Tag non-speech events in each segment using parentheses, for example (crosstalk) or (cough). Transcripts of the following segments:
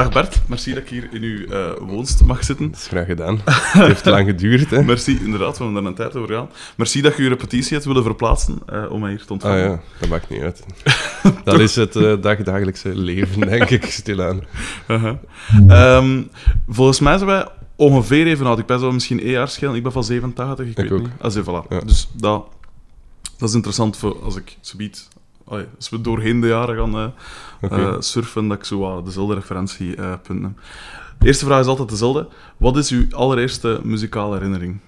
Dag Bert, merci dat ik hier in uw eh, woonst mag zitten. Dat is graag gedaan. Het heeft lang geduurd, hè? (laughs) Merci, inderdaad, we hebben daar een tijd over gaan. Merci dat je uw repetitie hebt willen verplaatsen eh, om mij hier te Ah ontvangen. ja, dat maakt niet uit. (laughs) Dat is het eh, dagdagelijkse leven, denk ik, stilaan. Uh-huh. Ehm, volgens mij zijn wij ongeveer even oud. Ik ben zo misschien één jaar schelen. Ik ben van 87, ik, weet ook. niet. Ah, voilà. Ja. Dus dat, dat is interessant voor als ik zoiets... Ja, als we doorheen de jaren gaan eh, eh, surfen, dat ik zo dezelfde referentiepunten heb. De eerste vraag is altijd dezelfde. Wat is uw allereerste muzikale herinnering?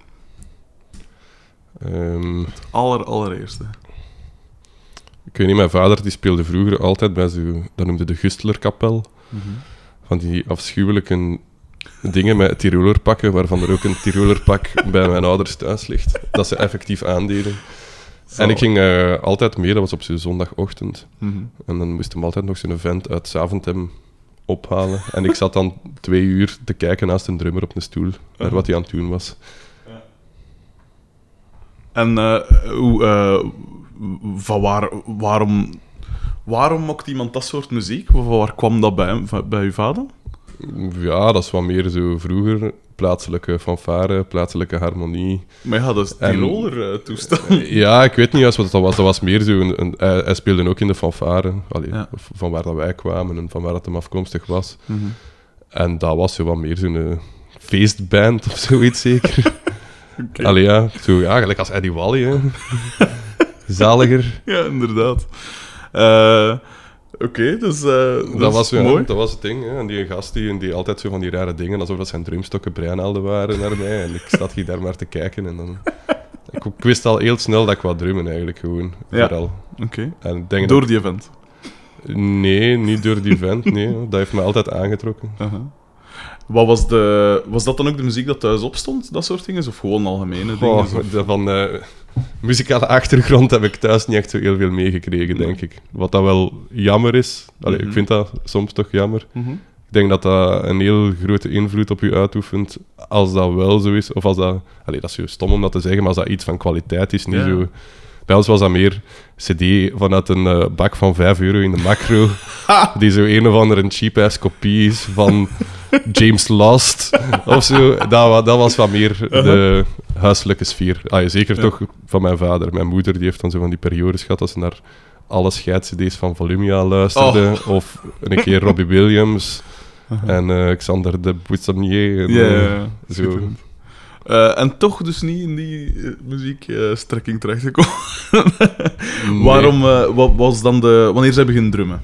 Ehm, Aller, allereerste. ik weet niet, mijn vader die speelde vroeger altijd bij zo, dat noemde de Gustlerkapel. Van die afschuwelijke dingen met Tirolerpakken, waarvan er ook een Tirolerpak bij mijn ouders thuis ligt. Dat ze effectief aandeden. En ik ging eh, altijd mee, dat was op zo'n zondagochtend. Mhm. En dan moest hem altijd nog zo'n vent uit Zaventem ophalen. En ik zat dan (laughs) twee uur te kijken naast een drummer op een stoel, naar wat hij aan het doen was. En eh, hoe, eh, van waar, waarom, waarom mocht iemand dat soort muziek? Van waar kwam dat bij, bij uw vader? Ja, dat is wat meer zo vroeger. Plaatselijke fanfare, plaatselijke harmonie. Maar ja, dat is En- Tiroler eh toestand. Ja, ik weet niet juist wat dat was. Dat was meer zo een, een- hij, hij speelde ook in de fanfare. Allee, Ja. Van waar dat wij kwamen en van waar dat hem afkomstig was. Mhm. En dat was zo wat meer zo'n eh, feestband of zoiets zeker. (laughs) Allee, ja, zo, ja, gelijk als Eddie Wally, hè. (laughs) Zaliger. Ja, inderdaad. Eh, Oké, dus eh, dat, was, mooi. dat was het ding. Hè. En die gast die, die altijd zo van die rare dingen, alsof dat zijn drumstokken breinaalden waren naar mij. En ik zat hier daar maar te kijken. En dan... ik, ik wist al heel snel dat ik wou drummen, eigenlijk gewoon. Ja. Vooral. Oké. En ik denk Door die event. Nee, niet door die vent. Nee, dat heeft me altijd aangetrokken. Wat was, de, was dat dan ook de muziek dat thuis opstond, dat soort dingen? Of gewoon algemene dingen? Oh, Of- van eh, muzikale achtergrond heb ik thuis niet echt zo heel veel meegekregen, denk ik. Wat dat wel jammer is. Allee, Mhm. Ik vind dat soms toch jammer. Mhm. Ik denk dat dat een heel grote invloed op je uitoefent als dat wel zo is. Of als dat... Allee, dat is zo stom om dat te zeggen, maar als dat iets van kwaliteit is, niet Ja. zo... Bij ons was dat meer cd vanuit een eh, bak van 5 euro in de macro, (laughs) die zo een of andere cheap-ass kopie is van James Last of zo. Dat, dat was wat meer de huiselijke sfeer. Ah, zeker Uh-huh. Toch van mijn vader. Mijn moeder die heeft dan zo van die periodes gehad dat ze naar alle scheids-cd's van Volumia luisterde. Oh. Of een keer (laughs) Robbie Williams Aha. en eh, Xander de Buissonnier. en, Ja, eh, zo. Eh, en toch dus niet in die muziekstrekking terechtgekomen. (laughs) Nee. Waarom, wat was dan de... Wanneer ze beginnen drummen?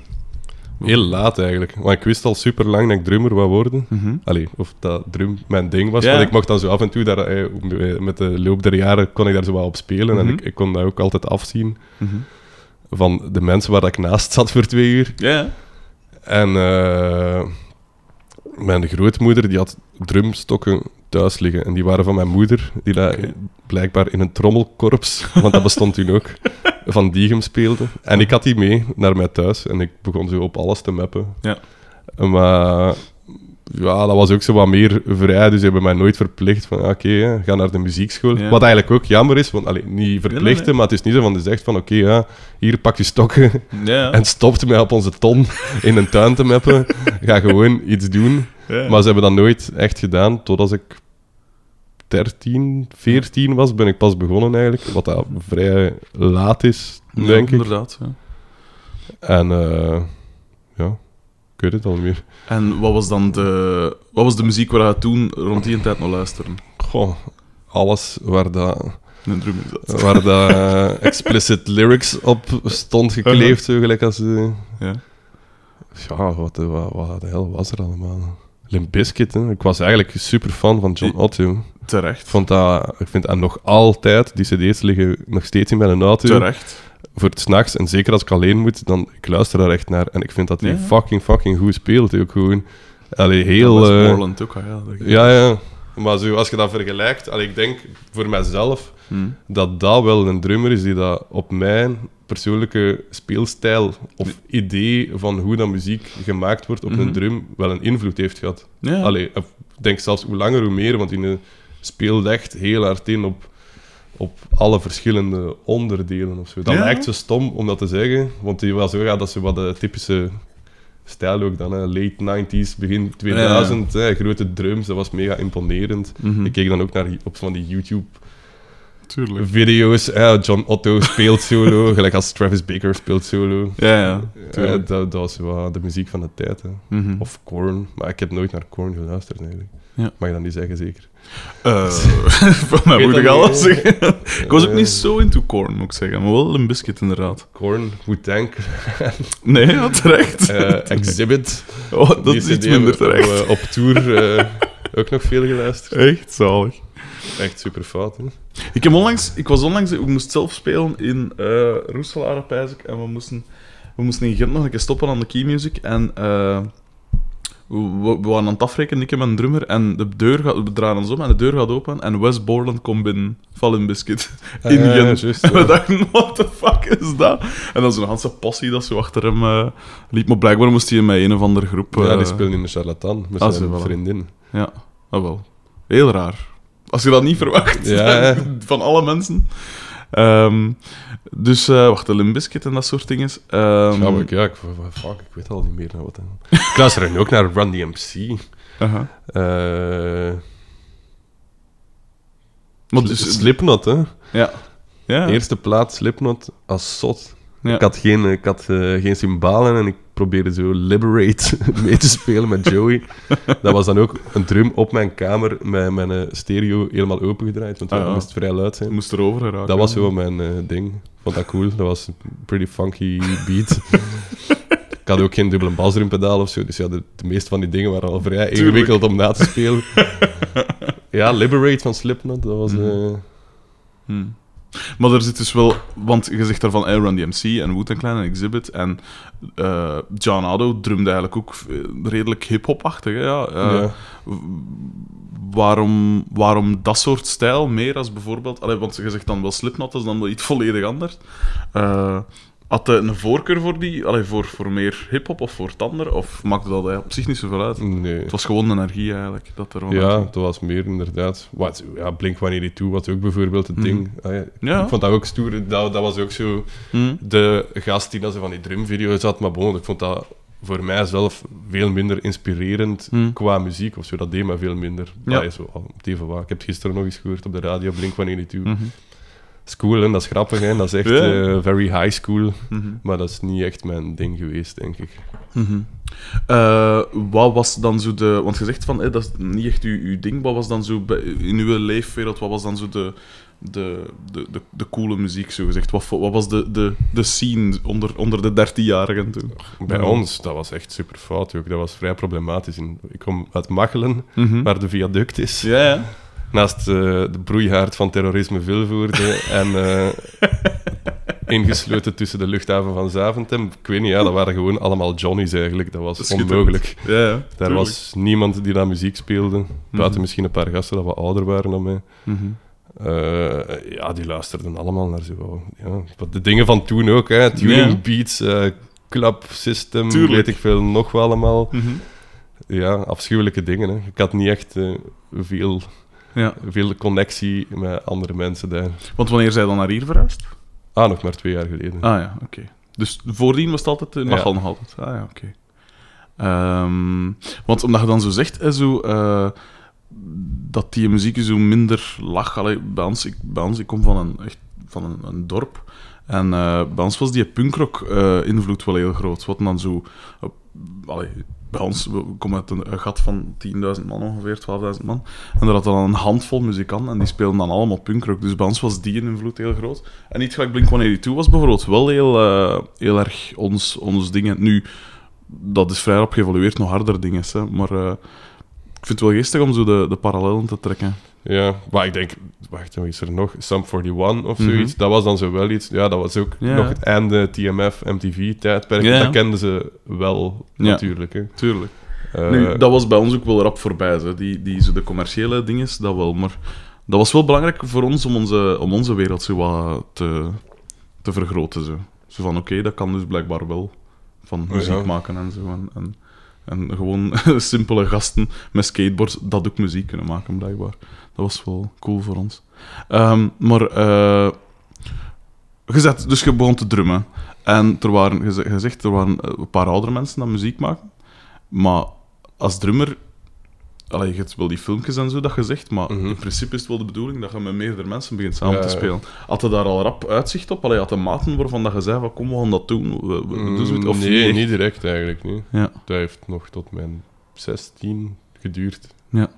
Heel laat eigenlijk. Want ik wist al super lang dat ik drummer wou worden. Allee, of dat drum mijn ding was. Want ik mocht dan zo af en toe, daar, eh, met de loop der jaren, kon ik daar zo wel op spelen. En Mhm. ik, ik kon dat ook altijd afzien Mhm. van de mensen waar ik naast zat voor twee uur. Ja, ja. En eh, mijn grootmoeder die had drumstokken thuis liggen. En die waren van mijn moeder, die Oké. blijkbaar in een trommelkorps, (laughs) want dat bestond toen ook, van Diegem speelde. En ik had die mee naar mij thuis en ik begon zo op alles te mappen. Ja. Maar ja, dat was ook zo wat meer vrij, dus ze hebben mij nooit verplicht van oké, hè, ga naar de muziekschool. Ja. Wat eigenlijk ook jammer is, want allee, niet verplichten, nee. maar het is niet zo van zegt van oké, ja, hier pak je stokken Ja, (laughs) en stopte mij op onze ton in een tuin te mappen. Ga gewoon iets doen. ja. Maar ze hebben dat nooit echt gedaan, totdat ik 13, 14 was, ben ik pas begonnen eigenlijk. Wat dat vrij laat is, denk ik. inderdaad. Ja. En eh, ik weet het al niet meer. En wat was dan de, wat was de muziek waar je toen rond die tijd nog luisterde? Goh, alles waar dat, Een drum waar dat eh, explicit lyrics op stond gekleefd, zo gelijk als... eh, Ja. ja, wat, wat, wat de hel was er allemaal? Limp Bizkit, hè. Ik was eigenlijk super fan van John Otto. Terecht. Ik, vond dat, ik vind dat nog altijd, die cd's liggen nog steeds in mijn auto. Terecht. Voor het s'nachts. En zeker als ik alleen moet, dan ik luister daar echt naar. En ik vind dat hij Ja. fucking, fucking goed speelt. Ook gewoon. Allee, heel... Dat was eh, Borland ook, ja. ja, ja. Maar zo, als je dat vergelijkt... Allee, ik denk voor mijzelf Hm. dat dat wel een drummer is die dat op mijn persoonlijke speelstijl of idee van hoe dat muziek gemaakt wordt op Mhm. een drum wel een invloed heeft gehad. Ja. Allee, ik denk zelfs hoe langer hoe meer, want die speelt echt heel hard in op, op alle verschillende onderdelen of zo. Dat Ja. lijkt zo stom om dat te zeggen, want die was zo, ja, dat zo wat de typische stijl ook dan, hè. late 90s, begin 2000. Hè. Grote drums, dat was mega imponerend. Mhm. Ik keek dan ook naar op van die YouTube Tuurlijk. video's. Ja, John Otto (laughs) speelt solo, gelijk als Travis Baker speelt solo. Ja, ja. Tuurlijk. dat, dat was wel de muziek van de tijd. Hè. Mhm. Of Korn, maar ik heb nooit naar Korn geluisterd eigenlijk. Ja. Mag je dat niet zeggen, zeker? Eh, (laughs) van mij moet ik alles zeggen. (laughs) ik was ook Eh. niet zo into corn, moet ik zeggen. Maar wel een biscuit, inderdaad. Korn, Wu-Tang, (laughs) Nee, ja, terecht. eh, Exhibit. oh, dat Die is iets minder terecht. eh, op tour eh, ook nog veel geluisterd. Echt zalig. Echt super fout, hè? Ik, heb onlangs, ik was onlangs... Ik moest zelf spelen in eh pijs ik. En we moesten, we moesten in Gent nog een keer stoppen aan de Key Music. En eh, we, we waren aan het afrekenen, ik en mijn drummer. En de deur gaat... We draaien ons om en de deur gaat open. En Wes Borland komt binnen. Val in Biscuit. (laughs) In en we dachten, what the fuck is dat? En dan zo'n ganse passie dat zo achter hem eh, liep. Maar blijkbaar moest hij met een of andere groep... Ja, die eh, speelde in de charlatan met ah, zijn voilà. vriendin. Ja, ah, wel. Heel raar. Als je dat niet verwacht Ja. (laughs) van alle mensen. Ehm, dus, eh wacht, de Limbiskit en dat soort dingen. Ehm, ja, ik, ja, ik, fuck, ik weet al niet meer naar wat. hè. Ik luister nu ook naar Run DMC. Eh Maar dus, Slipknot, hè? ja. Ja. Eerste plaat Slipknot als zot. Ja. Ik had geen, ik had, eh, geen cymbalen en ik probeerde zo Liberate (laughs) mee te spelen met Joey. Dat was dan ook een drum op mijn kamer met mijn eh, stereo helemaal opengedraaid, want Ah, het ja. moest vrij luid Je zijn. moest erover geraken. Dat was zo mijn eh, ding. Vond dat cool. Dat was een pretty funky beat. (laughs) ik had ook geen dubbele basdrumpedaal of zo, dus ja, de, de meeste van die dingen waren al vrij Tuurlijk. ingewikkeld om na te spelen. (laughs) ja, Liberate van Slipknot, dat was... Hmm. Maar er zit dus wel... Want je zegt daarvan eh, Run DMC en Wu-Tang Clan en Exhibit. En eh, John Addo drumde eigenlijk ook eh, redelijk hip-hop-achtig. Ja. Ja. waarom, waarom dat soort stijl meer als bijvoorbeeld... Allee, want je zegt dan wel Slipknot, dat is dan wel iets volledig anders. Eh, had je een voorkeur voor die? Allee, voor, voor meer hip-hop of voor het ander? Of maakte dat eigenlijk op zich niet zoveel uit? Nee. Het was gewoon energie eigenlijk. Dat er Ja, dat was meer inderdaad. Wat, ja, Blink wanneer toe was ook bijvoorbeeld het Mhm. ding. Ah, ja. Ja. Ik vond dat ook stoer. Dat, dat was ook zo Hm? de gast die dat zo van die drumvideo's had. Maar bon, ik vond dat voor mij zelf veel minder inspirerend Hm. qua muziek of zo. Dat deed me veel minder. Ja. Al op TV waar. Ik heb het gisteren nog eens gehoord op de radio, Blink wanneer die School, hè, dat is grappig, hè. dat is echt Ja. eh, very high school. Mhm. Maar dat is niet echt mijn ding geweest, denk ik. Mhm. Eh, wat was dan zo de... Want je zegt van, eh, dat is niet echt uw, uw ding. Wat was dan zo bij- in uw leefwereld, wat was dan zo de, de, de, de, de coole muziek, zo gezegd? Wat, wat was de, de, de scene onder, onder de dertienjarigen toen? Bij ons, dat was echt super fout ook. Dat was vrij problematisch. Ik kom uit Machelen, Mhm. waar de viaduct is. Ja, ja. Naast eh, de broeihaard van terrorisme Vilvoorde en eh, ingesloten tussen de luchthaven van Zaventem. Ik weet niet, ja, dat waren gewoon allemaal Johnny's eigenlijk. Dat was onmogelijk. Ja, ja. Daar was niemand die daar muziek speelde. Buiten Mhm. misschien een paar gasten dat wat ouder waren dan mij. Mhm. Eh, ja, die luisterden allemaal naar zo. Ja, de dingen van toen ook, hè. Tuning Ja. beats, club system, Tuurlijk. weet ik veel nog wel allemaal. Mhm. Ja, afschuwelijke dingen. Hè. Ik had niet echt veel, Ja. veel connectie met andere mensen daar. Want wanneer zij dan naar hier verhuisd? Ah, nog maar twee jaar geleden. Ah ja, oké. Dus voordien was het altijd in Ja. Machel nog altijd. Ah ja, oké. Ehm, want omdat je dan zo zegt, hè, zo, eh, dat die muziek zo minder lag. Allee, bij, ons, ik, bij ons, ik kom van een, echt, van een, een dorp. En eh, bij ons was die punkrock-invloed wel heel groot. Wat dan zo... eh, allee, bij ons, we komen uit een, gat van 10.000 man ongeveer, 12.000 man. En daar had dan een handvol muzikanten en die speelden dan allemaal punkrock. Dus bij ons was die invloed heel groot. En niet gelijk Blink-182 was bijvoorbeeld wel heel, eh, heel erg ons, ons dingen. Nu, dat is vrij geëvolueerd, nog harder dingen. Maar eh, ik vind het wel geestig om zo de, de parallellen te trekken. Ja, maar ik denk, wacht, wat is er nog? Sum 41 of Mhm. zoiets. Dat was dan zo wel iets. Ja, dat was ook Ja. nog het einde TMF, MTV-tijdperk. Ja, ja. Dat kenden ze wel, Ja. natuurlijk. Hè. Tuurlijk. Eh, nu, dat was bij ons ook wel rap voorbij. Zo. Die, die, zo de commerciële dingen, dat wel. Maar dat was wel belangrijk voor ons om onze, om onze wereld zo wat te, te vergroten. Zo, zo van, oké, dat kan dus blijkbaar wel. Van muziek ja. maken en zo. En, en, en gewoon (laughs) simpele gasten met skateboards dat ook muziek kunnen maken, blijkbaar. Dat was wel cool voor ons. Ehm, maar... eh, gezet, dus je begon te drummen. En er waren, zegt, er waren eh, een paar oudere mensen die muziek maken. Maar als drummer... Allee, je hebt wel die filmpjes en zo dat je zegt, maar Mhm. in principe is het wel de bedoeling dat je met meerdere mensen begint samen Ja, te spelen. Had je daar al rap uitzicht op? Allee, had de maten waarvan dat je zei van kom, we gaan dat doen? We- we- we doen zoiets? Of Mm, nee, echt? niet direct eigenlijk. Nee. Ja, Dat heeft nog tot mijn 16 geduurd. ja.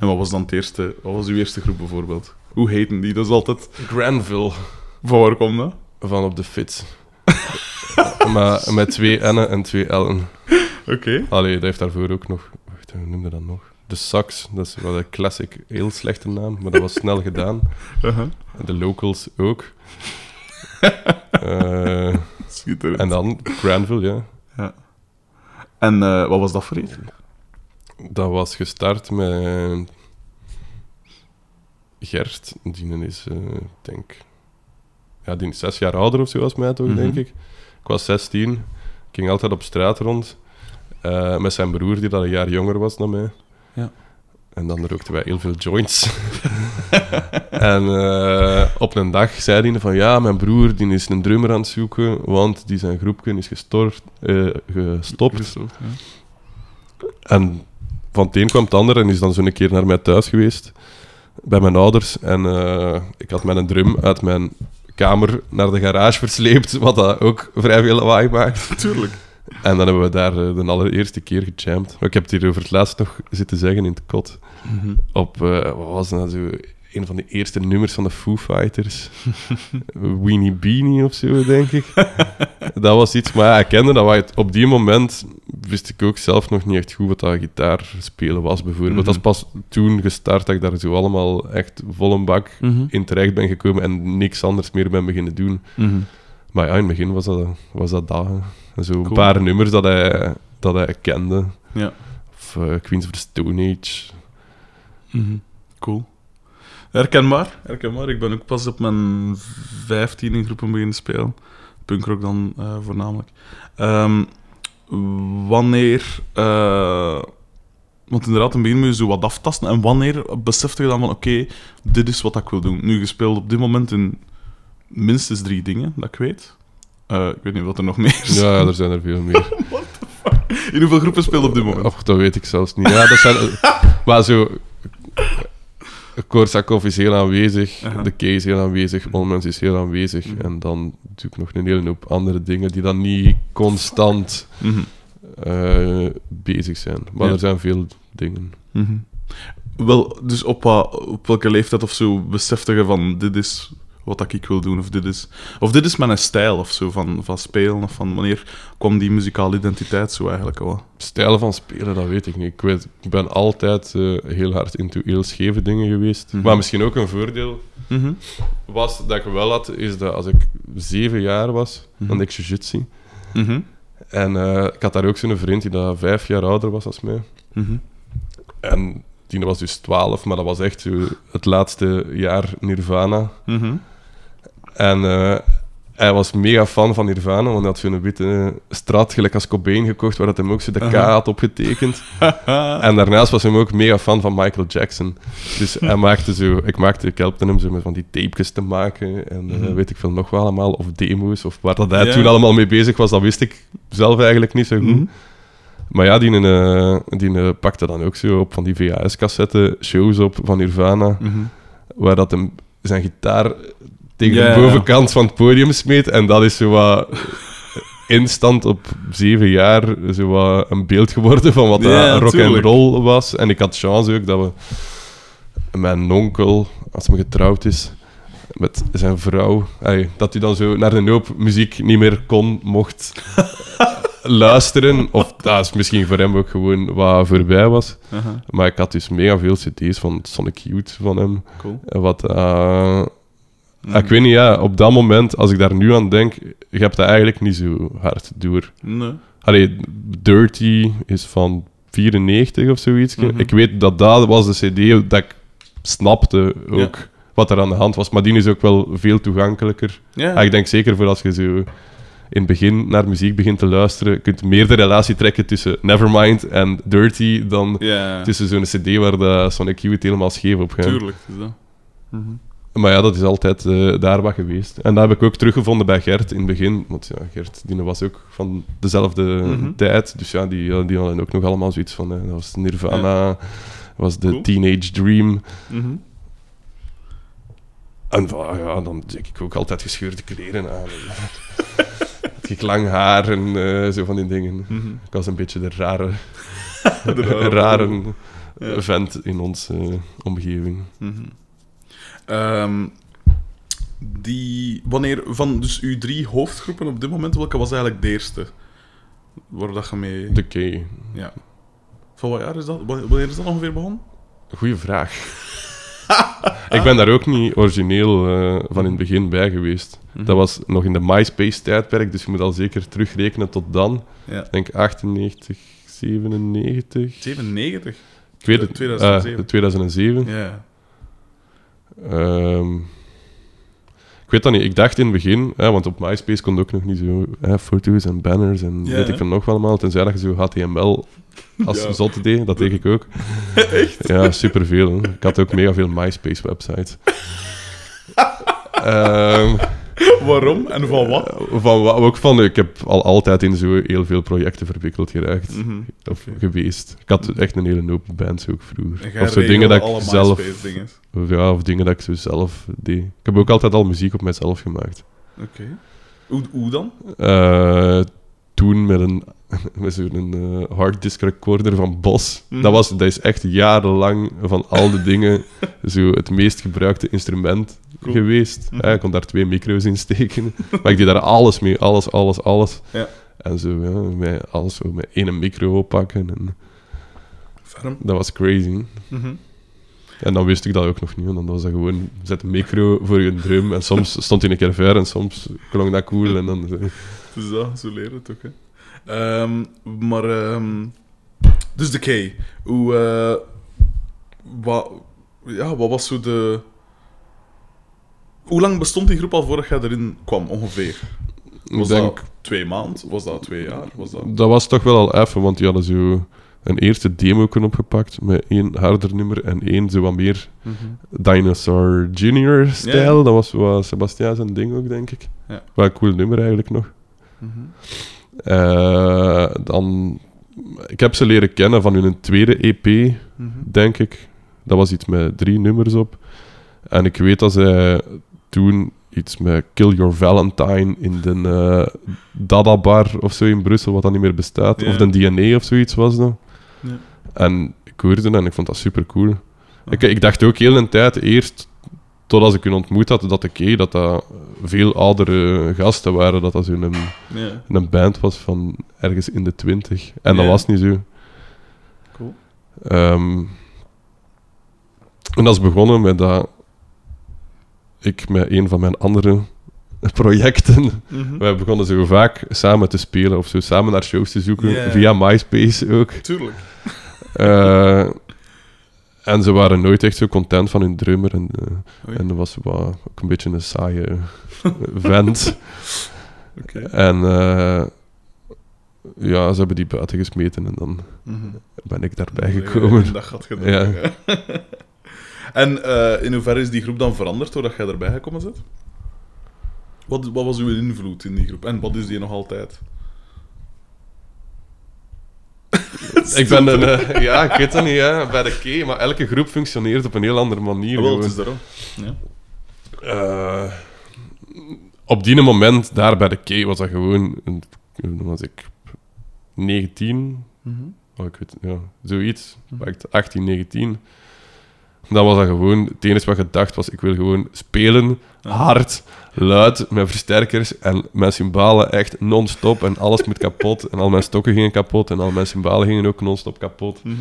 En wat was dan het eerste... Wat was uw eerste groep bijvoorbeeld? Hoe heten die? Dat is altijd... Granville Van waar komt dat? van op de fiets. (laughs) maar met twee N'en en twee L'en. Oké. Allee, dat heeft daarvoor ook nog... Wacht, hoe noemde dat nog? De Sax, dat is wel een classic, heel slechte naam, maar dat was snel gedaan. Uh-huh. De locals ook. (laughs) Schitterend. en dan Granville, ja. En eh, wat was dat voor iets? Dat was gestart met Gert. Die is, eh, ik denk... Ja, die is zes jaar ouder of zo als mij toch, Mhm. denk ik. Ik was 16. Ik ging altijd op straat rond. eh, met zijn broer, die dat een jaar jonger was dan mij. Ja. En dan rookten wij heel veel joints. (laughs) (laughs) en eh, op een dag zei hij van... Ja, mijn broer die is een drummer aan het zoeken, want die zijn groepje is gestort, eh, gestopt. Gestopt, ja. En van het een kwam het ander en is dan zo een keer naar mij thuis geweest. Bij mijn ouders. En eh, ik had mijn drum uit mijn kamer naar de garage versleept. Wat dat ook vrij veel lawaai maakt. Tuurlijk. En dan hebben we daar eh, de allereerste keer gejamd. Ik heb het hier over het laatst nog zitten zeggen in het kot. Mhm. Op, eh, wat was dat zo? Een van de eerste nummers van de Foo Fighters. (laughs) Weenie Beanie of zo, denk ik. (laughs) dat was iets, maar ja, ik kende dat. Op die moment wist ik ook zelf nog niet echt goed wat dat gitaar spelen was, bijvoorbeeld. Mhm. Dat is pas toen gestart dat ik daar zo allemaal echt vol een bak Mhm. in terecht ben gekomen en niks anders meer ben beginnen doen. Mhm. Maar ja, in het begin was dat was dat. dat Zo een paar nummers dat hij, dat hij kende. Ja. Of eh, Queens of the Stone Age. Mhm. Cool. Herkenbaar, herkenbaar. Ik ben ook pas op mijn 15 in groepen beginnen spelen. Punkrock dan eh, voornamelijk. Ehm, wanneer... eh, want inderdaad, in het begin moet je zo wat aftasten. En wanneer besefte je dan van, oké, dit is wat ik wil doen. Nu, gespeeld op dit moment in minstens drie dingen, dat ik weet. Eh, ik weet niet wat er nog (laughs) meer is. Ja, er zijn er veel meer. (laughs) In hoeveel groepen speel je op dit moment? Och, dat weet ik zelfs niet. Ja, dat zijn... (laughs) maar zo... Korsakoff is heel aanwezig, de Key is heel aanwezig, Onmens is heel aanwezig. Mhm. En dan ik nog een hele hoop andere dingen die dan niet constant Mhm. eh, bezig zijn. Maar Ja. er zijn veel dingen. Mhm. Wel, dus op, op welke leeftijd of zo besefte je van dit is wat ik wil doen, of dit is, of dit is mijn stijl of zo van, van spelen, of van wanneer kwam die muzikale identiteit zo eigenlijk al? Stijlen van spelen, dat weet ik niet. Ik, weet, ik ben altijd eh, heel hard into heel scheve dingen geweest. Mhm. Maar misschien ook een voordeel Mhm. was dat ik wel had, is dat als ik zeven jaar was, Mhm. dan deed ik jiu-jitsu. Mhm. En eh, ik had daar ook zo'n vriend die dat vijf jaar ouder was als mij. Mhm. En die was dus twaalf, maar dat was echt het laatste jaar Nirvana. En eh, hij was mega fan van Nirvana, want hij had zo'n witte straat, gelijk als Cobain, gekocht, waar dat hem ook zo de K had opgetekend. (laughs) En daarnaast was hij ook mega fan van Michael Jackson. Dus hij (laughs) maakte zo, ik maakte, ik helpte hem zo met van die tapejes te maken en eh, Mhm. weet ik veel nog wel allemaal, of demo's, of waar dat hij toen allemaal mee bezig was, dat wist ik zelf eigenlijk niet zo goed. Mhm. Maar ja, die, eh, die pakte dan ook zo op van die VHS-cassetten shows op van Nirvana, Mhm. waar dat hem zijn gitaar tegen Ja, de ja. bovenkant van het podium smeet. En dat is zo wat instant op zeven jaar zo wat een beeld geworden van wat Ja, rock and roll was. En ik had chance ook dat we mijn onkel, als hij getrouwd is met zijn vrouw, dat hij dan zo naar een hoop muziek niet meer kon, mocht (laughs) luisteren. Of dat is misschien voor hem ook gewoon wat voorbij was. Maar ik had dus mega veel cd's van Sonic Youth van hem. Cool. Wat, eh, Mhm. Ik weet niet, ja, op dat moment, als ik daar nu aan denk, je hebt dat eigenlijk niet zo hard door. Nee. Allee, Dirty is van 94 of zoiets. Mhm. Ik weet dat dat was de cd dat ik snapte ook wat er aan de hand was. Maar die is ook wel veel toegankelijker. Ja. Ah, ik denk zeker voor als je zo in het begin naar muziek begint te luisteren, je kunt meer de relatie trekken tussen Nevermind en Dirty dan ja. tussen zo'n cd waar de Sonic Youth helemaal scheef op gaat. Tuurlijk, is dat. Mhm. Maar ja, dat is altijd eh, daar wat geweest. En dat heb ik ook teruggevonden bij Gert in het begin. Want ja, Gert die was ook van dezelfde Mhm. tijd. Dus ja, die, die hadden ook nog allemaal zoiets van... eh, dat was Nirvana, was de Cool. Teenage Dream. Mhm. En van, ja, dan denk ik ook altijd gescheurde kleren aan. (laughs) Had ik lang haar en eh, zo van die dingen. Mhm. Ik was een beetje de rare, (laughs) (laughs) De rare- rare vent in onze omgeving. Ehm, die, wanneer, van dus uw drie hoofdgroepen op dit moment, welke was eigenlijk de eerste? Waar dat je mee... De K. Ja. Van wat jaar is dat? Wanneer is dat ongeveer begonnen? Goeie vraag. ik ben daar ook niet origineel eh, van in het begin bij geweest. Mhm. Dat was nog in de MySpace-tijdperk, dus je moet al zeker terugrekenen tot dan. Ja. Ik denk 98, 97. 97? Ik weet het. 2007. eh, 2007. Ja. Ehm, ik weet dat niet. Ik dacht in het begin, hè, want op MySpace kon ook nog niet zo hè, foto's en banners en Ja, weet ik van nog wel allemaal. Tenzij dat je zo HTML als Ja. zotte deed. Dat deed ik ook. (laughs) Echt? Ja, superveel. hè. Ik had ook mega veel MySpace-websites. (laughs) Ehm, (laughs) Waarom en van wat? van, wa- ook van, ik heb al altijd in zo heel veel projecten verwikkeld geraakt. Mhm. Of geweest. Ik had echt een hele hoop bands ook vroeger. Of zo dingen dat ik zelf... Of, ja, of dingen dat ik zo zelf deed. Ik heb ook altijd al muziek op mijzelf gemaakt. Oké. Hoe, hoe dan? Eh, toen met een (laughs) met zo'n eh, harddisk recorder van Bos. Mhm. Dat, was, dat is echt jarenlang van al de dingen (laughs) zo het meest gebruikte instrument Cool. geweest. Ik kon daar twee micro's in steken. (laughs) maar ik deed daar alles mee, alles, alles, alles. Ja. En zo, ja, met alles zo met één micro oppakken. En dat was crazy. Mhm. En dan wist ik dat ook nog niet. want Dan was dat gewoon, zet een micro voor je drum. En soms stond hij een keer ver en soms klonk dat cool. En dan zo. Dus dat, zo leren het ook, hè. Ehm, maar, ehm, dus de K. Hoe, eh, wat, ja, wat was zo de... Hoe lang bestond die groep al voordat jij erin kwam, ongeveer? Ik Was denk, dat twee maanden? Was dat twee jaar? Was dat... dat was toch wel al even, want die hadden zo een eerste demo opgepakt met één harder nummer en één zo wat meer Mhm. Dinosaur Junior-stijl. Dat was wat Sebastiaan zijn ding ook, denk ik. Ja. Wel een cool nummer eigenlijk nog. Mhm. Eh, dan, ik heb ze leren kennen van hun tweede EP, Mhm. denk ik. Dat was iets met drie nummers op. En ik weet dat zij toen iets met Kill Your Valentine in de eh, Dada Bar of zo in Brussel, wat dan niet meer bestaat. Of de DNA of zoiets was dat. Ja. En ik hoorde en ik vond dat super cool. Ik, ik dacht ook heel een tijd eerst, totdat ik hun ontmoet had, dat ik dat dat veel oudere gasten waren, dat dat zo'n Ja. een band was van ergens in de twintig. En dat was niet zo. Cool. Ehm, en dat is begonnen met dat ik met een van mijn andere (laughs) projecten. Mhm. Wij begonnen zo vaak samen te spelen of zo samen naar shows te zoeken. Via MySpace ook. Tuurlijk. Eh, en ze waren nooit echt zo content van hun drummer. En, eh, en dat was ook een beetje een saaie vent. (laughs) Oké. En eh, ja, ze hebben die buiten gesmeten en dan Mhm. ben ik daarbij gekomen. (laughs) Dat gaat gedaan. Ja. (laughs) en eh, in hoeverre is die groep dan veranderd doordat jij erbij gekomen bent? Wat, wat was uw invloed in die groep? En wat is die nog altijd? (laughs) Ik ben een, eh, ja, ik weet het niet, ja, bij de K, maar elke groep functioneert op een heel andere manier. Ah, wel, het is daarom. Ja. Eh, op die moment, daar bij de K, was dat gewoon, was ik 19, Mhm. oh, ik weet, ja, zoiets, echt 18, 19. Dan was dat gewoon, het enige wat gedacht was, ik wil gewoon spelen, hard, luid, met versterkers en mijn cymbalen echt non-stop en alles moet kapot en al mijn stokken gingen kapot en al mijn cymbalen gingen ook non-stop kapot. Mhm.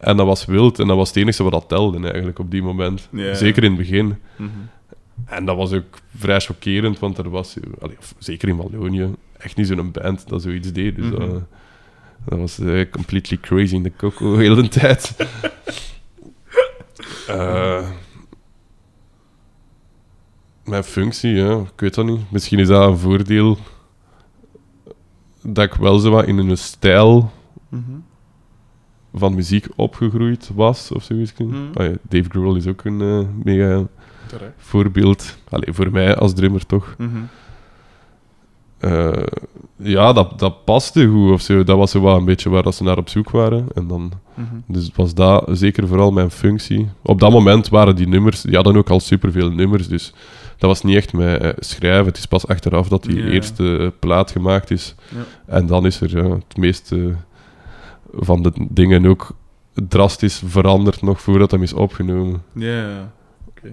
En dat was wild en dat was het enige wat dat telde eigenlijk op die moment. Zeker in het begin. Mhm. En dat was ook vrij chockerend, want er was, allee, zeker in Wallonië, echt niet zo'n band dat zoiets deed. Dus Mhm. dat, dat was eh, completely crazy in de coco (laughs) heel de tijd. (laughs) Eh, mijn functie, ja, ik weet dat niet. Misschien is dat een voordeel dat ik wel zo wat in een stijl Mhm. van muziek opgegroeid was, of zoiets. Mhm. Ah ja, Dave Grohl is ook een eh, mega Terecht. voorbeeld. Allee, voor mij als drummer toch. Mhm. Eh, ja, dat, dat paste goed of zo. Dat was zo wel een beetje waar dat ze naar op zoek waren. En dan, Mhm. dus was dat zeker vooral mijn functie. Op dat moment waren die nummers, die hadden ook al superveel nummers, dus dat was niet echt met eh, schrijven. Het is pas achteraf dat die eerste eh, plaat gemaakt is. Ja. En dan is er ja, het meeste van de dingen ook drastisch veranderd nog voordat hem is opgenomen. Ja. Oké.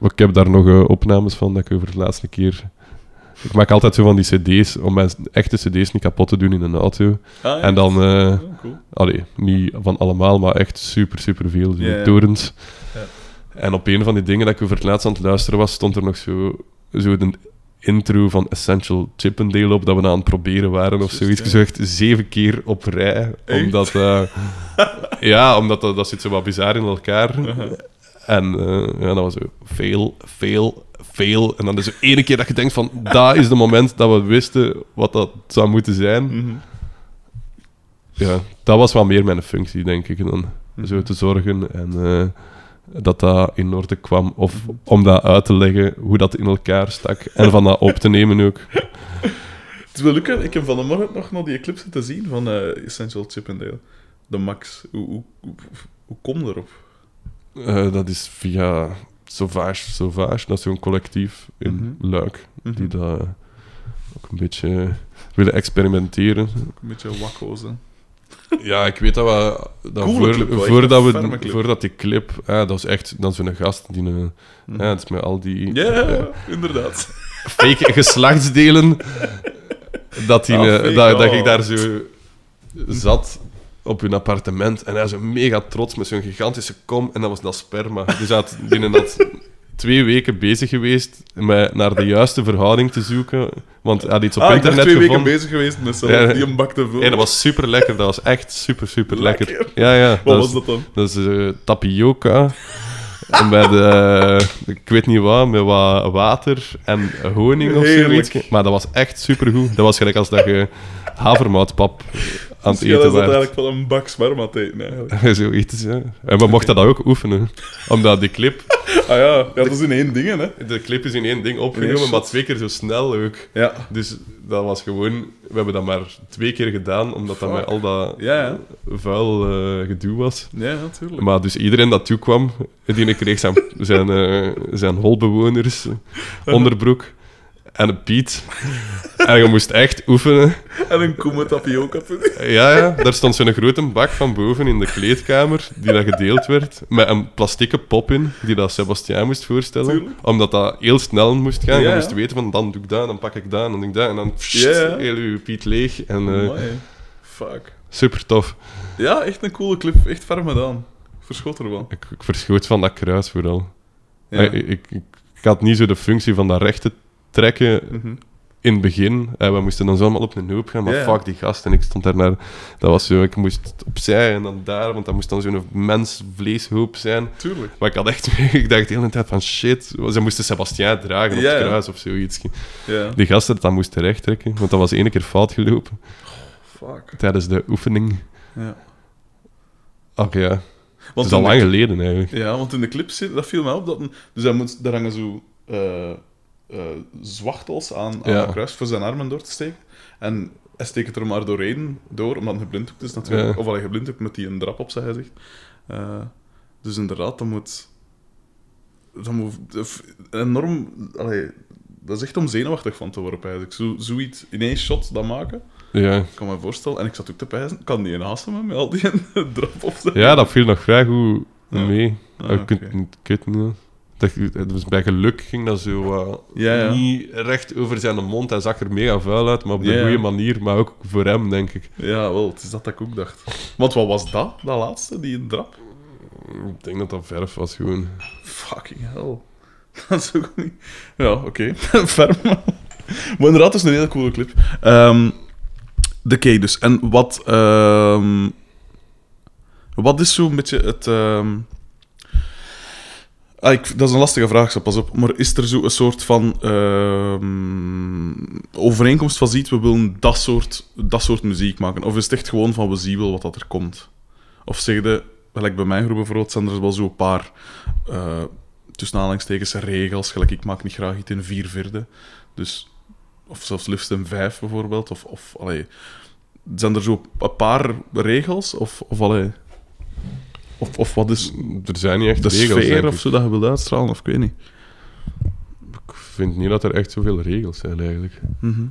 Ik heb daar nog eh, opnames van dat ik over de laatste keer. Ik maak altijd zo van die CD's om mijn echte CD's niet kapot te doen in een auto. Ah, ja. En dan, cool. allee, niet van allemaal, maar echt super, super veel. Ja. torens. Ja. En op een van die dingen dat ik over het laatst aan het luisteren was, stond er nog zo, zo de intro van Essential Chippendale op dat we aan het proberen waren of zoiets. ja. Gezegd zeven keer op rij. Echt? Omdat, eh, (laughs) ja, omdat dat, dat zit zo wat bizar in elkaar. Uh-huh. En eh, ja, dat was zo veel, veel, veel. En dan is er ene keer dat je denkt van, dat is het moment dat we wisten wat dat zou moeten zijn. Mhm. Ja, dat was wel meer mijn functie, denk ik. Dan zo te zorgen en eh, dat dat in orde kwam. Of om dat uit te leggen, hoe dat in elkaar stak. En van dat op te nemen ook. (laughs) Het is wel leuk, ik heb van de morgen nog nog die clip zitten zien van eh, Essential Chippendale. De Max. Hoe, hoe, hoe, hoe kom je erop? Eh, dat is via Sauvage. Sauvage, dat is zo'n collectief in Mhm. Luik. Mhm. Die dat ook een beetje willen experimenteren. Ook een beetje wakko's. Ja, ik weet dat we... Dat Coole voor, clip wel, echt voordat, een ferme we, clip. voordat die clip... Dat was echt... Dat is zo'n gast die... Een, Mhm. ja, het is met al die Ja, ja, eh, ja, (laughs) inderdaad. fake geslachtsdelen. Dat, die, Ah, eh, fake, dat, dat oh. ik daar zo zat op hun appartement en hij zo mega trots met zo'n gigantische kom en dat was dat sperma. Dus hij had binnen dat twee weken bezig geweest met naar de juiste verhouding te zoeken. Want hij had iets op ah, ik dacht internet twee weken bezig geweest met zelf Ja. die een bak te vullen. En dat was super lekker. Dat was echt super, super lekker. Lekker? Ja, ja. Wat dat was dat dan? dat is eh, tapioca. En met, eh, ik weet niet wat, met wat water en honing of Heerlijk. zoiets. Maar dat was echt supergoed. Dat was gelijk als dat je havermoutpap aan het eten eigenlijk van een bak sperma te eten, eigenlijk. Zoiets, ja. En we mochten dat ook oefenen. Omdat die clip... (laughs) Ah ja, ja, dat is in één ding, hè. De clip is in één ding één opgenomen, maar twee keer zo snel ook. Ja. Dus dat was gewoon... We hebben dat maar twee keer gedaan, omdat dat met al dat Ja, ja. vuil eh, gedoe was. Ja, natuurlijk. Maar dus iedereen dat toekwam, die kreeg zijn, zijn, eh, zijn holbewoners (laughs) onderbroek en een piet. En je moest echt oefenen. En een tapioca pudding. Ja, ja, daar stond zo'n grote bak van boven in de kleedkamer, die dat gedeeld werd, met een plastieke pop in, die dat Sebastiaan moest voorstellen. Tuurlijk. Omdat dat heel snel moest gaan. Ja, je moest weten van, dan doe ik dat, dan pak ik dat, dan doe ik dat, en dan pssst, Ja, heel je piet leeg. En eh. Fuck. super tof. Ja, echt een coole clip. Echt ferm gedaan. Verschot ervan. Ik, ik verschoot van dat kruis vooral. Ja. Ik, ik, ik had niet zo de functie van dat rechte trekken Mhm. in het begin. Eh, we moesten dan zo allemaal op een hoop gaan, maar fuck die gast. En ik stond daar naar... Dat was zo, ik moest opzij en dan daar, want dat moest dan zo'n mens-vleeshoop zijn. Tuurlijk. Maar ik had echt... (laughs) ik dacht de hele tijd van, shit. Ze moesten Sebastiaan dragen op het kruis of zoiets. Ja. Die gasten dat moesten recht trekken, want dat was ene keer fout gelopen Fuck. tijdens de oefening. Ja. Oké, ja. Het Want is al lang geleden eigenlijk. Ja, want in de clip zit, dat viel mij op. Dat dus hij moet, daar hangen zo eh, eh, zwachtels aan, aan Ja. het kruis voor zijn armen door te steken. En hij steekt het er maar doorheen door, omdat hij geblinddoekt is natuurlijk. Ja. Of hij geblinddoekt met die een drap op zijn gezicht. Eh, dus inderdaad, dat moet... Dat moet enorm... Allee, dat is echt om zenuwachtig van te worden, eigenlijk. Zo, zoiets in één shot dat maken, Ja. ik kan me voorstellen. En ik zat ook te pijzen, kan die naast me met al die (laughs) drap op zijn ja, dat viel nog vrij goed Ja. mee. Ah, ik kunt niet kutten. Dat, was bij geluk ging dat zo eh, Ja, ja. niet recht over zijn mond. Hij zag er mega vuil uit, maar op de Ja, goede manier. Maar ook voor hem, denk ik. Ja, wel, het is dat ik ook dacht. Want wat was dat, dat laatste, die drap? Ik denk dat dat verf was gewoon. Fucking hell. (laughs) Dat is ook niet... Ja, oké. (laughs) Ferm. Maar inderdaad, het is een hele coole clip. Ehm, de key dus. En wat... ehm, wat is zo'n beetje het... ehm, ah, ik, dat is een lastige vraag, zo pas op. Maar is er zo een soort van ehm, overeenkomst van ziet, we willen dat soort, dat soort muziek maken? Of is het echt gewoon van, we zien wel wat dat er komt? Of zeg je, gelijk bij mijn groep bijvoorbeeld, zijn er wel zo'n paar eh, tussen aanhalingstekens regels, gelijk ik maak niet graag iets in vier vierde. Dus, of zelfs liefst in vijf bijvoorbeeld. Of, of allee, zijn er zo een paar regels? Of, of, allee, of, of wat is Er zijn niet echt de regels, sfeer of zo dat je wilt uitstralen? Of ik weet niet. Ik vind niet dat er echt zoveel regels zijn, eigenlijk. Mhm.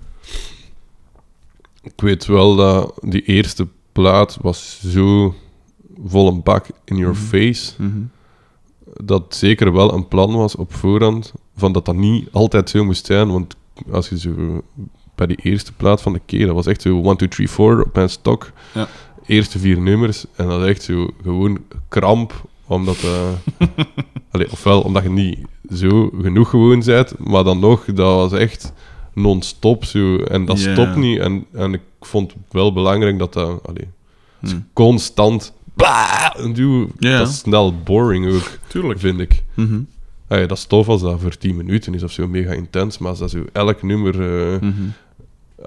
Ik weet wel dat die eerste plaat was zo vol een bak in your Mhm. face, Mhm. dat zeker wel een plan was op voorhand, van dat dat niet altijd zo moest zijn, want als je zo bij die eerste plaat van de keer, dat was echt zo 1, 2, 3, 4 op mijn stok, Ja. Eerste vier nummers, en dat is echt zo gewoon kramp, omdat, eh, (laughs) allee, ofwel omdat je niet zo genoeg gewoon bent, maar dan nog, dat was echt non-stop zo, en dat stopt niet, en, en ik vond het wel belangrijk dat dat, allee, Hm. constant, doe, Ja. dat is snel boring ook, (laughs) Tuurlijk. vind ik. Mhm. Allee, dat is tof als dat voor 10 minuten is of zo, mega intens, maar als dat zo elk nummer eh, Mhm.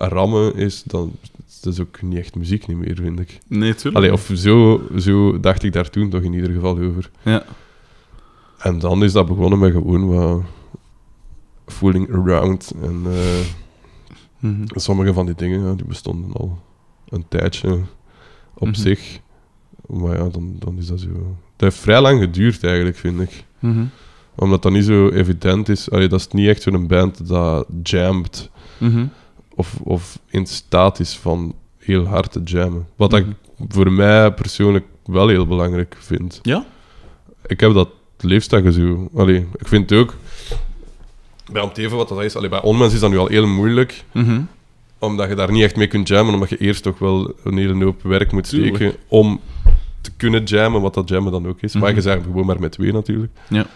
Rammen is, dan is dat ook niet echt muziek niet meer, vind ik. Nee, tuurlijk. Allee, of zo, zo dacht ik daar toen toch in ieder geval over. Ja. En dan is dat begonnen met gewoon wat fooling around. En eh, Mhm. sommige van die dingen, ja, die bestonden al een tijdje op Mhm. zich. Maar ja, dan, dan is dat zo... Dat heeft vrij lang geduurd eigenlijk, vind ik. Mhm. Omdat dat niet zo evident is. Allee, dat is niet echt zo'n band dat jamt. Of, of in staat is van heel hard te jammen. Wat Mhm. ik voor mij persoonlijk wel heel belangrijk vind. Ja? Ik heb dat dat zo... Allee, ik vind het ook... Bij Amteven wat dat is... Allee, bij Onmens is dat nu al heel moeilijk. Mhm. Omdat je daar niet echt mee kunt jammen. Omdat je eerst toch wel een hele hoop werk moet steken Tuurlijk. om te kunnen jammen, wat dat jammen dan ook is. Maar Mhm. je zegt gewoon maar met twee natuurlijk. Ja.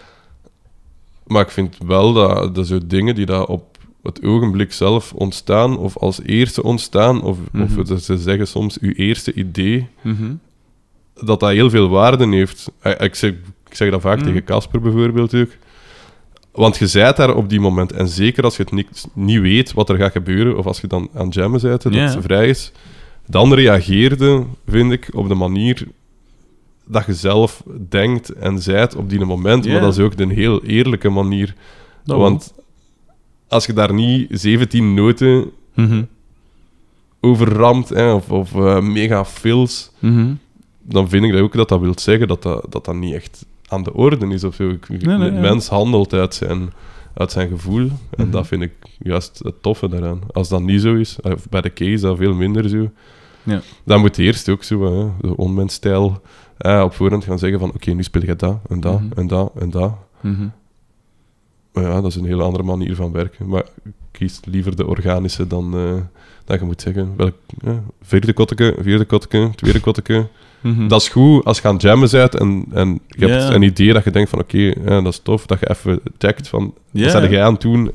Maar ik vind wel dat, dat zo dingen die daar op het ogenblik zelf ontstaan, of als eerste ontstaan, of, Mhm. of dat ze zeggen soms uw eerste idee, Mhm. dat dat heel veel waarde heeft. Eh, Ik zeg, ik zeg dat vaak Mhm. tegen Casper bijvoorbeeld ook. Want je zijt daar op die moment, en zeker als je het niet, niet weet wat er gaat gebeuren, of als je dan aan jammen bent, dat het vrij is, dan reageerde, vind ik, op de manier dat je zelf denkt en zijt op die moment. Maar dat is ook een heel eerlijke manier. Dat Want als je daar niet 17 noten. Mhm. over ramt, hè, of, of eh, mega fills, Mhm. dan vind ik dat ook dat dat wil zeggen dat dat, dat, dat niet echt aan de orde is of zo. Ik- Nee, nee, een ja. mens handelt uit zijn, uit zijn gevoel. En Mhm. dat vind ik juist het toffe daaraan. Als dat niet zo is, of bij de case is dat veel minder zo, Ja. dan moet je eerst ook zo, hè, de onmensstijl, eh, op voorhand gaan zeggen van oké, nu speel je dat en dat Mhm. en dat en dat. Ja, dat is een hele andere manier van werken. Maar kies liever de organische dan, eh dan je moet zeggen, welk, ja, vierde kotteke, vierde kotteke, tweede kotteke. Mhm. Dat is goed als je aan het jammen bent en, en je hebt een idee dat je denkt van oké, dat is tof, dat je even checkt van, Ja. wat jij aan het doen?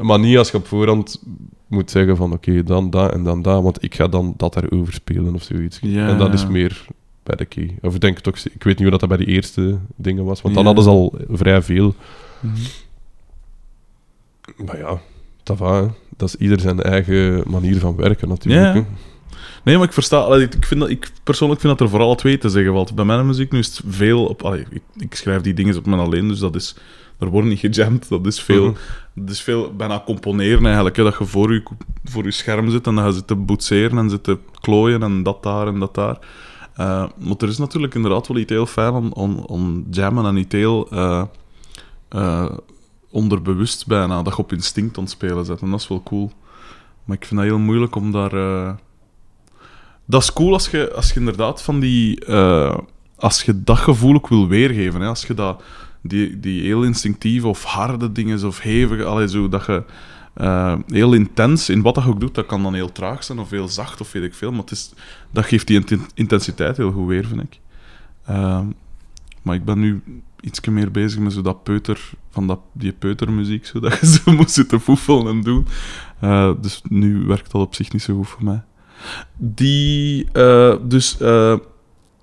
Maar niet als je op voorhand moet zeggen van oké, dan dat en dan dat, want ik ga dan dat erover spelen of zoiets. En dat is meer de. Of ik denk ook, ik weet niet hoe dat, bij die eerste dingen was, want dan Ja. hadden ze al vrij veel. Mhm. Maar ja, dat, va, dat is ieder zijn eigen manier van werken natuurlijk. Ja. Nee, maar ik versta... allee, Ik, vind dat, ik persoonlijk vind dat er vooral twee te zeggen valt. Bij mijn muziek nu is het veel op... allee, ik, ik schrijf die dingen op mijn alleen, dus dat is... Er wordt niet gejamd, dat is veel... Mhm. Dat is veel bijna componeren eigenlijk. Hè, dat je voor je, voor je scherm zit en dat je zit te boetseren en zit te klooien en dat daar en dat daar. Eh, maar er is natuurlijk inderdaad wel iets heel fijn om, om, om jammen en iets heel eh, eh, onderbewust bijna, dat je op instinct het spelen zet. En dat is wel cool. Maar ik vind dat heel moeilijk om daar... Dat is cool als je, als je inderdaad van die... als je dat gevoel wil weergeven. Hè? Als je dat, die, die heel instinctieve of harde dingen of hevige... Allee, zo, dat je eh, heel intens in wat dat ook doet, dat kan dan heel traag zijn of heel zacht of weet ik veel. Maar het is, dat geeft die inten- intensiteit heel goed weer, vind ik. Ehm, maar ik ben nu iets meer bezig met zo dat peuter, van dat, die peutermuziek, zo, (laughs) dat je zo moet zitten foefelen en doen. Eh, dus nu werkt dat op zich niet zo goed voor mij. Die, eh, dus eh,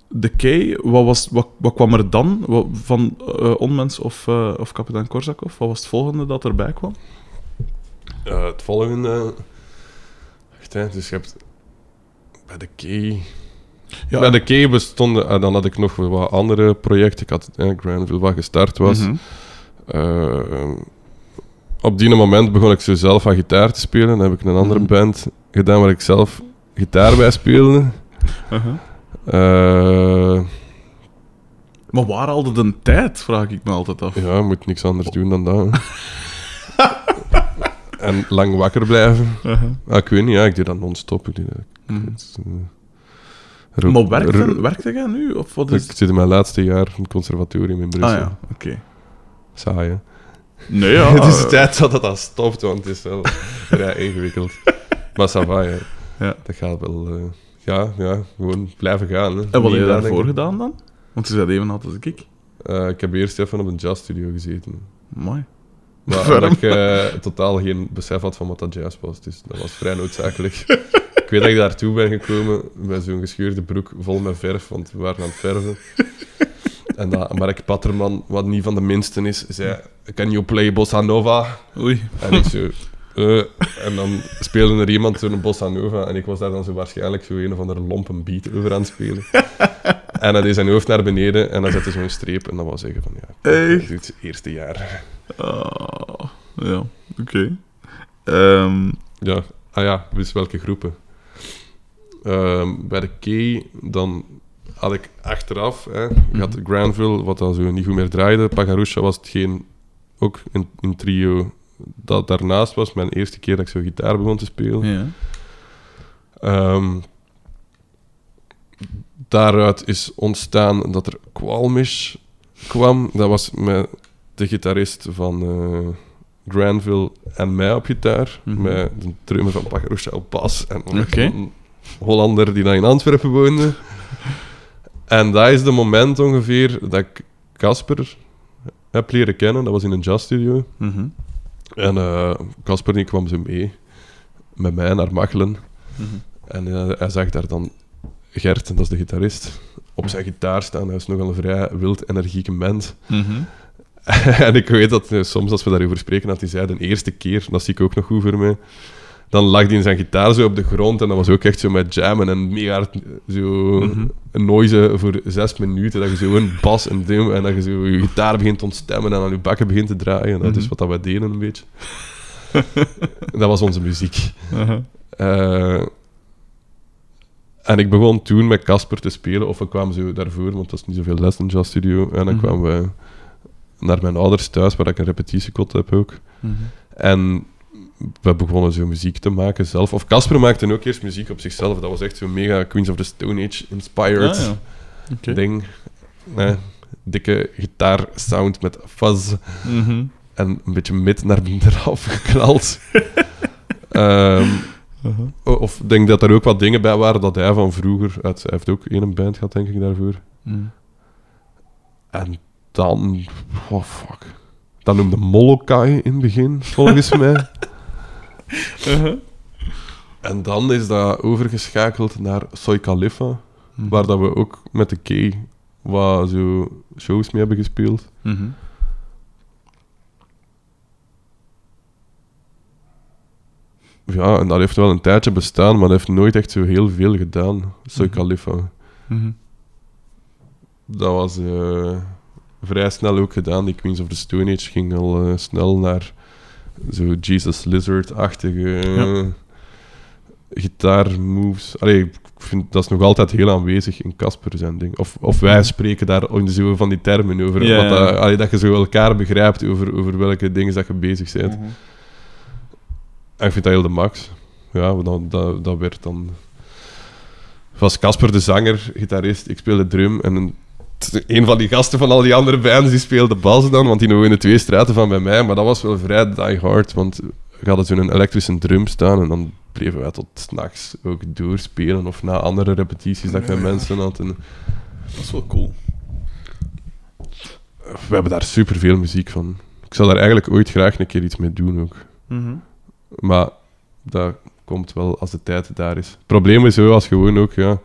de key, wat, was, wat, wat kwam er dan Wat- van Onmens of, of kapitein Korsakov? Wat was het volgende dat erbij kwam? Eh, het volgende. Wacht, hè, dus je hebt bij de key. Ja. Bij de Key bestonden... En dan had ik nog wat andere projecten. Ik had eh, Granville, wat gestart was. Mhm. Eh, op die moment begon ik zo zelf aan gitaar te spelen. Dan heb ik een andere Mhm. band gedaan waar ik zelf gitaar bij speelde. Uh-huh. Eh, Maar waar haalde de tijd, vraag ik me altijd af. ja, je moet niks anders doen dan dat. (laughs) en lang wakker blijven. Uh-huh. Ah, ik weet niet, ja, ik doe dat non-stop. Ik doe dat. Het is, rook- Maar werkte jij nu? Of wat is Ik zit in mijn laatste jaar in het conservatorium in Brussel. Ah ja, oké. Saai, hè? Nee, ja. (laughs) het is eh, tijd dat dan stopt, want het is wel vrij ingewikkeld. (laughs) Maar ça va, hè. Ja. Dat gaat wel... eh, ja, ja, gewoon blijven gaan. Hè. En wat heb je daarvoor gedaan dan? Want je zei even oud als ik. Eh, ik heb eerst even op een jazzstudio gezeten. Mooi. Maar Waarom? omdat ik eh, totaal geen besef had van wat dat jazz was. Dus dat was vrij noodzakelijk. (laughs) ik weet dat ik daartoe ben gekomen met zo'n gescheurde broek vol met verf, want we waren aan het verven. En dat Mark Patterman, wat niet van de minsten is, zei... Can you play bossa nova? Oei. En ik zo... eh, en dan speelde er iemand zo'n bossa nova en ik was daar dan zo waarschijnlijk zo een of andere lompen beat over aan het spelen. en hij deed zijn hoofd naar beneden en dan zette zo'n streep en dan was zeggen van ja, dit is het eerste jaar. Ah, ja, oké. Ehm, Ja, ah ja, dus welke groepen? Ehm, bij de Key, dan had ik achteraf, hè, je had Granville, wat dan zo niet goed meer draaide. Pagarusha was hetgeen, ook in, in trio, dat daarnaast was. Mijn eerste keer dat ik zo gitaar begon te spelen. ja. Ehm, daaruit is ontstaan dat er Qualmish kwam. Dat was met de gitarist van eh, Granville en mij op gitaar. Mhm. Met de drummer van Pagarusha op bas. En een Hollander die dan in Antwerpen woonde. en dat is de moment ongeveer dat ik Casper heb leren kennen. Dat was in een jazzstudio. Mhm. En eh, Casper die kwam zo mee met mij naar Machelen. Mhm. En eh, hij zag daar dan Gert, dat is de gitarist, op zijn gitaar staan. Hij is nogal een vrij wild, energieke mens. Mhm. (laughs) en ik weet dat eh, soms als we daarover spreken, dat hij zei de eerste keer, dat zie ik ook nog goed voor mij, dan lag hij in zijn gitaar zo op de grond en dat was ook echt zo met jammen en mega hard eh, zo Mhm. een noise voor zes minuten, dat je zo een bas en drum en dat je zo je gitaar begint te ontstemmen en aan je bakken begint te draaien. Dat is Mhm. wat dat wij deden een beetje. (laughs) dat was onze muziek. Eh, en ik begon toen met Casper te spelen, of we kwamen zo daarvoor, want dat is niet zoveel les in een jazzstudio. En dan Mhm. kwamen we naar mijn ouders thuis, waar ik een repetitiekot heb ook. Mhm. En we begonnen zo muziek te maken zelf. Of Casper maakte ook eerst muziek op zichzelf. Dat was echt zo'n mega Queens of the Stone Age inspired Ah, ja. Ding. Eh, dikke gitaarsound met fuzz Mhm. en een beetje mid naar eraf (laughs) geknald. Ehm, Uh-huh. Of ik denk dat er ook wat dingen bij waren dat hij van vroeger... Uit, hij heeft ook één band gehad, denk ik, daarvoor. Mhm. En dan... Oh, fuck. Dan noemde Molokai in het begin, volgens mij. (laughs) Uh-huh. En dan is dat overgeschakeld naar Soy Khalifa, Mhm. waar dat we ook met de K wat zo shows mee hebben gespeeld. Mhm. Ja, en dat heeft wel een tijdje bestaan, maar dat heeft nooit echt zo heel veel gedaan, Soy Mhm. Khalifa. Dat was eh, vrij snel ook gedaan. Die Queens of the Stone Age ging al eh, snel naar zo Jesus Lizard-achtige eh, gitaarmoves. Allee, ik vind dat is nog altijd heel aanwezig in Casper zijn ding. Of, of wij spreken daar in zo van die termen over. Ja, dat, allee, dat je zo elkaar begrijpt over, over welke dingen dat je bezig bent. Mhm. En ik vind dat heel de max. Ja, dat, dat, dat werd dan... Was Casper de zanger, gitarist, ik speelde drum. En een, een van die gasten van al die andere bands, die speelde bas dan, want die woonde twee straten van bij mij. Maar dat was wel vrij die hard, want we hadden zo'n elektrische drum staan en dan bleven wij tot nachts ook doorspelen. Of na andere repetities dat ik met mensen had. En Dat is wel cool. we hebben daar superveel muziek van. Ik zou daar eigenlijk ooit graag een keer iets mee doen ook. Mhm. Maar dat komt wel als de tijd daar is. Het probleem is zo als gewoon ook, ja.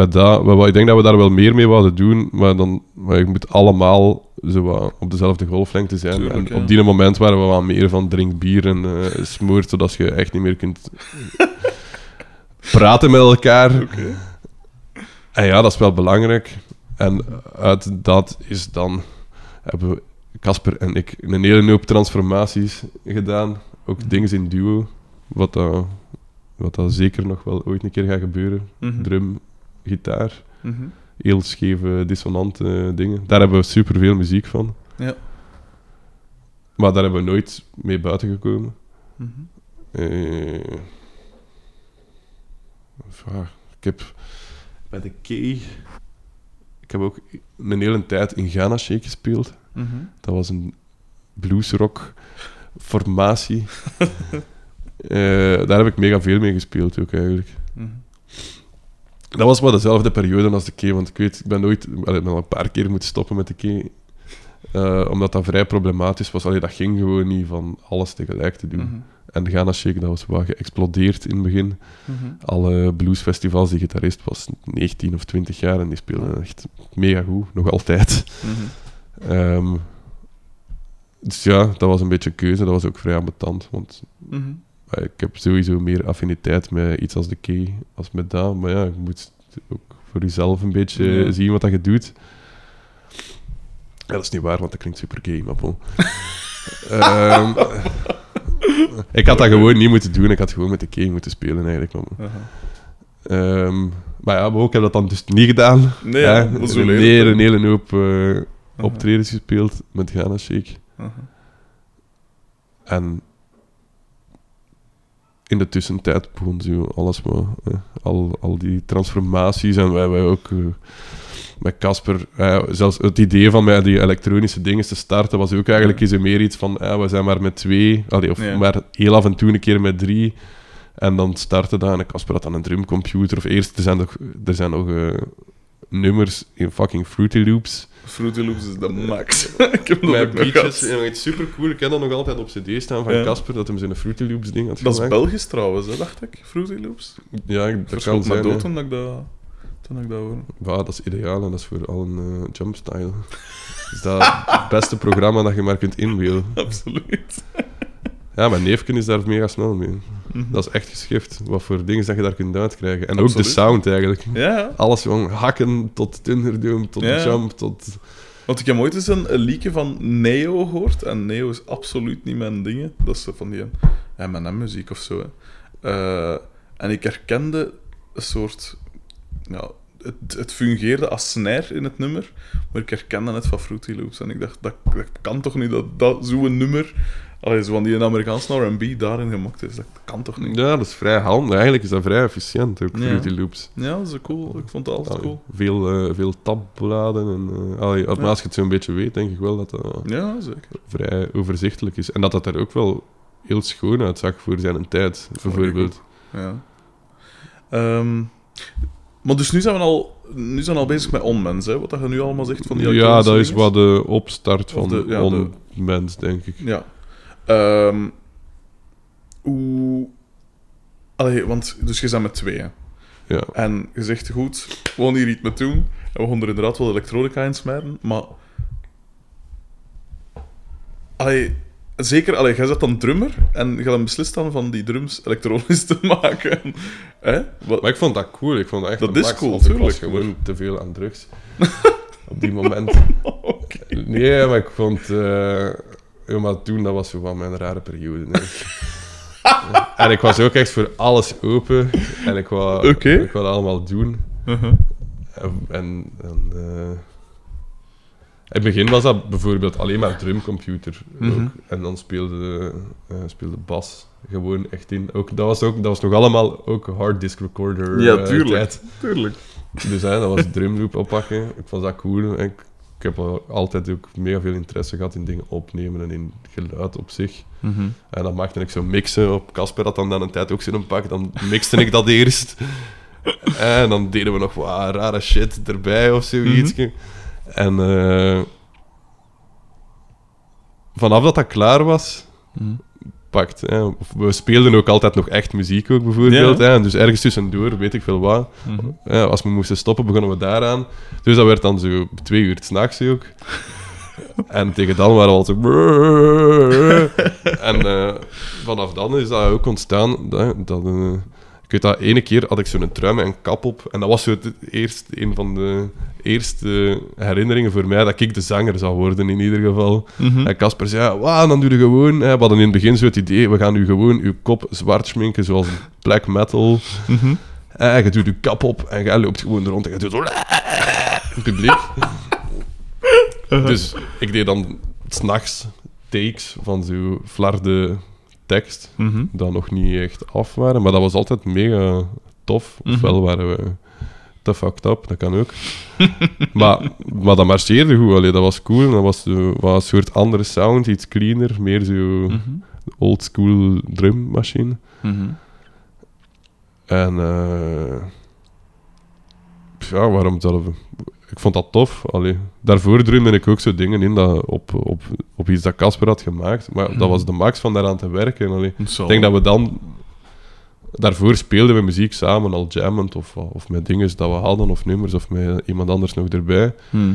Bij dat, we- ik denk dat we daar wel meer mee wilden doen, maar dan maar je moet allemaal zo wat op dezelfde golflengte zijn. Tuurlijk, en ja. op die moment waren we wat meer van drink bier en eh smoort, zodat je echt niet meer kunt praten met elkaar. En ja, dat is wel belangrijk. En uit dat is dan... Hebben we, Casper en ik, een hele hoop transformaties gedaan. Ook dingen in duo. Wat dat, wat dat zeker nog wel ooit een keer gaat gebeuren. Mhm. Drum, gitaar. Mhm. Heel scheve, dissonante dingen. Daar hebben we superveel muziek van. Ja. Maar daar hebben we nooit mee buiten gekomen. Mhm. Eh, ik heb bij de Key... Ik heb ook een hele tijd in Ghana Shake gespeeld. Mhm. Dat was een bluesrock formatie. (laughs) Eh, daar heb ik mega veel mee gespeeld ook eigenlijk. Dat was maar dezelfde periode als de Key, want ik weet, ik ben nooit, allee, ik ben al een paar keer moeten stoppen met de Key. Eh, omdat dat vrij problematisch was. Allee, dat ging gewoon niet van alles tegelijk te doen. Mhm. En de Ghana Shake, dat was wel geëxplodeerd in het begin. Mhm. Alle bluesfestivals, die gitarist was 19 of 20 jaar en die speelde echt mega goed, nog altijd. Mhm. Ehm, dus ja, dat was een beetje een keuze. Dat was ook vrij ambetant, want Mhm. Ik heb sowieso meer affiniteit met iets als de key als met dat. Maar ja, je moet ook voor jezelf een beetje Ja. zien wat dat je doet. Ja, dat is niet waar, want dat klinkt super gay, maar bon. (laughs) Ehm, ik had dat gewoon niet moeten doen. Ik had gewoon met de key moeten spelen, eigenlijk. Maar, Aha. Ehm, maar ja, maar ook heb dat dan dus niet gedaan. Nee, ja, dat is een, hele, een hele hoop Aha. optredens gespeeld met Ghana Shake. Aha. En in de tussentijd begon zo alles maar, eh, al, al die transformaties en wij, wij ook eh, met Casper, eh, zelfs het idee van met die elektronische dingen te starten was ook eigenlijk eens meer iets van, we zijn maar met twee, allee, of Ja. maar heel af en toe een keer met drie. En dan startte dat en Casper had dan een drumcomputer. Of eerst, er zijn nog, er zijn nog nummers in fucking Fruity Loops. Fruity Loops is de max. (laughs) ik heb dat ook Met nog en iets super cool. Ik ken dat nog altijd op CD staan van. Casper, dat hem zijn Fruity Loops ding had Dat is gemaakt. Belgisch trouwens, hè, dacht ik. Fruity Loops. Ja, dat kan zijn. dood hè. ik dat, toen ik dat hoorde. Ja, dat is ideaal en dat is voor al een eh, jumpstyle. (laughs) Is dat het beste programma dat je maar kunt inbeelden. (laughs) Absoluut. Ja, mijn neefje is daar mega snel mee. Mhm. Dat is echt geschift. Wat voor dingen dat je daar kunt uitkrijgen. En ook de sound eigenlijk. Ja. Alles van hakken tot Thunderdome, tot Ja. jump, tot... Want ik heb ooit eens een, een liedje van Neo gehoord. En Neo is absoluut niet mijn dingen. Dat is van die M&M-muziek of zo. Hè. Eh, en ik herkende een soort... Ja, het, het fungeerde als snare in het nummer. Maar ik herkende het van Fruity Loops. En ik dacht, dat, dat kan toch niet dat, dat zo'n nummer... Allee, zo van die Amerikaanse R&B daarin gemokt is. Dat kan toch niet? Ja, dat is vrij handig. Eigenlijk is dat vrij efficiënt, ook Ja. Fruity Loops. Ja, dat is cool. Ik vond het altijd Allee, cool. Veel, eh, veel tabbladen. En, allee, Ja. als je het zo'n beetje weet, denk ik wel dat dat Ja, zeker. vrij overzichtelijk is. En dat dat er ook wel heel schoon uitzag voor zijn tijd, bijvoorbeeld. Ja. Ehm, maar dus nu zijn we al, nu zijn we al bezig met onmens, hè? Wat dat je nu allemaal zegt van die Ja, dat is wat de opstart van de- ja, onmens, denk ik. Ja. Ehm, hoe... Allee, want dus je bent met twee, hè? Ja. En je zegt, goed, we gaan hier iets mee doen. En we gaan er inderdaad wel elektronica in smijten, maar... Allee, zeker, allee, jij zet dan drummer en je dan beslist dan van die drums elektronisch (laughs) te maken. Hè? Wat, Maar ik vond dat cool. Ik vond dat echt Dat is max, cool, want ik was tuurlijk. gewoon te veel aan drugs. (laughs) Op die moment. (laughs) Oké. Nee, maar ik vond... eh ja, maar toen, dat was zo van mijn rare periode. ik. en ik was ook echt voor alles open. En ik wou, ik wou dat allemaal doen. En, en, en, eh, in het begin was dat bijvoorbeeld alleen maar drumcomputer. Mhm. En dan speelde, eh, speelde Bas gewoon echt in. Ook, dat, was ook, dat was nog allemaal ook hard disk recorder Ja, eh, tuurlijk. Tuurlijk. Dus hè, dat was (laughs) drumloop oppakken. Ik vond dat cool. En ik, ik heb al altijd ook mega veel interesse gehad in dingen opnemen en in geluid op zich. En dan maakte ik zo mixen op. Casper had dan, dan een tijd ook zo'n pak. Dan mixte ik dat (laughs) eerst. En dan deden we nog wat rare shit erbij of zoiets. En eh, vanaf dat dat klaar was, pakt. Hè. We speelden ook altijd nog echt muziek ook, bijvoorbeeld. Ja. Hè. Dus ergens tussendoor, weet ik veel wat. Ja, als we moesten stoppen, begonnen we daaraan. Dus dat werd dan zo twee uur s'nachts ook. (laughs) En tegen dan waren we al zo... En eh, vanaf dan is dat ook ontstaan. Dat, dat, eh, weet dat, ene keer had ik zo'n trui met een kap op. En dat was zo het eerst, een van de eerste herinneringen voor mij dat ik de zanger zou worden, in ieder geval. Mhm. En Casper zei, wauw, dan doe je gewoon... Hè, we hadden in het begin zo het idee, we gaan nu gewoon je kop zwart schminken, zoals black metal. Mhm. En je doet je kap op en je loopt gewoon rond en je doet zo... (laughs) Publiek. (laughs) Dus ik deed dan s'nachts takes van zo flarde tekst, Mhm. dat nog niet echt af waren. Maar dat was altijd mega tof. Mhm. Ofwel waren we te fucked up, dat kan ook. (laughs) maar, maar dat marcheerde goed, allee, dat was cool. Dat was, zo, was een soort andere sound, iets cleaner, meer zo Mhm. old school drummachine. Mhm. En eh, ja, waarom zelf? Ik vond dat tof. Allee. Daarvoor drumde ik ook zo dingen in dat op, op, op iets dat Casper had gemaakt. Maar dat was de max van daaraan te werken. Allee. Ik denk dat we dan... Daarvoor speelden we muziek samen, al jammend, of, of met dingen dat we hadden, of nummers, of met iemand anders nog erbij. Mhm.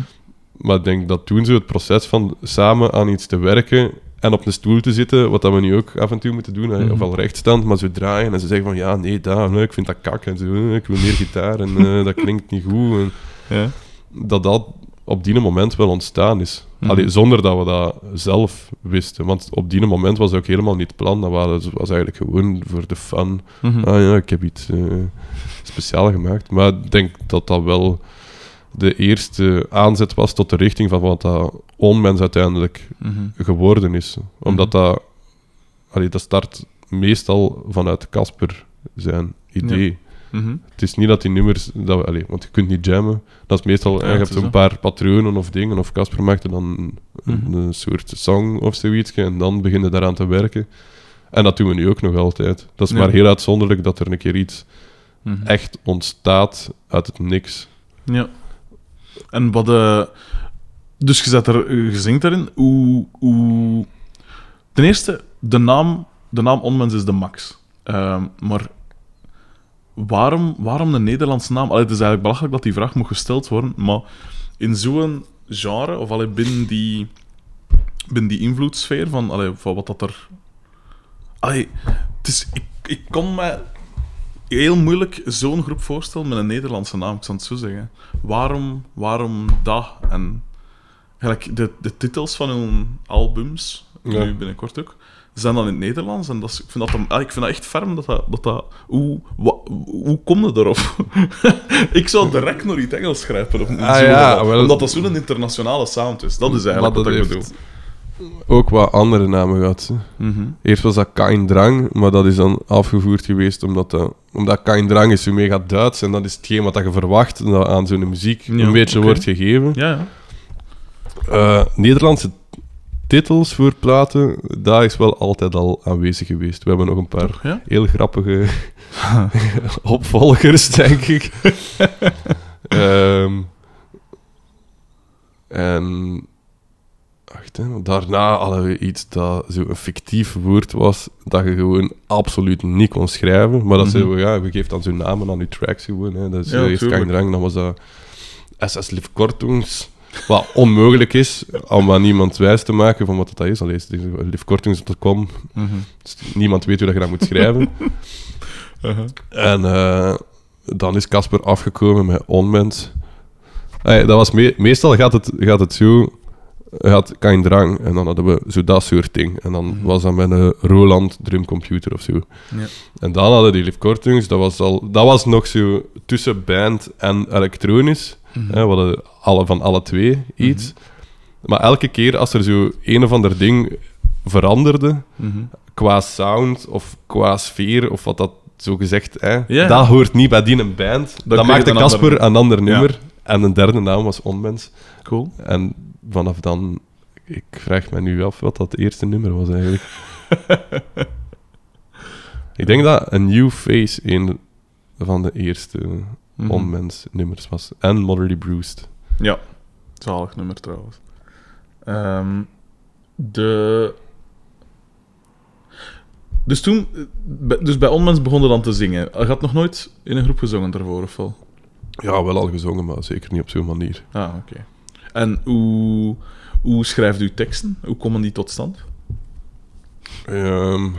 Maar ik denk dat toen zo het proces van samen aan iets te werken en op een stoel te zitten, wat dat we nu ook af en toe moeten doen, Mhm. ofwel rechtstand, maar zo draaien en ze zeggen van ja, nee, nee, ik vind dat kak en zo, ik wil meer gitaar en eh, dat klinkt niet goed. En Ja. Dat dat op die moment wel ontstaan is. Mhm. Allee, zonder dat we dat zelf wisten. Want op die moment was het ook helemaal niet plan. Dat was, was eigenlijk gewoon voor de fun. Mhm. Ah ja, ik heb iets eh speciaal gemaakt. Maar ik denk dat dat wel de eerste aanzet was tot de richting van wat dat onmens uiteindelijk Mhm. geworden is. Omdat dat... Allee, dat start meestal vanuit Casper zijn idee. Mhm. Het is niet dat die nummers... Dat we, want je kunt niet jammen. Dat is meestal... Ja, je het hebt zo. paar patronen of dingen. Of Casper maakt er dan een, Mhm. een soort song of zoiets. En dan beginnen daaraan te werken. En dat doen we nu ook nog altijd. Dat is Ja. maar heel uitzonderlijk dat er een keer iets Mhm. echt ontstaat uit het niks. Ja. En wat... eh, dus je, zet er, je zingt daarin. Hoe, hoe... Ten eerste, de naam, de naam Onmens is de max. Ehm, maar waarom, waarom de Nederlandse naam? Allee, het is eigenlijk belachelijk dat die vraag moet gesteld worden, maar in zo'n genre, of allee, binnen, die, binnen die invloedssfeer van, allee, van wat dat er... Allee, het is, ik, ik kon me heel moeilijk zo'n groep voorstellen met een Nederlandse naam, ik zal het zo zeggen. Waarom, waarom dat? En eigenlijk de, de titels van hun albums, Ja. nu binnenkort ook, zijn dan in het Nederlands. En dat is, ik, vind dat, dan- ah, ik vind dat echt ferm dat dat... dat, dat hoe, wa- hoe kom je erop? (laughs) ik zou direct nog iets Engels schrijven. Of Ah, zo, ja, dat- wel- omdat dat zo'n internationale sound is. Dat is eigenlijk wat ik bedoel. Ook wat andere namen gehad. Mhm. Eerst was dat Kain Drang, maar dat is dan afgevoerd geweest omdat, dat, omdat Kain Drang is zo mega Duits en dat is hetgeen wat je verwacht dat aan zo'n muziek Ja, een beetje wordt gegeven. Ja, ja. Eh, Nederlandse titels voor platen, dat is wel altijd al aanwezig geweest. We hebben nog een paar Ja? heel grappige (laughs) (laughs) opvolgers, denk ik. (laughs) Ehm, en wacht, hè, daarna hadden we iets dat zo een fictief woord was, dat je gewoon absoluut niet kon schrijven. Maar dat Mhm. zeiden we, ja, we geven dan zo'n namen aan je tracks gewoon. Hè. Dat is Ja, eerst. Kein Drang, dan was dat SS Liv Kortungs. Wat onmogelijk is om aan niemand wijs te maken van wat dat is. Allee, livkortungs.com. Mhm. Dus niemand weet hoe dat je dat moet schrijven. (laughs) Uh-huh. En eh, dan is Casper afgekomen met Onmens. Dat was me- meestal gaat het, gaat het zo... Gaat Kain Drang. En dan hadden we zo dat soort ding. En dan Mhm. was dat met een Roland drumcomputer of zo. Ja. En dan hadden die Liv Kortungs. Dat was, al, dat was nog zo tussen band en elektronisch. Mhm. Hè, we hadden alle, van alle twee iets. Maar elke keer als er zo een of ander ding veranderde Mhm. qua sound of qua sfeer of wat dat zo gezegd, hè, dat hoort niet bij die een band. Kreeg maakte Casper ander- een ander Ja. nummer en een derde naam was Onmens. Cool. En vanaf dan, ik vraag me nu af wat dat eerste nummer was eigenlijk. (laughs) ik denk dat een New Face een van de eerste Mhm. Onmens nummers was. En Moderly Bruised. Ja, zalig nummer trouwens. Ehm, de... Dus toen, eh, dus bij Onmens begonnen dan te zingen. Je had nog nooit in een groep gezongen daarvoor, of wel? Ja, wel al gezongen, maar zeker niet op zo'n manier. Ah, oké. En hoe, hoe schrijft u teksten? Hoe komen die tot stand? Ehm,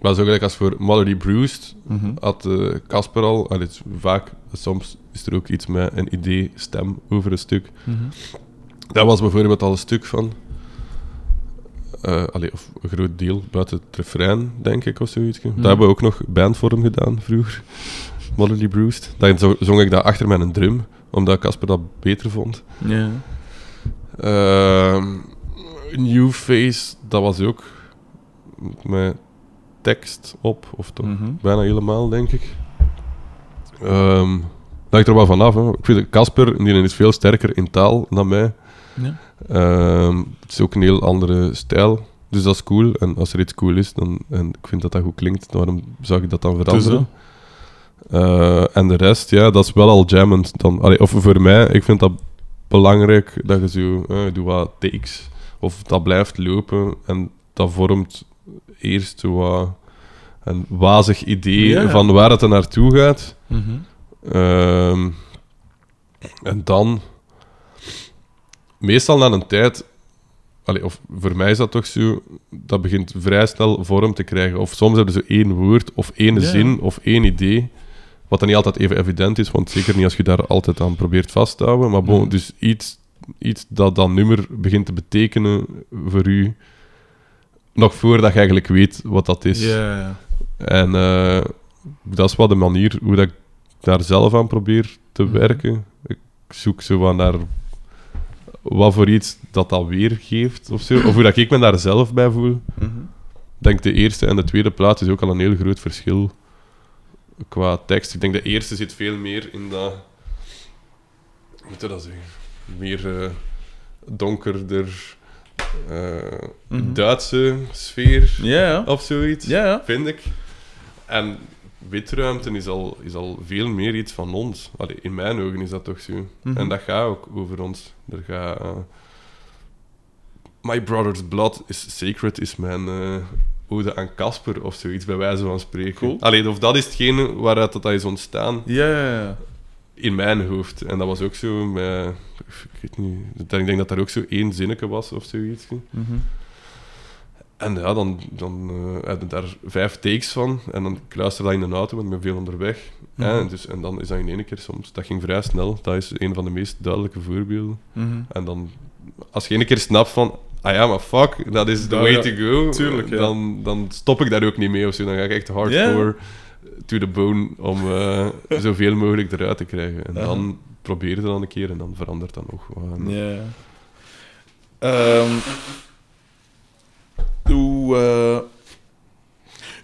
Maar zo gelijk als voor Mallory Bruised Mhm. had eh, Casper al, het is vaak, soms is er ook iets met een idee, stem over een stuk. Mhm. Dat was bijvoorbeeld al een stuk van. eh allee, of een groot deel buiten het refrein, denk ik, of zoiets. Mhm. Daar hebben we ook nog bandvorm gedaan vroeger. (laughs) Molly Bruised. Dan zo- zong ik dat achter met een drum, omdat Casper dat beter vond. Ja. Ehm, New Face, dat was ook met tekst op, of toch Mhm. bijna helemaal, denk ik. Ehm dat hangt er wel vanaf. Hè. Ik vind Casper, die is veel sterker in taal dan mij. Ja. Ehm, het is ook een heel andere stijl. Dus dat is cool. En als er iets cool is, dan, en ik vind dat dat goed klinkt, waarom zou ik dat dan veranderen? Eh, en de rest, ja, dat is wel al jammend. Dan, allee, of voor mij, ik vind dat belangrijk dat je zo, eh, doe wat takes, of dat blijft lopen en dat vormt eerst wat een wazig idee Ja, ja. van waar het er naartoe gaat. Mhm. Ehm, en dan, meestal na een tijd, allee, of voor mij is dat toch zo, dat begint vrij snel vorm te krijgen. Of soms hebben ze één woord, of één Ja, zin, of één idee. Wat dan niet altijd even evident is, want zeker niet als je daar altijd aan probeert vast te houden. Maar bon, Mhm. dus iets, iets dat dat nummer begint te betekenen voor u, nog voordat je eigenlijk weet wat dat is. En eh, dat is wel de manier hoe dat ik daar zelf aan probeer te Mhm. werken. Ik zoek zo wat naar wat voor iets dat dat weergeeft of zo. Of hoe dat ik me daar zelf bij voel. Mhm. Ik denk de eerste en de tweede plaat is ook al een heel groot verschil qua tekst. Ik denk de eerste zit veel meer in dat... Hoe moet je dat zeggen? Meer eh, donkerder Mhm. Duitse sfeer of zoiets vind ik. En witruimte is al, is al veel meer iets van ons. Allee, in mijn ogen is dat toch zo. Mhm. En dat gaat ook over ons. Er gaat... eh, My Brother's Blood is Sacred is mijn eh, ode aan Casper of zoiets, bij wijze van spreken. Cool. Allee, of dat is hetgene waaruit dat is ontstaan Ja, ja, ja. In mijn hoofd. En dat was ook zo met... Ik weet niet... Ik denk dat daar ook zo één zinnetje was of zoiets. Mhm. En ja, dan, dan heb je daar vijf takes van. En dan ik luister dat in de auto, want ik ben veel onderweg. Mhm. En, dus, en dan is dat in één keer soms. Dat ging vrij snel. Dat is een van de meest duidelijke voorbeelden. Mhm. En dan, als je één keer snapt van... Ah ja, maar fuck, dat is the way to go. Tuurlijk, ja. dan, dan stop ik daar ook niet mee of zo. Dan ga ik echt hardcore to the bone om eh, (laughs) zoveel mogelijk eruit te krijgen. En dan probeer je dan een keer en dan verandert dat nog. Ja. Ehm, hoe, eh,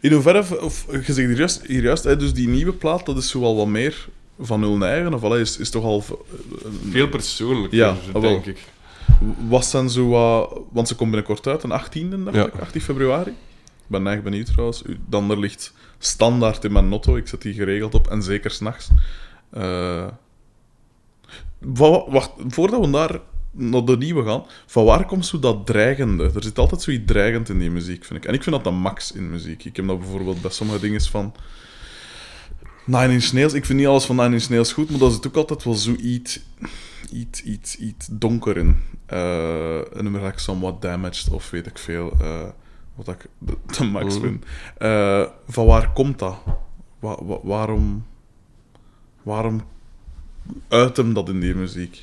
in hoeverre, of, je zegt hier juist, hier juist hè, dus die nieuwe plaat, dat is zo wel wat meer van hun eigen, of allee, is, is toch al... Veel persoonlijker, Ja, ah, wel. denk ik. Wat zijn zo. Want ze komt binnenkort uit, een 18e, dacht Ja. ik, 18 februari. Ik ben echt benieuwd trouwens. Dan er ligt standaard in mijn notto, ik zet die geregeld op, en zeker s'nachts. Wa- wacht, voordat we daar naar de nieuwe gaan, van waar komt zo dat dreigende? Er zit altijd zoiets dreigend in die muziek, vind ik. En ik vind dat de max in muziek. Ik heb dat bijvoorbeeld bij sommige dingen van... Nine Inch Nails, ik vind niet alles van Nine Inch Nails goed, maar dat zit ook altijd wel zoiets iets, iets, iets donker in. Eh een nummer ik somewhat damaged of weet ik veel. eh, wat ik de, de max vind. Van waar komt dat? Wa- wa- waarom, waarom uit hem dat in die muziek?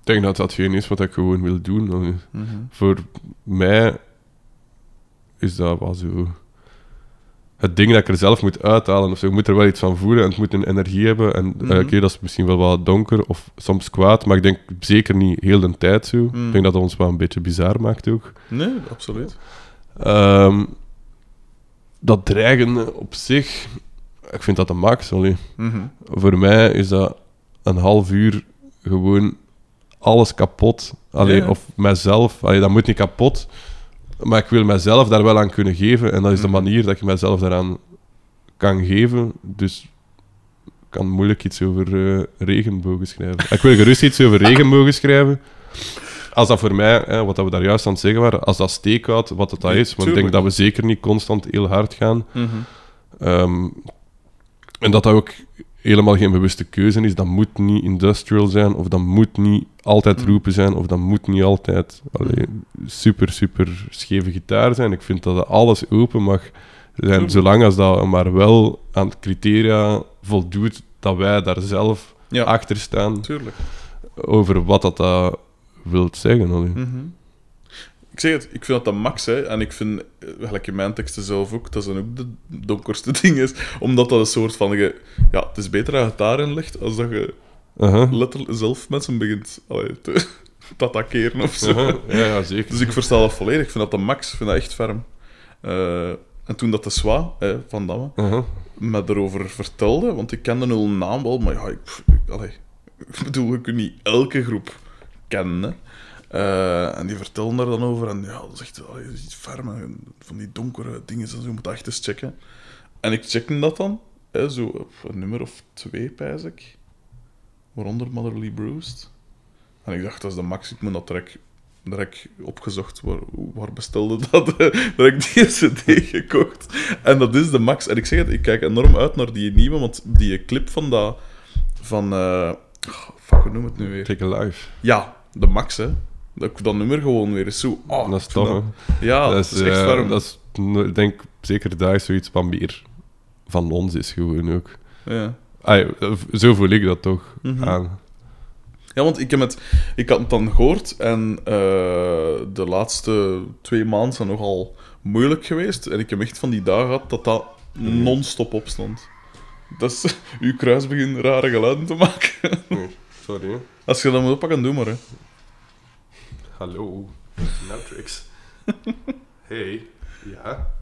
Ik denk dat dat geen is wat ik gewoon wil doen. Mhm. Voor mij is dat wel zo... Het ding dat ik er zelf moet uithalen of zo. Ik moet er wel iets van voelen en het moet een energie hebben. En eh, Mhm. oké, dat is misschien wel wat donker of soms kwaad, maar ik denk zeker niet heel de tijd zo. Mhm. Ik denk dat dat ons wel een beetje bizar maakt ook. Nee, absoluut. Ehm, dat dreigende op zich, ik vind dat de max. Allee. Mhm. Voor mij is dat een half uur gewoon alles kapot. Allee, Ja. Of mijzelf. Allee, dat moet niet kapot. Maar ik wil mijzelf daar wel aan kunnen geven. En dat is de Mhm. manier dat ik mijzelf daaraan kan geven. Dus ik kan moeilijk iets over eh, regenbogen schrijven. Ik wil gerust iets over regenbogen schrijven. Als dat voor mij, hè, wat we daar juist aan het zeggen waren, als dat steekhoudt, wat het dat is. Want ik denk dat we zeker niet constant heel hard gaan. Mhm. Ehm, en dat dat ook helemaal geen bewuste keuze is. Dat moet niet industrial zijn, of dat moet niet altijd Mm. roepen zijn, of dat moet niet altijd allee, super, super scheve gitaar zijn. Ik vind dat alles open mag zijn, Tuurlijk. zolang als dat maar wel aan het criteria voldoet dat wij daar zelf Ja, achter staan tuurlijk. over wat dat, dat wil zeggen. allee. Ik zeg het, ik vind dat dat max, hè. En ik vind, eh, gelijk in mijn teksten zelf ook, dat zijn ook de donkerste (laughs) dingen, omdat dat een soort van... ge- ja, het is beter dat je het daarin legt, als dat je Aha. letterlijk zelf met z'n begint allee, te, (laughs) te attackeren of zo. Ja, ja, zeker. Dus ik versta dat volledig. Ik vind dat de max. Ik vind dat echt ferm. Eh, en toen dat de Swa, hè, Van Damme, Aha. me erover vertelde, want ik kende hun naam wel, maar ja, ik, ik- allee, (laughs) ik bedoel, je kunt niet elke groep kennen. hè. Eh, en die vertelden daar dan over, en ja, dat is echt allee, dat is iets ferm, van die donkere dingen, en zo, je moet echt eens checken. En ik checkte dat dan, hè, zo op een nummer of twee, pijs ik, waaronder Motherly Bruised. En ik dacht, dat is de max, ik moet dat direct, direct opgezocht, waar, waar bestelde dat, (laughs) ik die cd gekocht. En dat is de max. En ik zeg het, ik kijk enorm uit naar die nieuwe, want die clip van dat... Van... eh oh, fuck, hoe noem het nu weer? Take a life. Ja, de max, hè. Dat, ik dat nummer gewoon weer is zo... Oh, dat is tof, hè. Ja, dat dat is, is echt eh, warm. dat is, ik denk zeker daar zoiets van meer van ons is gewoon ook. Ja. Ah, zo voel ik dat toch Mhm. aan. ja, want ik, heb het, ik had het dan gehoord en eh, de laatste twee maanden zijn nogal moeilijk geweest. En ik heb echt van die dagen gehad dat dat non-stop opstond. Dat is... (laughs) Uw kruis begint rare geluiden te maken. Sorry. hè. Als je dat moet oppakken, doe maar, hè. Hallo, Matrix. (laughs) hey, ja.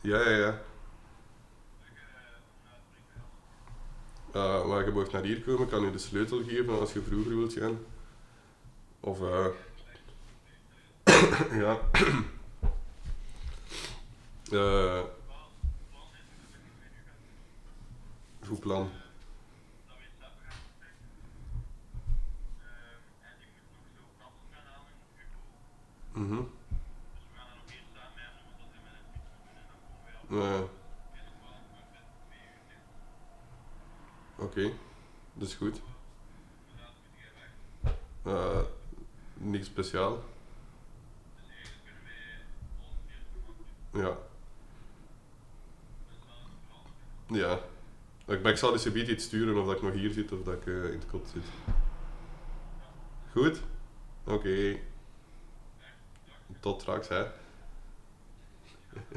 Ja, ja, ja. Uh, maar je mag naar hier komen, ik kan je de sleutel geven als je vroeger wilt gaan. Of, eh (coughs) ja. (coughs) Eh goed plan. Mhm. Ja. Oké, dat is goed. Eh niks speciaal. Ja. Ja. Ik, maar ik zal de subiet iets sturen of dat ik nog hier zit of dat ik eh, in het kot zit. Goed? Oké. Tot straks, hè.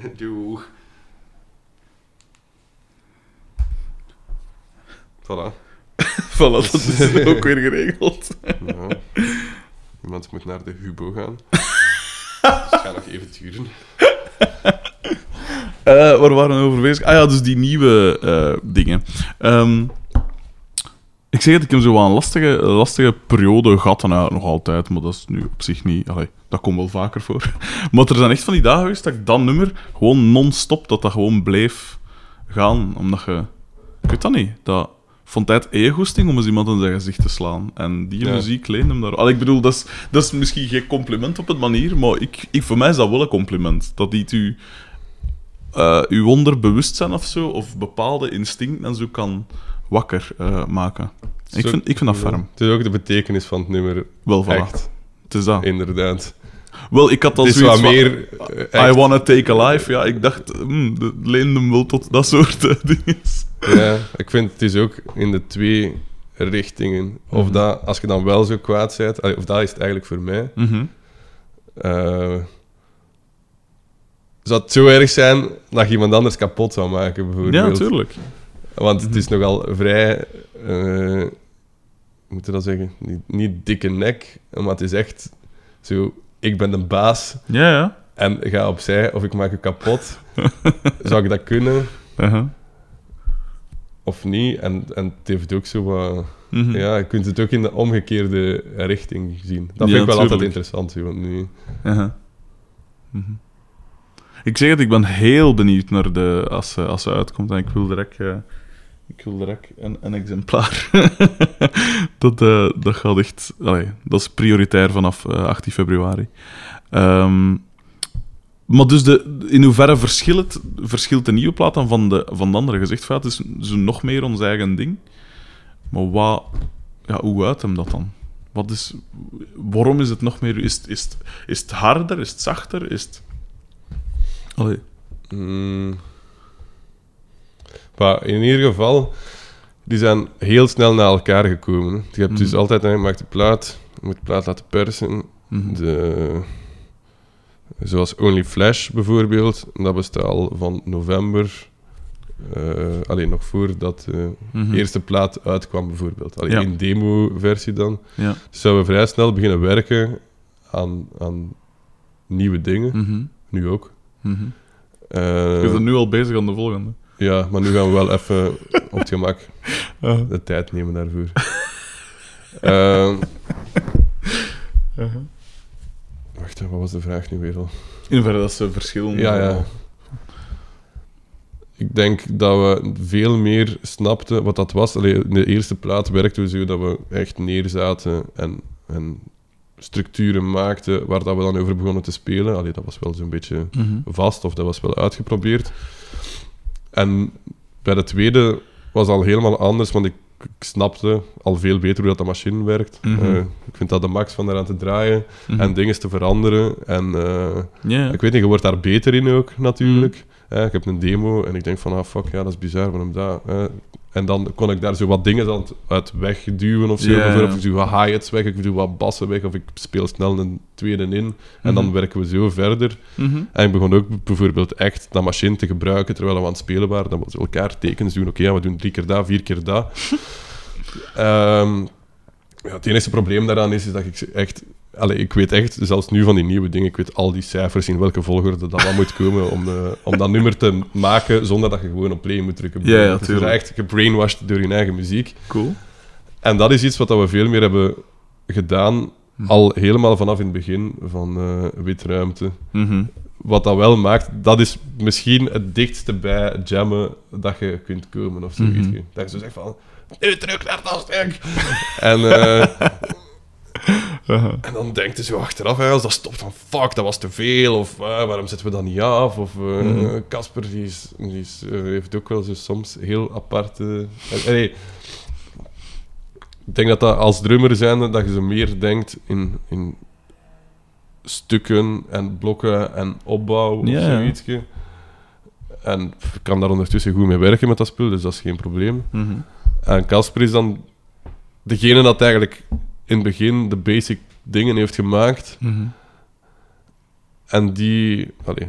(laughs) Doeg. Voilà. (laughs) Voilà, dat is (laughs) ook weer geregeld. Ja. Iemand moet naar de Hubo gaan. Dus het gaat nog even duren. Eh, waar waren we over bezig? Ah ja, dus die nieuwe eh, dingen. Ehm, ik zeg het, ik heb zo wel een lastige, lastige periode gehad. En ja, nog altijd, maar dat is nu op zich niet... Allee, dat komt wel vaker voor. (laughs) Maar er zijn echt van die dagen geweest dat ik dat nummer gewoon non-stop, dat dat gewoon bleef gaan. Omdat je... Ik weet dat niet. Dat vond tijd egoesting om eens iemand in zijn gezicht te slaan. En die Ja. muziek leende hem daar... Allee, ik bedoel, dat is, dat is misschien geen compliment op het manier, maar ik, ik, voor mij is dat wel een compliment. Dat iets u eh, uw onderbewustzijn of zo, of bepaalde instincten en zo kan wakker eh, maken. Ik vind, ik vind dat ferm. Het is ook de betekenis van het nummer. Wel, voilà. Echt, Het is dat. inderdaad. Wel, ik had al zoiets wat meer... I wanna take a life. Ja, ik dacht, leende hem wel tot dat soort eh, (laughs) dingen. Ja, ik vind het is ook in de twee richtingen. Of Mhm. dat, als je dan wel zo kwaad bent, of dat is het eigenlijk voor mij. Mhm. eh, zou het zo erg zijn dat je iemand anders kapot zou maken, bijvoorbeeld? Ja, natuurlijk. Want het is nogal vrij... eh, hoe moet je dat zeggen? Niet, niet dikke nek, maar het is echt zo... Ik ben de baas Ja, ja. en ga opzij of ik maak je kapot. (laughs) Zou ik dat kunnen Uh-huh. of niet? En, en het heeft ook zo wat... Mhm. Ja, je kunt het ook in de omgekeerde richting zien. Dat vind ik wel altijd interessant. zo, Want nu... Uh-huh. Mhm. Ik zeg het, ik ben heel benieuwd naar de, als, als ze uitkomt en ik wil direct, eh, ik wil direct een, een exemplaar. (laughs) dat, eh, dat gaat echt, dat is prioritair vanaf eh, 18 februari. Ehm, Maar dus de, in hoeverre verschilt, verschilt de nieuwe plaat dan van de, van de andere? Gezegd het is zo nog meer ons eigen ding. Maar wat, ja, hoe uit hem dat dan? Wat is, waarom is het nog meer... Is, is, is het harder? Is het zachter? Is het... Allee. Mm. Maar in ieder geval, die zijn heel snel naar elkaar gekomen. Je hebt dus Mhm. altijd, je maakt de plaat, je moet de plaat laten persen. Mhm. De, zoals Only Flash bijvoorbeeld, dat bestaat al van november. eh, alleen nog voordat de Mhm. eerste plaat uitkwam, bijvoorbeeld. Alleen Ja. in demo-versie dan. Ja. Dus zouden we vrij snel beginnen werken aan, aan nieuwe dingen. Nu ook. Mhm. Eh, Je bent nu al bezig aan de volgende. Ja, maar nu gaan we wel even (laughs) op het gemak Uh de tijd nemen daarvoor. (laughs) Ehm, wacht, hè, wat was de vraag nu weer al? In hoeverre dat ze verschillen. Ja, ja. Ik denk dat we veel meer snapten wat dat was. Allee, in de eerste plaat werkten we zo dat we echt neerzaten en, en structuren maakten waar dat we dan over begonnen te spelen. Allee, dat was wel zo'n beetje Mhm. vast of dat was wel uitgeprobeerd. En bij de tweede was al helemaal anders, want ik, ik snapte al veel beter hoe dat de machine werkt. Mhm. Eh, ik vind dat de max van eraan te draaien Mhm. en dingen te veranderen. En eh, ik weet niet, je wordt daar beter in ook natuurlijk. Eh, ik heb een demo en ik denk van, ah fuck, ja, dat is bizar, waarom dat? En dan kon ik daar zo wat dingen aan uit wegduwen of zo. Ja, Bijvoorbeeld, ik doe wat hi-hats weg, ik doe wat bassen weg, of ik speel snel een tweede in. En dan Mhm. werken we zo verder. Mhm. En ik begon ook bijvoorbeeld echt dat machine te gebruiken terwijl we aan het spelen waren. Dan we elkaar tekens doen. Oké, ja, we doen drie keer dat, vier keer dat. (laughs) Ehm, ja, het enige probleem daaraan is, is dat ik echt... Allee, ik weet echt, zelfs nu van die nieuwe dingen, ik weet al die cijfers in welke volgorde dat wat moet komen om, eh, om dat nummer te maken zonder dat je gewoon op play moet drukken. Ja, ja, Het is echt gebrainwashed door je eigen muziek. Cool. En dat is iets wat we veel meer hebben gedaan, Hm. al helemaal vanaf in het begin van eh Witruimte Mhm. wat dat wel maakt, dat is misschien het dichtste bij jammen dat je kunt komen of zoiets. Mhm. Dat je zo zegt van, nu terug naar dat stuk. (laughs) en, (laughs) en dan denkt je zo achteraf, hè, als dat stopt, van fuck, dat was te veel, of eh, waarom zetten we dat niet af? Of eh, Mhm. Casper, die, is, die is, eh, heeft ook wel zo soms heel aparte... nee, ik denk dat dat als drummer zijnde, dat je zo meer denkt in, in stukken en blokken en opbouw of ja. zoiets. En ik kan daar ondertussen goed mee werken met dat spul, dus dat is geen probleem. Mhm. En Casper is dan degene dat eigenlijk in het begin de basic dingen heeft gemaakt. Mhm. En die... Allee,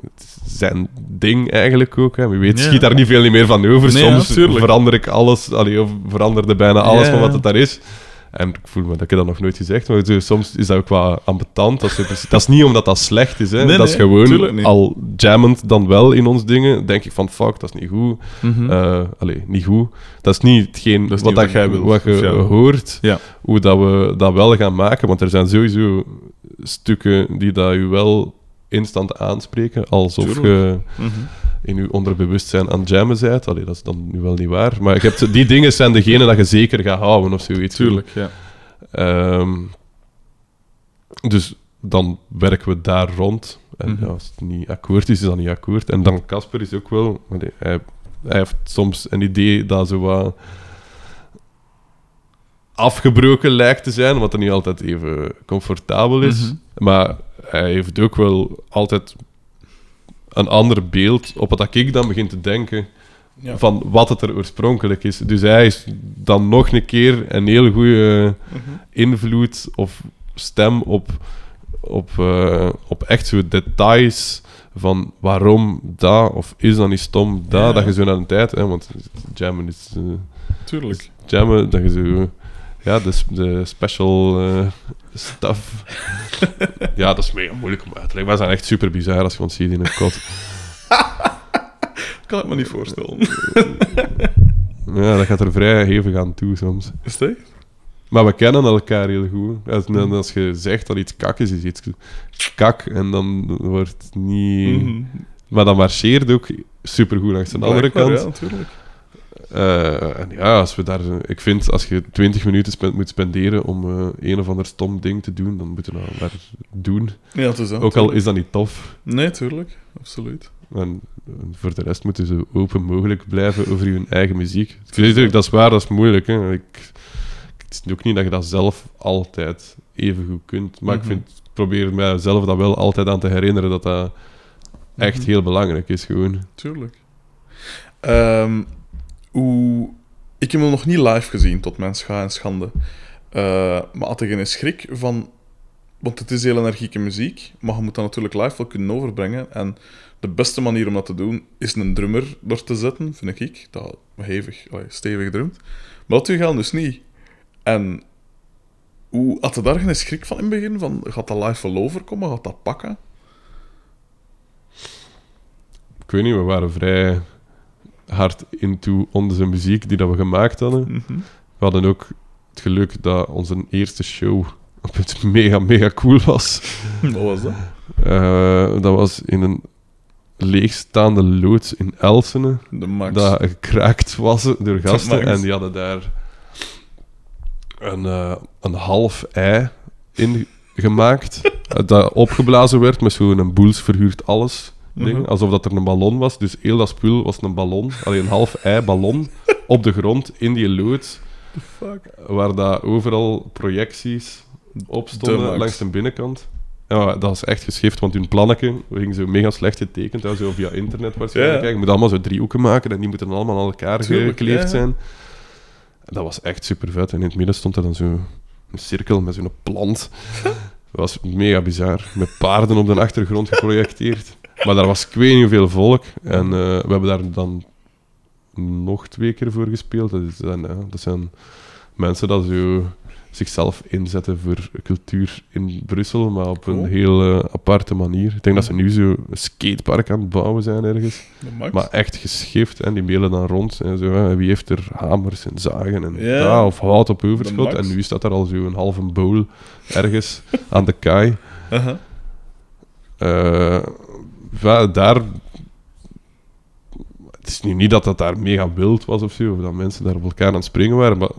het is zijn ding eigenlijk ook. Hè. Wie weet, Ja. schiet daar niet veel meer van over. Nee, Soms ja, verander ik alles, allee, of veranderde bijna alles Ja, van wat het daar is. En ik voel me dat ik dat nog nooit gezegd maar soms is dat ook wel ambetant. Dat is, dat is niet omdat dat slecht is. Hè. Nee, dat is gewoon al jammend dan wel in ons dingen. denk ik van, fuck, dat is niet goed. Eh, allee, niet goed. Dat is niet hetgeen Dat is wat, niet dat wat wil, wat je hoort, Ja. hoe dat we dat wel gaan maken. Want er zijn sowieso stukken die dat je wel instant aanspreken, alsof je. Mhm. In je onderbewustzijn aan het jammen bent. Allee, dat is dan nu wel niet waar. Maar die dingen zijn degene dat je zeker gaat houden of zoiets. Tuurlijk, ja. Ehm, dus dan werken we daar rond. En Mhm. ja, als het niet akkoord is, is dat niet akkoord. En dan Casper is ook wel... allee, hij, hij heeft soms een idee dat zo wat afgebroken lijkt te zijn, wat er niet altijd even comfortabel is. Mhm. Maar hij heeft ook wel altijd een ander beeld op wat ik dan begin te denken Ja. van wat het er oorspronkelijk is. Dus hij is dan nog een keer een heel goede Mhm. invloed of stem op, op, eh, op echt zo details van waarom dat of is dat niet stom dat, Ja. dat je zo naar de tijd, hè, want jammen is eh, Tuurlijk. jammen, dat je zo ja, de, de special eh, stuff. (laughs) ja, dat is mega moeilijk om uit te leggen. Wij zijn echt super bizar als je ons ziet in een kot. (laughs) Kan ik me niet voorstellen. (laughs) Ja, dat gaat er vrij hevig aan toe soms. Is echt? Maar we kennen elkaar heel goed. Als, en als je zegt dat iets kak is, is iets kak. En dan wordt het niet... Mhm. Maar dat marcheert ook supergoed langs de andere kant. Ja, natuurlijk. Eh, en ja, als we daar, ik vind als je 20 minuten moet spenderen om eh, een of ander stom ding te doen, dan moet je dat maar doen. Ja, is dat. Ook al is dat niet tof. Nee, tuurlijk. Absoluut. En voor de rest moeten ze zo open mogelijk blijven over hun eigen muziek. (laughs) Ik weet natuurlijk, dat is waar, dat is moeilijk. Hè. Ik, het is ook niet dat je dat zelf altijd even goed kunt. Maar Mhm. ik vind, ik probeer mijzelf dat wel altijd aan te herinneren dat dat echt Mhm. heel belangrijk is. Gewoon. Tuurlijk. Ehm, hoe... Ik heb hem nog niet live gezien, tot mijn scha en schande. Eh, maar had ik geen schrik van... Want het is heel energieke muziek, maar je moet dat natuurlijk live wel kunnen overbrengen. En de beste manier om dat te doen, is een drummer er te zetten, vind ik. Dat hevig, stevig drumt. Maar dat gaan dus niet. En hoe, had je daar geen schrik van in het begin? Van, gaat dat live wel overkomen? Gaat dat pakken? Ik weet niet, we waren vrij hard into onze muziek die dat we gemaakt hadden. Mhm. We hadden ook het geluk dat onze eerste show op het mega, mega cool was. (laughs) Wat was dat? Eh, dat was in een leegstaande loods in Elsene. De Max. Dat gekraakt was door gasten. En die hadden daar een, eh, een half ei in gemaakt. (laughs) dat opgeblazen werd met zo'n boels verhuurd alles. Ding, Mhm. Alsof dat er een ballon was. Dus heel dat spul was een ballon. Alleen een half ei ballon (laughs) op de grond in die. Fuck. Waar dat overal projecties op De stonden langs de binnenkant. Ja, dat was echt geschift, want hun plannetje ging zo mega slecht getekend, hè, zo via internet waarschijnlijk. Ja. Je moet allemaal zo driehoeken maken en die moeten dan allemaal aan elkaar Tuurlijk, gekleefd ja. zijn. Dat was echt super vet. En in het midden stond er dan zo een cirkel met zo'n plant. (laughs) Dat was mega bizar. Met paarden op de achtergrond geprojecteerd. Maar daar was ik weet niet hoeveel volk. En eh, we hebben daar dan nog twee keer voor gespeeld. Dat, is, dan, ja, dat zijn mensen dat zo zichzelf inzetten voor cultuur in Brussel, maar op Cool. een heel eh, aparte manier. Ik denk dat ze nu zo een skatepark aan het bouwen zijn ergens. Maar echt geschift. En die mailen dan rond. En zo, hè, wie heeft er hamers en zagen en ja, of hout op overschot. En nu staat er al zo een halve bowl ergens aan de kaai. (laughs) Eh, ja, daar... Het is nu niet dat dat daar mega wild was of zo, of dat mensen daar op elkaar aan het springen waren, maar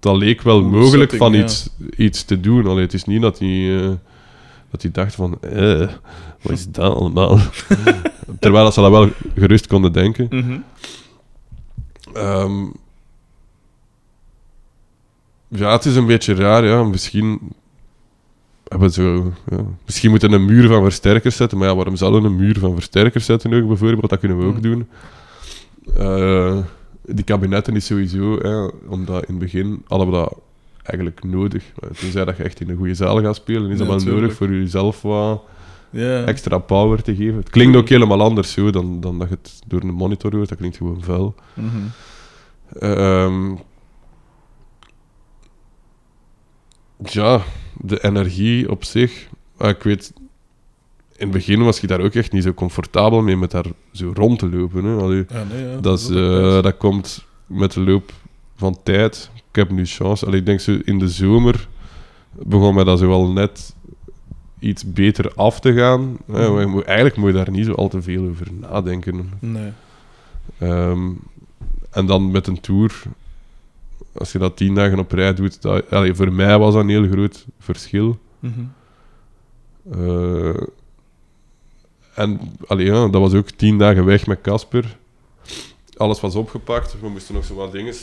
dat leek wel mogelijk setting, van ja. iets, iets te doen. Allee, het is niet dat hij, eh, dat hij dacht van, eh, wat is dat allemaal? (laughs) Terwijl dat ze dat wel gerust konden denken. Mhm. Ehm, ja, het is een beetje raar, ja. Misschien hebben zo... Ja. Misschien moeten we een muur van versterkers zetten. Maar ja, waarom zouden we een muur van versterkers zetten ook, bijvoorbeeld? Dat kunnen we ook doen. Eh, die kabinetten is sowieso... Hè, omdat in het begin hadden we dat eigenlijk nodig. Eh, Tenzij dat je echt in een goede zaal gaat spelen, is dat wel tuurlijk. nodig voor jezelf wat Ja. extra power te geven. Het klinkt ook helemaal anders zo dan, dan dat je het door een monitor hoort. Dat klinkt gewoon vuil. Mhm. Ehm, ja, de energie op zich. Ah, ik weet, in het begin was je daar ook echt niet zo comfortabel mee met daar zo rond te lopen. Hè. Allee, Ja, nee, ja. dat, is, eh, dat komt met de loop van tijd. Ik heb nu chance. Allee, ik denk zo in de zomer begon mij dat zo wel net iets beter af te gaan. moet- eigenlijk moet je daar niet zo al te veel over nadenken. Nee. Ehm, en dan met een tour, als je dat tien dagen op rij doet, dat, allee, voor mij was dat een heel groot verschil. Mhm. Eh, en allee, ja, dat was ook tien dagen weg met Casper. Alles was opgepakt. We moesten nog zo wat dingen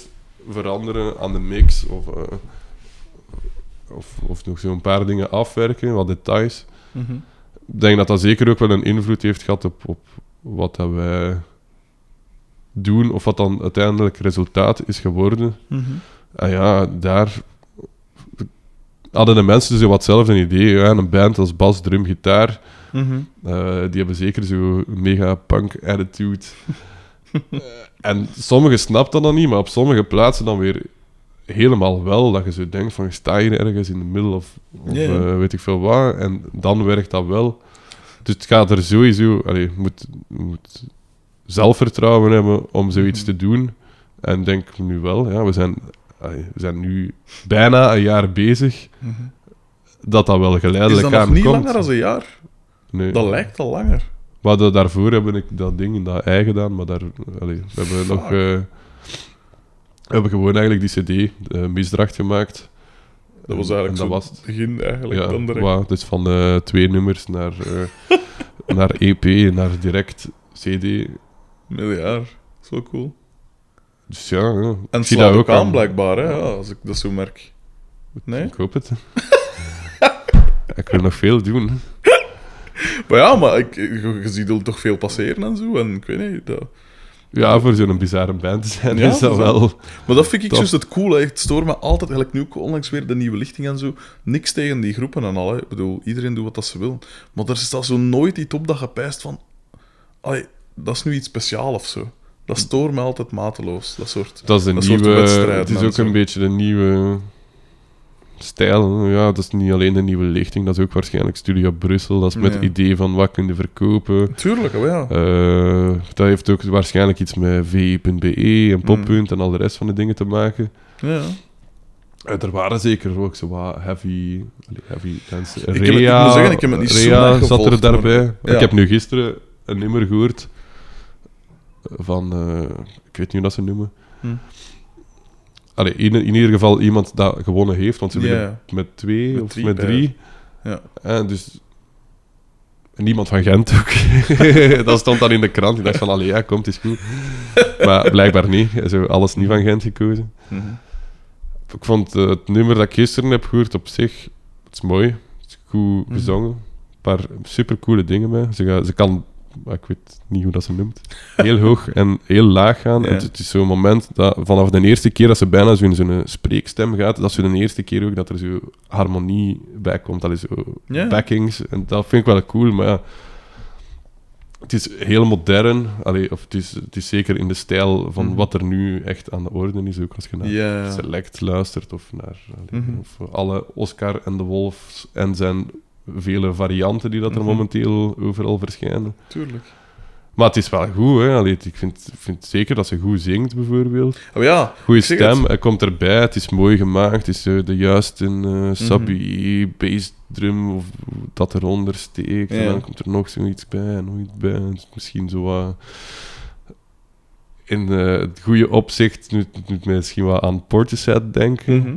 veranderen aan de mix. Of, eh, of, of nog zo'n paar dingen afwerken, wat details. Mhm. Ik denk dat dat zeker ook wel een invloed heeft gehad op, op wat dat wij doen. Of wat dan uiteindelijk resultaat is geworden. Mhm. En ja, daar hadden de mensen zo wat hetzelfde idee. Ja, een band als bas, drum, gitaar. Mhm. eh, die hebben zeker zo mega punk attitude. Eh, en sommigen snapt dat dan niet, maar op sommige plaatsen dan weer helemaal wel. Dat je zo denkt van, je staat hier ergens in de middel of, eh, weet ik veel wat. En dan werkt dat wel. Dus het gaat er sowieso... Allee, je moet, je moet zelfvertrouwen hebben om zoiets te doen. En ik denk nu wel, ja, we zijn, we zijn nu bijna een jaar bezig, Mhm. dat dat wel Is geleidelijk dat nog aan niet komt. langer dan een jaar? Nee. Dat lijkt al langer. Maar da- daarvoor heb ik dat ding in dat ei gedaan, maar daar, allee, we hebben nog eh, We hebben gewoon eigenlijk die CD, eh, Misdracht, gemaakt. Dat was En eigenlijk dat zo was het. begin eigenlijk. Ja, dan dus van eh, twee nummers naar, eh, (laughs) naar EP, naar direct CD. Miljard. Zo cool. Dus ja, ja. En ik zie dat ook aan, blijkbaar, hè, ja, als ik dat zo merk. Nee? Ik hoop het. (laughs) ik wil nog veel doen. (laughs) Maar ja, maar ik, je, je ziet er toch veel passeren en zo. En ik weet niet. Dat... Ja, voor zo'n bizarre band te zijn, Ja, is dat wel... Maar dat vind ik juist het coole. hè. Het stoort me altijd, eigenlijk nu ook onlangs weer de nieuwe lichting en zo. Niks tegen die groepen en al. Hè. Ik bedoel, iedereen doet wat dat ze wil. Maar er staat zo nooit iets op dat je pijst van... Allee, dat is nu iets speciaals of zo. Dat stoort me altijd mateloos. Dat soort... Dat is een Dat soort nieuwe... Het is ook een beetje de nieuwe stijl. hè. Ja, dat is niet alleen de nieuwe lichting, dat is ook waarschijnlijk Studio Brussel. Dat is met het idee van wat kun je verkopen. Tuurlijk, oh ja. Eh, dat heeft ook waarschijnlijk iets met VI.be Mm. en Poppunt en al de rest van de dingen te maken. ja. Eh, er waren zeker ook zo wat heavy, heavy dance. heb het- ik Rea, moet zeggen, ik heb het niet zo Rea zat er daarbij. maar- ja. Ik heb nu gisteren een nummer gehoord van, eh, ik weet niet hoe dat ze noemen. Hm. Allee, in, in ieder geval iemand dat gewonnen heeft, want ze Ja. winnen met twee Met of drie met drie. Ja. En dus... En niemand van Gent ook. (laughs) dat stond dan in de krant. Ik dacht van, allee, ja, komt, is goed. maar blijkbaar niet. Zo alles niet van Gent gekozen. Mhm. Ik vond eh, het nummer dat ik gisteren heb gehoord op zich, het is mooi. Het is goed Mhm. gezongen. Een paar supercoole dingen bij. Ze, ze kan, maar ik weet niet hoe dat ze noemt, heel hoog en heel laag gaan. Ja. En het, het is zo'n moment dat vanaf de eerste keer dat ze bijna zo in zo'n spreekstem gaat, dat zo de eerste keer ook dat er zo harmonie bij komt. Dat is zo Ja. backings. En dat vind ik wel cool, maar ja. Het is heel modern, allee, of het is, het is zeker in de stijl van Mhm. wat er nu echt aan de orde is. Ook als je naar. Select luistert of naar allee, Mhm. of alle Oscar en de Wolf en zijn vele varianten die dat er Mhm. momenteel overal verschijnen. Tuurlijk. Maar het is wel goed, hè. Allee, ik vind, vind zeker dat ze goed zingt, bijvoorbeeld. Oh ja, zeg stem, het. hij komt erbij, het is mooi gemaakt, het is eh, de juiste uh, sabi bassdrum of dat eronder steekt. En dan komt er nog zoiets bij nog iets bij. Misschien zo wat... In eh, het goede opzicht doet doet mij misschien wat aan Portishead denken. Mhm.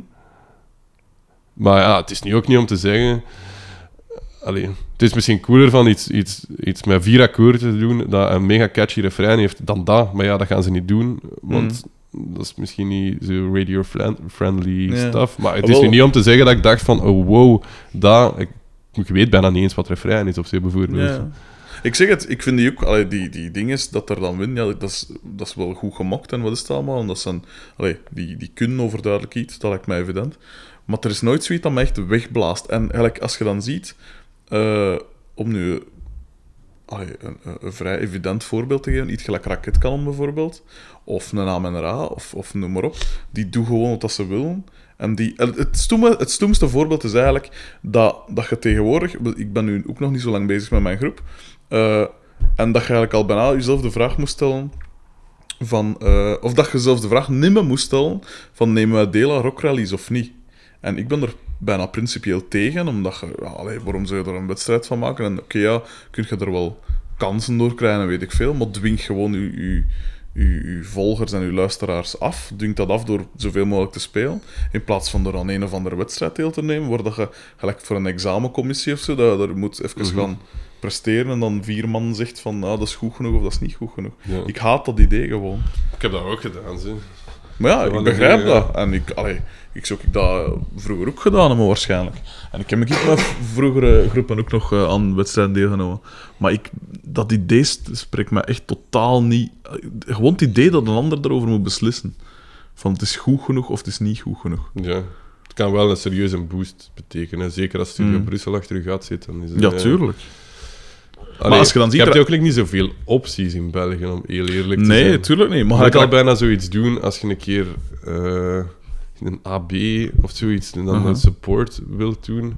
Maar ja, het is nu ook niet om te zeggen... Allee, het is misschien cooler van iets, iets, iets met vier akkoorden te doen dat een mega catchy refrein heeft dan dat. Maar ja, dat gaan ze niet doen, want dat is misschien niet zo radio-friendly Ja. stuff. Maar het Ah, is nu niet om te zeggen dat ik dacht van, oh wow, dat... Ik, ik weet bijna niet eens wat refrein is of zo, bijvoorbeeld. Ja. Ik zeg het, ik vind die ook, allee, die, die dingen dat er dan winnen, ja, dat, is, dat is wel goed gemokt en wat is het allemaal. En dat zijn, allee, die, die kunnen overduidelijk iets, dat lijkt mij evident. Maar er is nooit zoiets dat mij echt wegblaast. En eigenlijk, als je dan ziet, eh, om nu een, vrij evident voorbeeld te geven, iets gelijk Raketkanon bijvoorbeeld, of een Ra, of, of noem maar op, die doen gewoon wat ze willen. En die, het, het, stoemste voorbeeld is eigenlijk dat, dat je tegenwoordig... Ik ben nu ook nog niet zo lang bezig met mijn groep. eh, en dat je eigenlijk al bijna jezelf de vraag moest stellen van... eh, of dat je zelf de vraag niet meer moest stellen van nemen we deel aan rockrallies of niet. En ik ben er bijna principieel tegen, omdat je... Ja, allee, waarom zou je er een wedstrijd van maken? En oké, ja, kun je er wel kansen door krijgen, en weet ik veel, maar dwing gewoon je, je, je, je volgers en je luisteraars af. Dwing dat af door zoveel mogelijk te spelen, in plaats van er aan een of andere wedstrijd deel te nemen, waar dat je, gelijk voor een examencommissie of zo, dat je er moet even Mhm. gaan presteren en dan vier man zegt van, nou, dat is goed genoeg of dat is niet goed genoeg. Ja. Ik haat dat idee gewoon. Ik heb dat ook gedaan, zeg. Maar ja, ik begrijp dat. En ik, allee, ik zou ik dat vroeger ook gedaan hebben, waarschijnlijk. En ik heb met mijn vroegere groepen ook nog eh, aan wedstrijden deelgenomen. Maar ik, dat idee spreekt me echt totaal niet... Gewoon het idee dat een ander erover moet beslissen. Van het is goed genoeg of het is niet goed genoeg. Ja. Het kan wel een serieuze boost betekenen. Zeker als Studio Mm. Brussel achter je gat zit. Dan is het, Ja, eh, allee, als je dan ziet hebt er- ook niet zoveel opties in België, om heel eerlijk te Nee, zijn. tuurlijk niet. Maar ik hij al bijna zoiets doen als je een keer eh, een AB of zoiets en dan Mhm. een support wilt doen.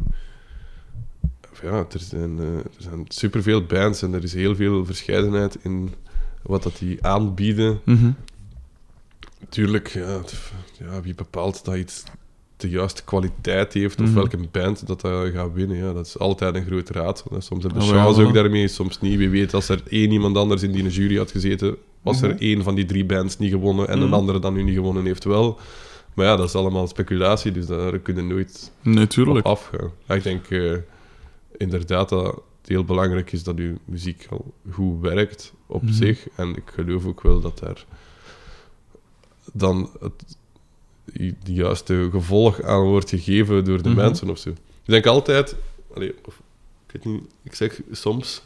Ja, er zijn, eh, er zijn superveel bands en er is heel veel verscheidenheid in wat dat die aanbieden. Mhm. Tuurlijk, ja, ja, wie bepaalt dat iets de juiste kwaliteit heeft of Mhm. welke band dat, dat gaat winnen. Ja, dat is altijd een groot raadsel. hè. Soms hebben de Oh, ja, ook daarmee, soms niet. Wie weet, als er één iemand anders in die jury had gezeten, was er één van die drie bands niet gewonnen en een Mhm. andere dan nu niet gewonnen heeft wel. Maar ja, dat is allemaal speculatie, dus daar kunnen nooit Nee, op tuurlijk. afgaan. Ja, ik denk eh, inderdaad dat het heel belangrijk is dat uw muziek al goed werkt op Mhm. zich. En ik geloof ook wel dat daar dan het de juiste gevolg aan wordt gegeven door de Mhm. mensen of zo. Ik denk altijd, allee, of, ik weet niet, ik zeg soms,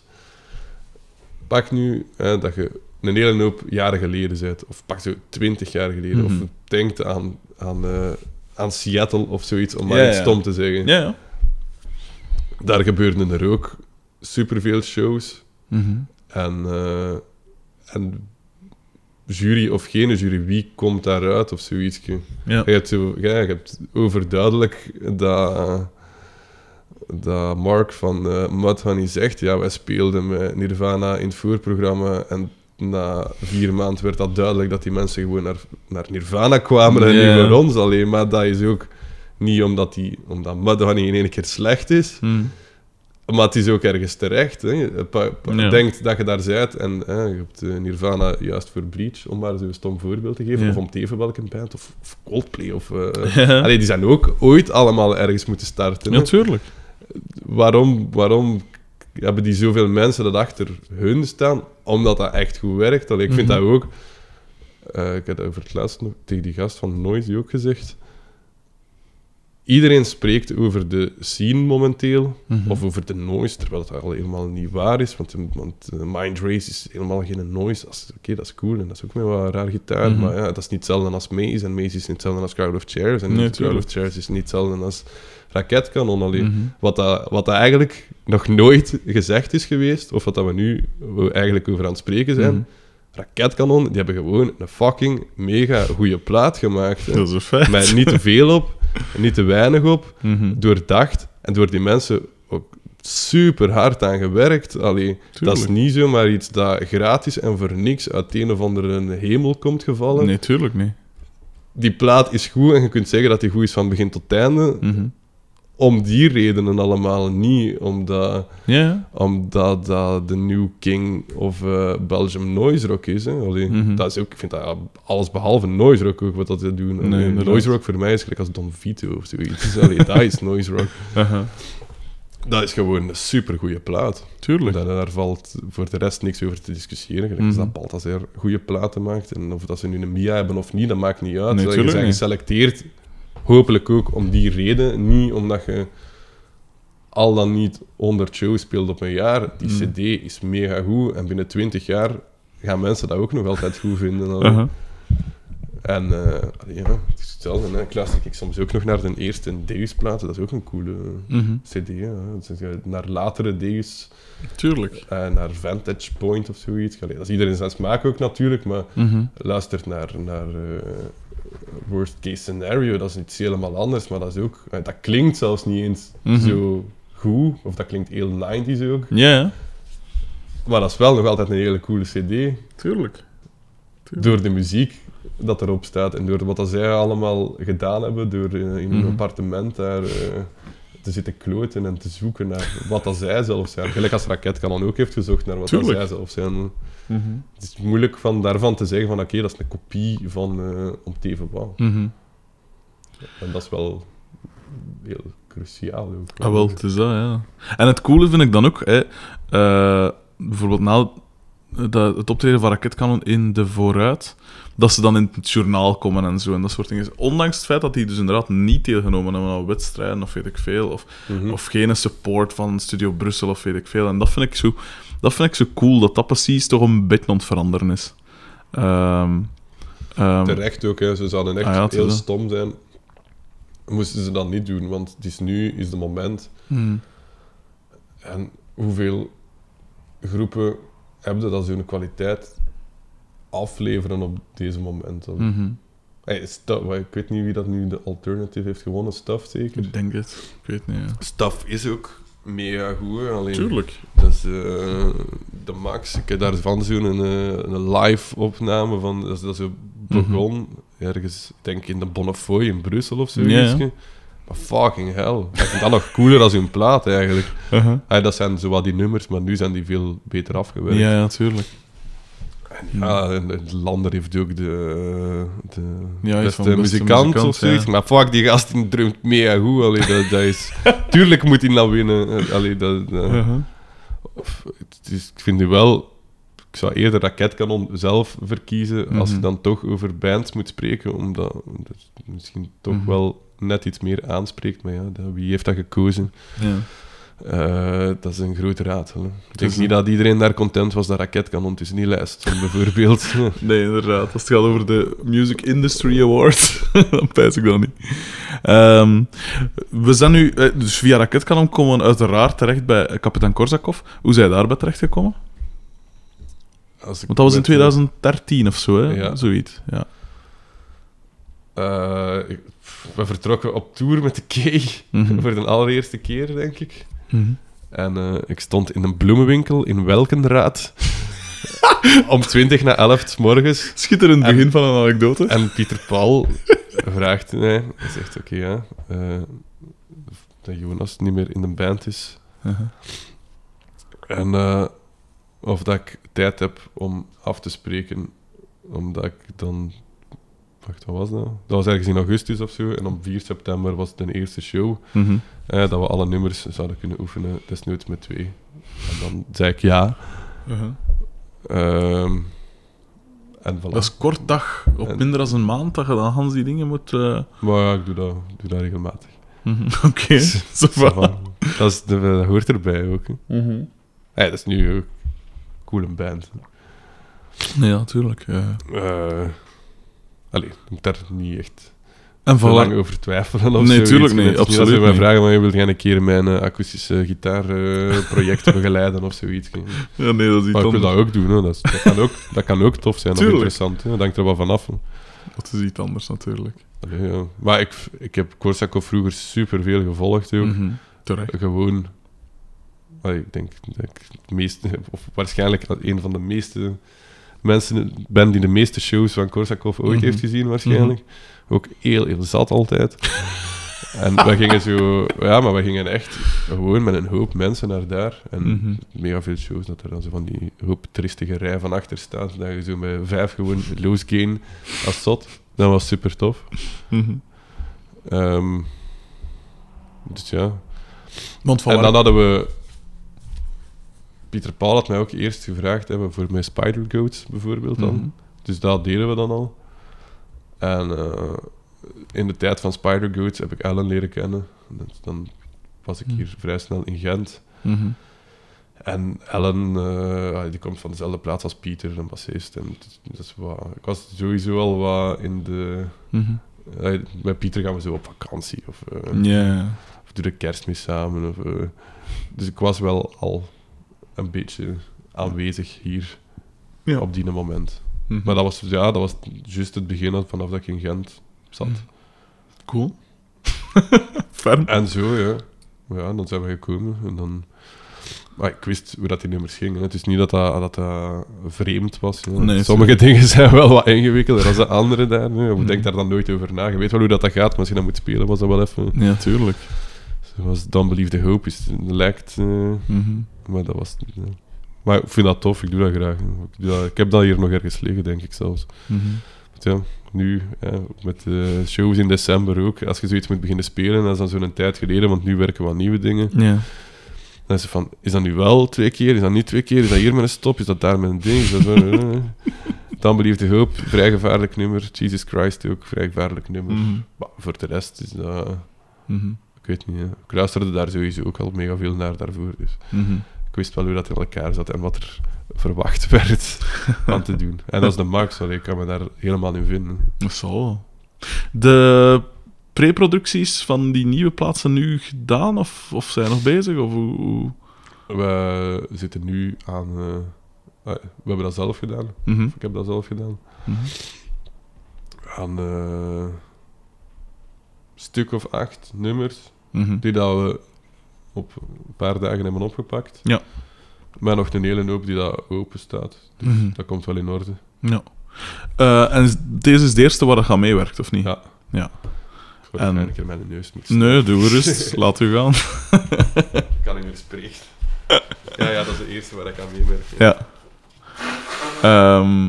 pak nu hè, dat je een hele hoop jaren geleden bent, of pak zo twintig jaar geleden, Mhm. of denkt aan, aan, eh, aan Seattle of zoiets, om maar Ja, iets ja. stom te zeggen. Ja, ja. Daar gebeurden er ook superveel shows. Mhm. En, eh, en jury of geen jury, wie komt daaruit of zoiets? Ja. Je hebt, zo, ja, je hebt overduidelijk dat, dat Mark van uh, Mudhoney zegt, ja, wij speelden met Nirvana in het voorprogramma en na vier maanden werd dat duidelijk dat die mensen gewoon naar, naar Nirvana kwamen en niet voor ons alleen. Maar dat is ook niet omdat, die, omdat Mudhoney in één keer slecht is, Mhm. Maar het is ook ergens terecht. Hè. Je pa- pa- Ja. denkt dat je daar bent en hè, je hebt eh, Nirvana juist voor Breach, om maar zo'n stom voorbeeld te geven, Ja. of om teven welke band, of, of Coldplay, of... (laughs) Ja. Allee, die zijn ook ooit allemaal ergens moeten starten. Natuurlijk. Waarom, waarom hebben die zoveel mensen dat achter hun staan? Omdat dat echt goed werkt. Allee, ik vind Mhm. dat ook... eh, ik heb dat over het laatst nog tegen die gast van Noisy ook gezegd. Iedereen spreekt over de scene momenteel, Mhm. of over de noise, terwijl dat al helemaal niet waar is. Want, want eh, Mind Race is helemaal geen noise. Oké, dat is cool en dat is ook met wat raar gitaar. Mhm. Maar ja, dat is niet hetzelfde als Maze. En Maze is niet hetzelfde als Crowd of Chairs. En Nee, Crowd of Chairs is niet hetzelfde als Raketkanon. Alleen. Mhm. Wat, dat, wat dat eigenlijk nog nooit gezegd is geweest, of wat dat we nu eigenlijk over aan het spreken zijn. Raketkanon, die hebben gewoon een fucking mega goede plaat gemaakt. hè. Dat is een feit. Met niet te veel op, (laughs) niet te weinig op Mhm. doordacht en door die mensen ook super hard aan gewerkt. Allee, dat is niet zomaar iets dat gratis en voor niks uit een of andere hemel komt gevallen. Nee, tuurlijk niet. Die plaat is goed en je kunt zeggen dat die goed is van begin tot einde. Mhm. Om die redenen allemaal niet. Omdat, omdat dat de New King of eh, Belgium Noise Rock is. Hè. Allee, Mhm. dat is ook, ik vind dat alles behalve Noise Rock ook wat dat ze doen. Nee, Allee, inderdaad. noise Rock voor mij is gelijk als Don Vito of zoiets. Allee, dat is Noise Rock. (laughs) Dat is gewoon een supergoeie plaat. tuurlijk. Daar, daar valt voor de rest niks over te discussiëren. Gelijk als Mhm. dat Balthazar goede platen maakt. En of dat ze nu een Mia hebben of niet, dat maakt niet uit. Nee, je bent niet. geselecteerd, hopelijk ook om die reden. Niet omdat je al dan niet 100 shows speelt op een jaar. Die Mhm. cd is mega goed. En binnen 20 jaar gaan mensen dat ook nog altijd goed vinden. Aha. En eh, ja, het is hetzelfde. Hè. Ik luister ik soms ook nog naar de eerste Deus-platen. Dat is ook een coole Mhm. cd. Hè. Eh, naar latere Deus... Tuurlijk. Eh, naar Vantage Point of zoiets. Allee, dat is iedereen zijn smaak ook natuurlijk, maar Mhm. luistert naar, naar Worst Case Scenario, dat is iets helemaal anders, maar dat is ook... eh, dat klinkt zelfs niet eens Mhm. zo goed, of dat klinkt heel 90s ook, Ja, maar dat is wel nog altijd een hele coole cd, Tuurlijk. door de muziek dat erop staat en door wat dat zij allemaal gedaan hebben, door in hun Mhm. appartement daar... eh, te zitten kloten en te zoeken naar wat dat zij zelf zijn. Gelijk als Raketkanon ook heeft gezocht naar wat dat zij zelf zijn. Mhm. Het is moeilijk van, daarvan te zeggen van oké, dat is een kopie van eh Om Teven Wauw. Mhm. En dat is wel heel cruciaal ook. Ah, wel, het is dat, ja. En het coole vind ik dan ook, hè, eh, bijvoorbeeld na dat, het optreden van Raketkanon in de vooruit, dat ze dan in het journaal komen en zo en dat soort dingen. Ondanks het feit dat die dus inderdaad niet deelgenomen hebben aan wedstrijden of weet ik veel, of, Mhm. of geen support van Studio Brussel of weet ik veel. En dat vind ik zo, dat vind ik zo cool, dat dat precies toch een beetje aan het veranderen is. Ehm, Terecht ook, hè. ze zouden echt Ah ja, heel stom zijn. Moesten ze dat niet doen, want het is nu is de moment. hmm, En hoeveel groepen hebben dat zo'n kwaliteit afleveren op deze moment? mhm. Hey, Stuff- ik weet niet wie dat nu de alternative heeft gewonnen, Stuff zeker? Ik denk het. Ik weet niet, ja. Stuff is ook mega goed, alleen Tuurlijk. Dat is eh, de max. Ik heb daarvan zo'n een, eh, een live opname van. Dat is, dat is zo begon ergens, ik denk in de Bonnefoy in Brussel of zoiets. Ja, ja. Maar fucking hell. Ik vind dat nog cooler als hun plaat eigenlijk. Uh-huh. Ah, dat zijn zo wat die nummers, maar nu zijn die veel beter afgewerkt. Ja, ja, tuurlijk. Ja, Lander heeft ook de, de Ja, beste beste muzikant, muzikant, of zoiets. ja. Maar fuck, die gast die drumt mega goed. Allee, dat, dat is... (laughs) Tuurlijk moet hij nou winnen. Eh, Allee, dat, dat- Uh-huh. of, ik vind nu wel... Ik zou eerder Raketkanon zelf verkiezen als je Mhm. dan toch over bands moet spreken, omdat dat misschien toch Mhm. wel net iets meer aanspreekt. Maar ja, dat- wie heeft dat gekozen? Ja. Eh, dat is een grote raad. Ik denk niet dat iedereen daar content was dat Raketkanon tussen die lijst stond, (laughs) bijvoorbeeld. (laughs) Nee, inderdaad. Als het gaat over de Music Industry Awards, (laughs) dan pijs ik dat niet. Ehm, we zijn nu, eh, dus via Raketkanon komen we uiteraard terecht bij kapitein Korsakov. Hoe zijn daarbij terechtgekomen? Als ik Want dat was in met- 2013 of zo, hè? Ja. Zoiets. Ja. Eh, we vertrokken op tour met de Kay Mhm. voor de allereerste keer, denk ik. En eh, ik stond in een bloemenwinkel in Welkenraad (laughs) om 20 na 11 's morgens. Schitterend En- begin van een anekdote. En Pieter Paul vraagt mij, hij zegt oké ja, eh, dat Jonas niet meer in de band is. En eh, of dat ik tijd heb om af te spreken, omdat ik dan... Wacht, wat was dat? Dat was ergens in augustus of zo. En op 4 september was de eerste show. Mhm. eh, dat we alle nummers zouden kunnen oefenen, desnoods met twee. En dan zei ik ja. Uh-huh. Ehm, en voilà. Dat is kort dag, op En- minder dan een maand, dat je dan Hans die dingen moet... eh, Maar ja, ik doe dat, doe dat regelmatig. mhm. (laughs) Oké, Ça va. va. dat, is, de- dat hoort erbij ook. Hey, dat is nu een coole band. Ja, natuurlijk. ja. Eh allee, ik moet daar niet echt En voilà. lang over twijfelen. Of Nee, zoiets. tuurlijk Het is niet, Als je mij vragen, maar je wilt gaan een keer mijn eh, akoestische gitaarproject (laughs) begeleiden of zoiets. Ja, nee, dat is iets Maar ik wil dat ook doen. Hè. Dat, is- dat, kan ook, dat kan ook tof zijn of interessant. Hè. Dat hangt er wel vanaf. Dat is iets anders, natuurlijk. Allee, ja. Maar ik, ik heb Korsakov vroeger superveel gevolgd. Ook. Mhm. Terecht. Gewoon... allee, ik denk dat ik het meeste... Of waarschijnlijk een van de meeste mensen ben die de meeste shows van Korsakov ooit Mhm. heeft gezien, waarschijnlijk. Ook heel, heel zat altijd. (laughs) en we gingen zo... Ja, maar we gingen echt gewoon met een hoop mensen naar daar. En Mhm. mega veel shows, dat er dan zo van die hoop tristige rij van achter staat. Dat je zo met vijf gewoon loose gain als zot. Dat was super tof. Mhm. Ehm, dus ja. Want En dan hadden we... Pieter Paul had mij ook eerst gevraagd hebben voor mijn Spider Goats bijvoorbeeld dan. Mhm. Dus dat deden we dan al. En eh, in de tijd van Spider Goats heb ik Ellen leren kennen. Dus dan was ik Mhm. hier vrij snel in Gent. Mhm. En Ellen, eh, ah, die komt van dezelfde plaats als Pieter, een bassist. En is wat, ik was sowieso al wat in de... Eh, met Pieter gaan we zo op vakantie. Of, Ja. of doe de kerstmis samen. Of, dus ik was wel al een beetje aanwezig hier Ja. op die moment. Mhm. Maar dat was, ja, dat was juist het begin vanaf dat ik in Gent zat. Mhm. Cool. (laughs) Ferm. En zo, ja. Ja, dan zijn we gekomen. En dan... Maar ik wist hoe dat die nummers gingen. Het is niet dat dat, dat, dat vreemd was. ja. Nee, Sommige dingen zijn wel wat ingewikkelder dan de andere daar. Je Mhm. denkt daar dan nooit over na. Je weet wel hoe dat, dat gaat, maar als je dat moet spelen, was dat wel even... Ja, tuurlijk. Zoals Don't Believe the Hope is, lijkt... eh. Maar dat was... ja. Maar ik vind dat tof, ik doe dat graag. Ik, doe dat- ik heb dat hier nog ergens liggen, denk ik zelfs. Mhm. Ja, nu, ja, met de shows in december ook, als je zoiets moet beginnen spelen, dat is dan zo'n tijd geleden, want nu werken we aan nieuwe dingen. Ja. Dan is het van, is dat nu wel twee keer, is dat niet twee keer, is dat hier met een stop, is dat daar met een ding, is dat zo... (laughs) eh. Dan Believe the Hope, vrij gevaarlijk nummer. Jesus Christ ook, vrij gevaarlijk nummer. Mhm. Maar voor de rest is dat... Mhm. Ik weet niet, hè. ik luisterde daar sowieso ook al mega veel naar daarvoor, dus... Ik wist wel hoe dat in elkaar zat en wat er verwacht (laughs) werd van te doen. En dat is de max, allee, ik kan me daar helemaal in vinden. Wel. De preproducties van die nieuwe plaatsen nu gedaan of, of zijn nog bezig? Of hoe, We zitten nu aan... eh, ah, we hebben dat zelf gedaan. Mhm. Ik heb dat zelf gedaan. Mhm. Aan eh, stuk of acht nummers Mhm. die dat we op een paar dagen hebben opgepakt. Ja. Maar nog een hele hoop die dat open staat. Dus Mhm. dat komt wel in orde. Ja. Eh, en deze is de eerste waar dat gaat meewerkt, of niet? Ja. Ja. Ik En- en... een keer mijn neus moet Nee, doe rust. (laughs) Laat u gaan. kan niet meer spreken. ja, ja, dat is de eerste waar ik aan meewerk. Ja. Ehm,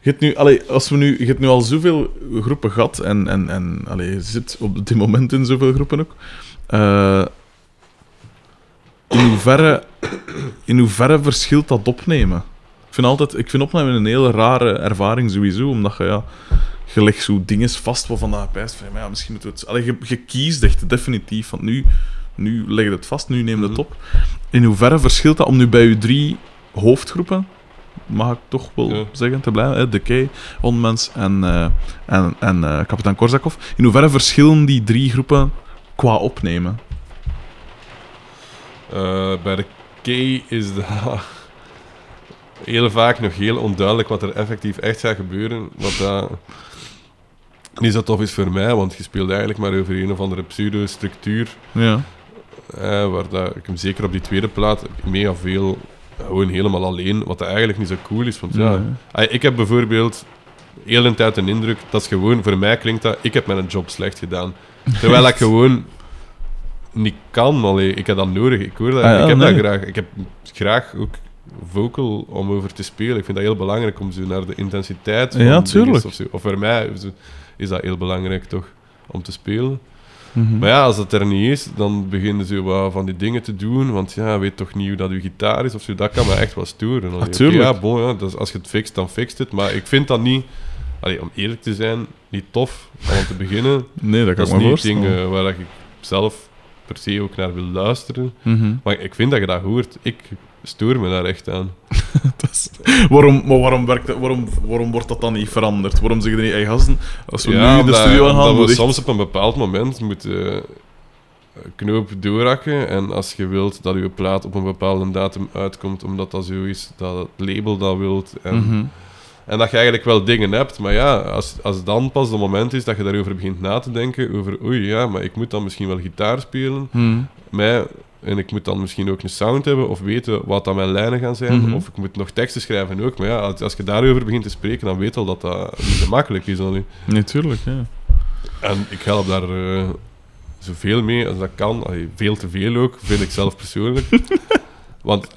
je hebt nu, allee, als we nu, je hebt nu al zoveel groepen gehad en, en, en allee, je zit op dit moment in zoveel groepen ook. Eh, in, hoeverre, in hoeverre verschilt dat opnemen? Ik vind, altijd, ik vind opnemen een hele rare ervaring sowieso, omdat je ja, je legt zo dingen vast waarvan je pijst van, ja, misschien moeten we het... Allee, je, je kiest echt definitief, want nu, nu leg je het vast, nu neem je het Mhm. op. In hoeverre verschilt dat om nu bij je drie hoofdgroepen, mag ik toch wel Ja. zeggen, te blijven, hè? Decay, Onmens en, eh, en, en eh, kapitein Korsakov. In hoeverre verschillen die drie groepen qua opnemen? Eh, bij de K is dat heel vaak nog heel onduidelijk wat er effectief echt gaat gebeuren. Wat dat niet zo tof is voor mij, want je speelt eigenlijk maar over een of andere pseudo-structuur. Ja. eh, waar dat, ik hem zeker op die tweede plaat mega veel gewoon helemaal alleen, wat dat eigenlijk niet zo cool is. Want ja. Ah, Ik heb bijvoorbeeld heel de tijd een indruk, dat is gewoon, voor mij klinkt dat, ik heb mijn job slecht gedaan. Terwijl ik gewoon niet kan, allee, ik heb dat nodig, ik hoor dat, Ah ja, ik heb nee. dat graag. Ik heb graag ook vocal om over te spelen. Ik vind dat heel belangrijk om zo naar de intensiteit van Ja, tuurlijk. Of, zo. of voor mij is- dat heel belangrijk toch, om te spelen. Mhm. Maar ja, als dat er niet is, dan beginnen ze wat van die dingen te doen. Want ja, weet toch niet hoe dat uw gitaar is of zo. Dat kan me echt wel storen. Natuurlijk. ja, bon, ja, dus als je het fixt, dan fixt het. Maar ik vind dat niet, allee, om eerlijk te zijn, niet tof om te beginnen. (laughs) Nee, dat kan Dat ik is me niet waar ik zelf per se ook naar wil luisteren. Mhm. Maar ik vind dat je dat hoort. Ik stoor me daar echt aan. (laughs) Dat is- waarom, maar waarom, werkt dat, waarom, waarom wordt dat dan niet veranderd? Waarom zeggen die niet, hey gasten, als we nu in de studio gaan, we moet echt- soms op een bepaald moment moeten eh, knoop doorhakken. En als je wilt dat je plaat op een bepaalde datum uitkomt, omdat dat zo is, dat het label dat wilt. En, Mhm. En dat je eigenlijk wel dingen hebt. Maar ja, als, als dan pas het moment is dat je daarover begint na te denken, over oei ja, maar ik moet dan misschien wel gitaar spelen. Mij, en ik moet dan misschien ook een sound hebben of weten wat dan mijn lijnen gaan zijn. Mhm. Of ik moet nog teksten schrijven ook. Maar ja, als, als je daarover begint te spreken, dan weet je al dat dat niet zo makkelijk is. allee. Natuurlijk, ja. En ik help daar eh, zoveel mee als dat kan. Allee, veel te veel ook, vind ik zelf persoonlijk. (laughs) Want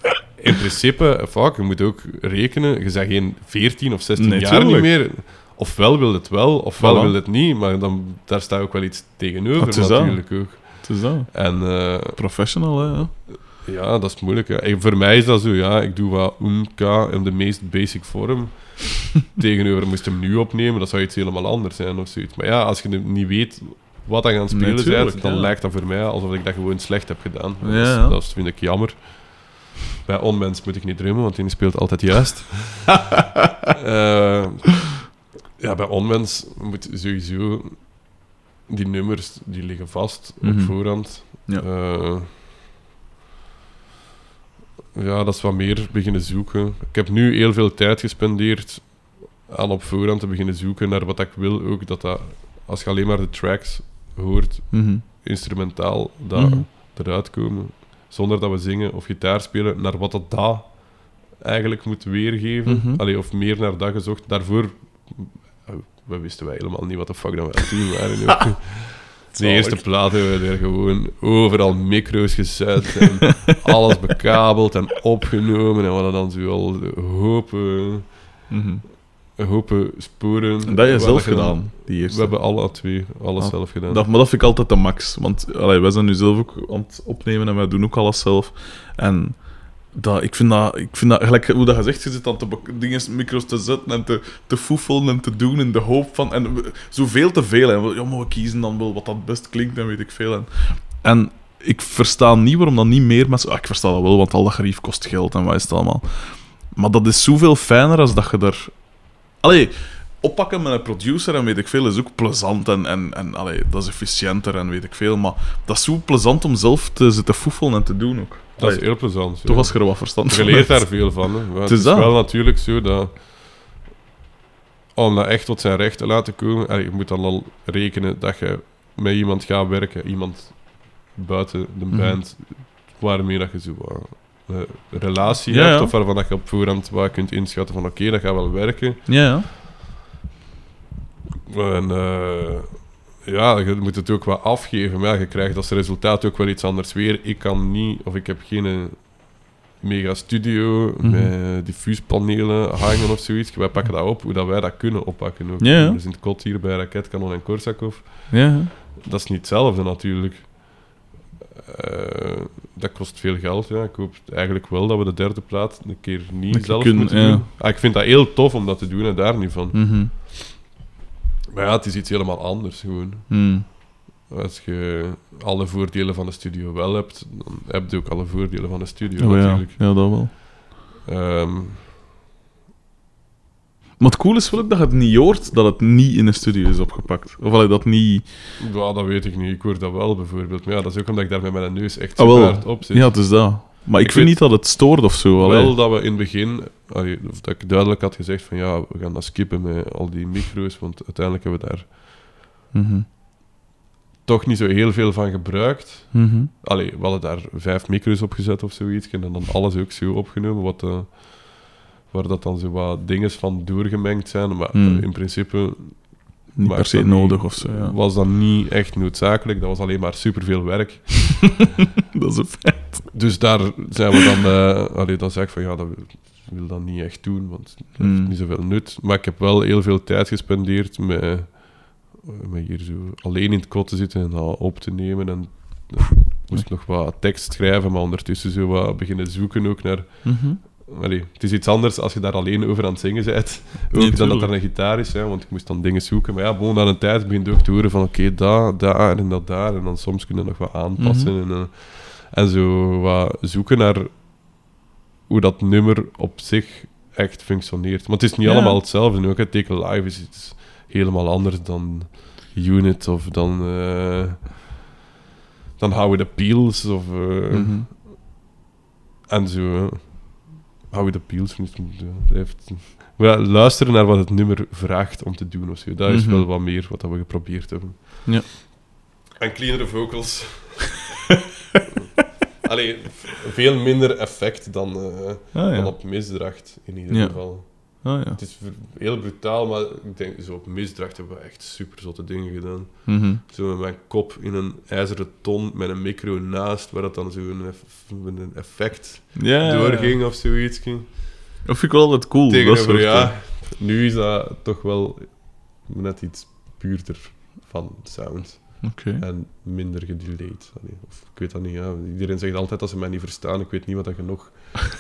in principe, fuck, je moet ook rekenen. Je bent geen 14 of 16 Nee, jaar niet meer. Ofwel wil het wel, ofwel Voilà. wil het niet. Maar dan, daar staat ook wel iets tegenover dat. natuurlijk ook. Het is dat. En eh, Professional, hè. ja. ja, dat is moeilijk. Hè. En voor mij is dat zo, ja, ik doe wat umka in de meest basic vorm. (laughs) Tegenover moest hem nu opnemen, dat zou iets helemaal anders zijn of zoiets. Maar ja, als je niet weet wat dan gaan spelen Nee, bent, dan ja. lijkt dat voor mij alsof ik dat gewoon slecht heb gedaan. Ja, dat, vind ik jammer. Bij Onmens moet ik niet drummen, want die speelt altijd juist. (laughs) Eh, ja, bij Onmens moet sowieso... Die nummers die liggen vast Mhm. op voorhand. Ja. Eh, ja, dat is wat meer beginnen zoeken. Ik heb nu heel veel tijd gespendeerd aan op voorhand te beginnen zoeken naar wat ik wil. Ook dat dat, als je alleen maar de tracks hoort, Mhm. instrumentaal, dat Mhm. eruit komen. Zonder dat we zingen of gitaar spelen, naar wat dat dat eigenlijk moet weergeven. Mhm. Allee, of meer naar dat gezocht. Daarvoor eh, we wisten wij helemaal niet wat de fuck dat we aan het doen waren. (laughs) De eerste plaat hebben we er gewoon overal micro's gezet en (laughs) alles bekabeld en opgenomen. En we hadden dan zo al hopen, Mhm. Hopen sporen. En dat heb je zelf gedaan, die eerste. We hebben alle twee alles Ah, zelf gedaan. Dat, maar dat vind ik altijd de max. Want allee, wij zijn nu zelf ook aan het opnemen en wij doen ook alles zelf. En dat, ik, vind dat, ik vind dat, gelijk hoe dat gezegd, je zit aan te dingen, micro's te zetten en te, te foefelen en te doen in de hoop van... En zoveel te veel. En we, ja, maar we kiezen dan wel wat dat best klinkt en weet ik veel. En, en ik versta niet waarom dat niet meer mensen... Ah, ik versta dat wel, want al dat gerief kost geld en wat is het allemaal. Maar dat is zoveel fijner als dat je er... Allee, oppakken met een producer en weet ik veel is ook plezant en, en, en allee, dat is efficiënter en weet ik veel. Maar dat is zo plezant om zelf te zitten foefelen en te doen ook. dat is heel plezant. toch ja. als je er wat verstand Je van leert hebt. daar veel van. Hè. Maar het is wel natuurlijk zo dat... Om dat echt tot zijn recht te laten komen... allee, je moet dan al rekenen dat je met iemand gaat werken. Iemand buiten de Mhm. band... Waarmee dat je zo eh, relatie Ja, hebt. ja. Of waarvan dat je op voorhand wat kunt inschatten van... Oké, dat gaat wel werken. Ja. En... eh, ja, je moet het ook wat afgeven. Maar ja, je krijgt als resultaat ook wel iets anders weer. Ik kan niet... Of ik heb geen... mega studio Mhm. met diffuuspanelen hangen of zoiets. Wij pakken dat op, hoe dat wij dat kunnen oppakken ook. Ja, ja. Dus in het kot hier bij Raketkanon en Korsakov. Ja, Dat is niet hetzelfde natuurlijk. Eh, dat kost veel geld. Ja. Ik hoop eigenlijk wel dat we de derde plaat een keer niet zelf kunnen, moeten ja. doen. Ah, ik vind dat heel tof om dat te doen en daar niet van. Mhm. Maar ja, het is iets helemaal anders gewoon. Mm. Als je alle voordelen van de studio wel hebt, dan heb je ook alle voordelen van de studio Oh, ja. natuurlijk. ja, dat wel. Ehm, Maar het cool is wel ook dat je het niet hoort dat het niet in een studio is opgepakt. Of allee, dat niet... ja, dat weet ik niet. Ik hoor dat wel bijvoorbeeld. Maar ja, dat is ook omdat ik daar met mijn neus echt Ah, zo wel. hard op zit. Ja, het is dat. Maar ik, Ik vind weet- niet dat het stoort of zo. allee. Wel dat we in het begin, allee, of dat ik duidelijk had gezegd van ja, we gaan dat skippen met al die micro's, want uiteindelijk hebben we daar Mhm. toch niet zo heel veel van gebruikt. Mhm. Allee, we hadden daar vijf micro's op gezet of zoiets en dan alles ook zo opgenomen, wat, eh, waar dat dan zo wat dingen van doorgemengd zijn. Maar Hmm. eh, in principe Niet Maar per se nodig of zo, ja. was dat niet echt noodzakelijk. Dat was alleen maar superveel werk. (laughs) dat is een feit. Dus daar zijn we dan... allee, dan zeg ik van ja, dat wil, wil dat niet echt doen, want het heeft Hmm. niet zoveel nut. Maar ik heb wel heel veel tijd gespendeerd met, eh, met hier zo alleen in het kot te zitten en dat op te nemen. En dan moest ik nog wat tekst schrijven, maar ondertussen zo wat beginnen zoeken ook naar... Mhm. Allee, het is iets anders als je daar alleen over aan het zingen bent. (laughs) Ook Nee, dan dat er een gitaar is, hè, want ik moest dan dingen zoeken. Maar ja, bon, na een tijd begint je ook te horen van oké, daar, daar en dat daar. En dan soms kun je nog wat aanpassen. Mhm. en, eh, en zo wat zoeken naar hoe dat nummer op zich echt functioneert. Maar het is niet Ja. allemaal hetzelfde. nu Ook het Take a Live is iets helemaal anders dan Unit of dan... eh dan How It Appeals of... Mhm. en zo, peels van ja, heeft, maar ja, luisteren naar wat het nummer vraagt om te doen of zo. Dat is Mhm. wel wat meer wat we geprobeerd hebben. Ja. En cleanere vocals. (laughs) Allee, veel minder effect dan, eh, Ah, dan op misdracht, in ieder Ja. geval. Ah, ja. Het is heel brutaal, maar ik denk, zo op misdracht hebben we echt super zotte dingen gedaan. Mhm. Zo met mijn kop in een ijzeren ton met een micro naast, waar dat dan zo een, eff- een effect doorging of zoiets. Dat vind ik wel altijd cool. dat Tegenover, soort, ja, eh, nu is dat toch wel net iets puurder van sound. Oké. En minder gedelayed. Allee, Of, ik weet dat niet, ja. Iedereen zegt altijd dat ze mij niet verstaan. Ik weet niet wat dat je nog... (laughs)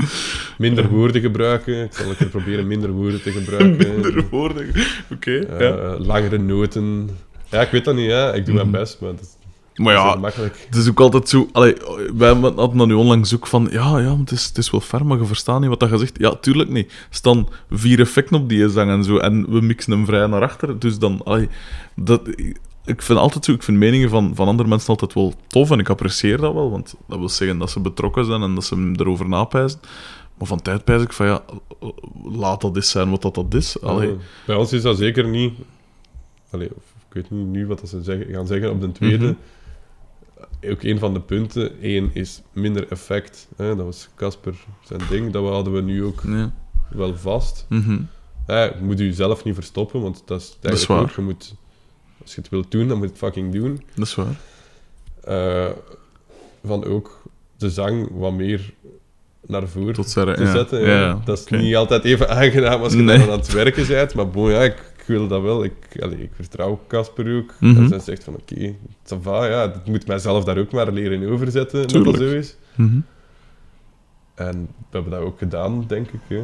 (laughs) minder woorden gebruiken. Ik zal een keer proberen minder woorden te gebruiken. (laughs) Minder woorden. Oké, Eh, ja. Langere noten. Ja, ik weet dat niet, ja. Ik doe mijn Mhm. best, maar dat is, Maar ja, het is ook altijd zo... Allee, wij hadden dan nu onlangs ook van... Ja, ja, het is, het is wel ver, maar je verstaat niet wat dat je zegt. Ja, tuurlijk niet. Er staan vier effecten op die zang en zo. En we mixen hem vrij naar achter. Dus dan... Allee, dat, ik vind altijd zo... Ik vind meningen van, van andere mensen altijd wel tof. En ik apprecieer dat wel. Want dat wil zeggen dat ze betrokken zijn en dat ze erover napijzen. Maar van tijd pijs ik van... Ja, laat dat eens zijn wat dat, dat is. Allee. Bij ons is dat zeker niet... Allee, of, ik weet niet nu wat dat ze zeggen, gaan zeggen op de tweede. Mhm. Ook een van de punten. Eén is minder effect. Hè? Dat was Casper zijn ding. Dat hadden we nu ook Ja. wel vast. Mhm. Ja, je moet je zelf niet verstoppen, want dat is, Dat is eigenlijk waar. ook. Je moet, als je het wilt doen, dan moet je het fucking doen. Dat is waar. Eh, van ook de zang wat meer naar voren Tot te ja. zetten. Ja, ja. ja, Dat is niet altijd even aangenaam als je Nee. dan aan het werken bent, maar bon, ja, ik, ik wil dat wel. Ik, ik vertrouw Casper ook. Als hij zegt van oké, va, ja, ik moet mijzelf daar ook maar leren overzetten, dat dat zo is. En we hebben dat ook gedaan, denk ik. Hè.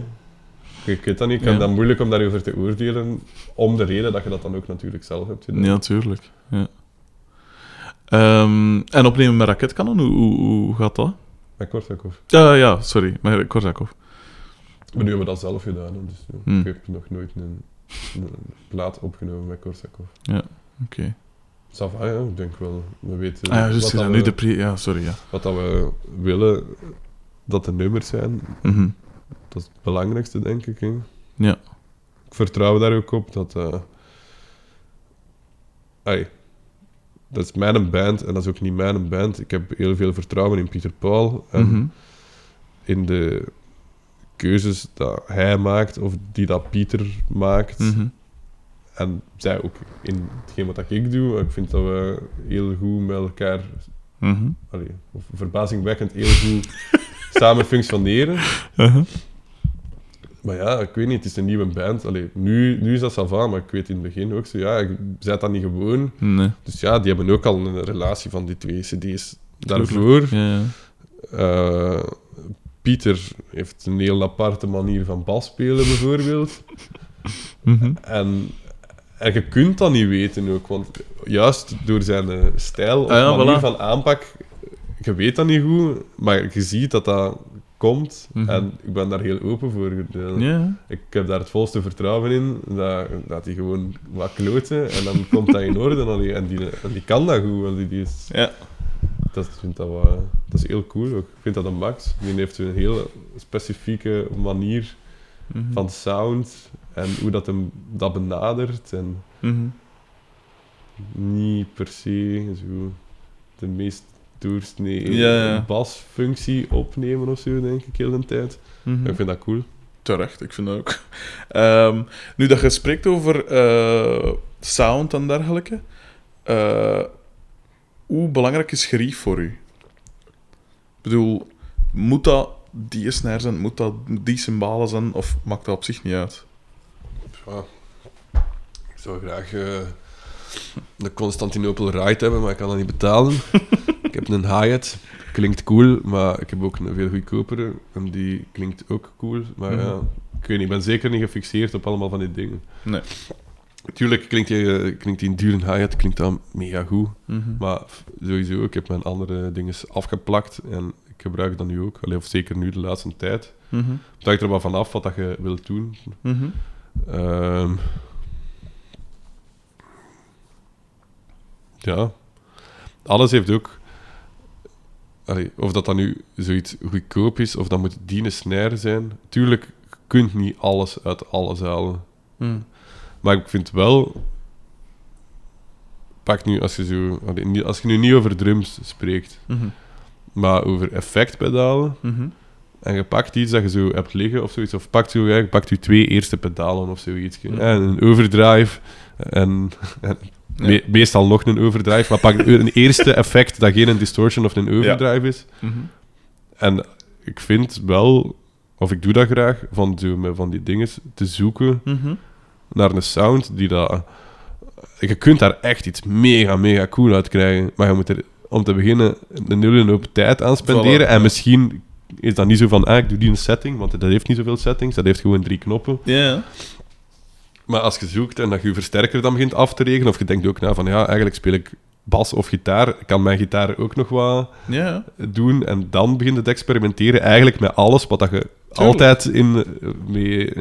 Ik weet dat niet, ik Ja. dat moeilijk om daarover te oordelen, om de reden dat je dat dan ook natuurlijk zelf hebt gedaan. Ja, tuurlijk. Ja. Ehm, en opnemen met raketkanon, hoe, hoe, hoe gaat dat? Met Korsakov. Ja, ja, sorry, met Korsakov. Maar nu hebben we dat zelf gedaan, hè, dus ja, Hmm. ik heb nog nooit een, een plaat opgenomen met Korsakov. Oké. Ça va, ja, ik denk wel. We weten Ah ja, juist, wat, ja, dat nu de pre... Ja, sorry, ja. wat dat we willen dat de nummers zijn. Mhm. Dat is het belangrijkste, denk ik. Hè. Ja. Ik vertrouw daar ook op dat... ai, dat is mijn band en dat is ook niet mijn band. Ik heb heel veel vertrouwen in Pieter Paul en Mhm. in de keuzes dat hij maakt of die dat Pieter maakt. Mhm. En zij ook in hetgeen wat ik doe. Ik vind dat we heel goed met elkaar Mhm. allee, of verbazingwekkend heel goed (laughs) samen functioneren. Uh-huh. Maar ja, ik weet niet, het is een nieuwe band. Allee, nu, nu is dat Sava, maar ik weet in het begin ook zo, ja, je bent dat niet gewoon. Nee. Dus ja, die hebben ook al een relatie van die twee cd's daarvoor. Ja, ja. Eh, Pieter heeft een heel aparte manier van bas spelen, bijvoorbeeld. (laughs) Mhm. En, en je kunt dat niet weten ook, want juist door zijn eh, stijl of Ah ja, manier voilà. van aanpak, je weet dat niet goed, maar je ziet dat dat komt. Mhm. En ik ben daar heel open voor. Ik heb daar het volste vertrouwen in, dat, dat hij gewoon wat kloten en dan komt dat in orde. En die, en die, en die kan dat goed, want die, die is, Ja. dat, vind dat, wel- dat is heel cool ook. Ik vind dat een max. Die heeft een heel specifieke manier Mhm. van sound en hoe dat hem dat benadert. En Mhm. niet per se zo de meest doorsnee Ja, ja. basfunctie opnemen of zo, denk ik, heel de tijd. Mhm. Ik vind dat cool. Terecht, ik vind dat ook. (laughs) Ehm, nu dat je spreekt over eh, sound en dergelijke, eh, hoe belangrijk is gerief voor u? Ik bedoel, moet dat die snare zijn, moet dat die cymbalen zijn, of maakt dat op zich niet uit? Ja. Ik zou graag eh, de Constantinopel Ride hebben, maar ik kan dat niet betalen. (laughs) ik heb een Hyatt, klinkt cool, maar ik heb ook een veel goedkopere en die klinkt ook cool. Maar Mhm. ja, ik weet niet, ik ben zeker niet gefixeerd op allemaal van die dingen. Nee. Tuurlijk klinkt die, eh, klinkt die dure Hyatt klinkt dan mega goed, Mhm. maar sowieso, ik heb mijn andere dingen afgeplakt en ik gebruik dat nu ook, Allee, of zeker nu de laatste tijd. Mhm. Het hangt er wel vanaf wat dat je wilt doen. Mhm. Ehm, ja. Alles heeft ook... Allee, of dat dan nu zoiets goedkoop is, of dat moet die een snare zijn. Tuurlijk, je kunt niet alles uit alles halen. Mhm. Maar ik vind wel... Pak nu, als je, zo, allee, als je nu niet over drums spreekt, Mhm. maar over effectpedalen, Mhm. en je pakt iets dat je zo hebt liggen of zoiets, of pakt, ja, je pakt je twee eerste pedalen of zoiets. Mhm. En een overdrive en, (laughs) en. Me- meestal nog een overdrive, maar pak een eerste effect dat geen een distortion of een overdrive is. Mhm. En ik vind wel, of ik doe dat graag, van, zo, van die dingen te zoeken Mhm. naar een sound die dat... Je kunt daar echt iets mega, mega cool uit krijgen, maar je moet er om te beginnen een hele hoop tijd aan spenderen. Voilà, en ja. misschien is dat niet zo van, ah, ik doe die een setting, want dat heeft niet zoveel settings, dat heeft gewoon drie knoppen. Ja. Maar als je zoekt en dat je je versterker dan begint af te regelen, of je denkt ook na van, ja, eigenlijk speel ik bas of gitaar, kan mijn gitaar ook nog wat Ja. doen, en dan begint het experimenteren eigenlijk met alles wat dat je altijd in, mee,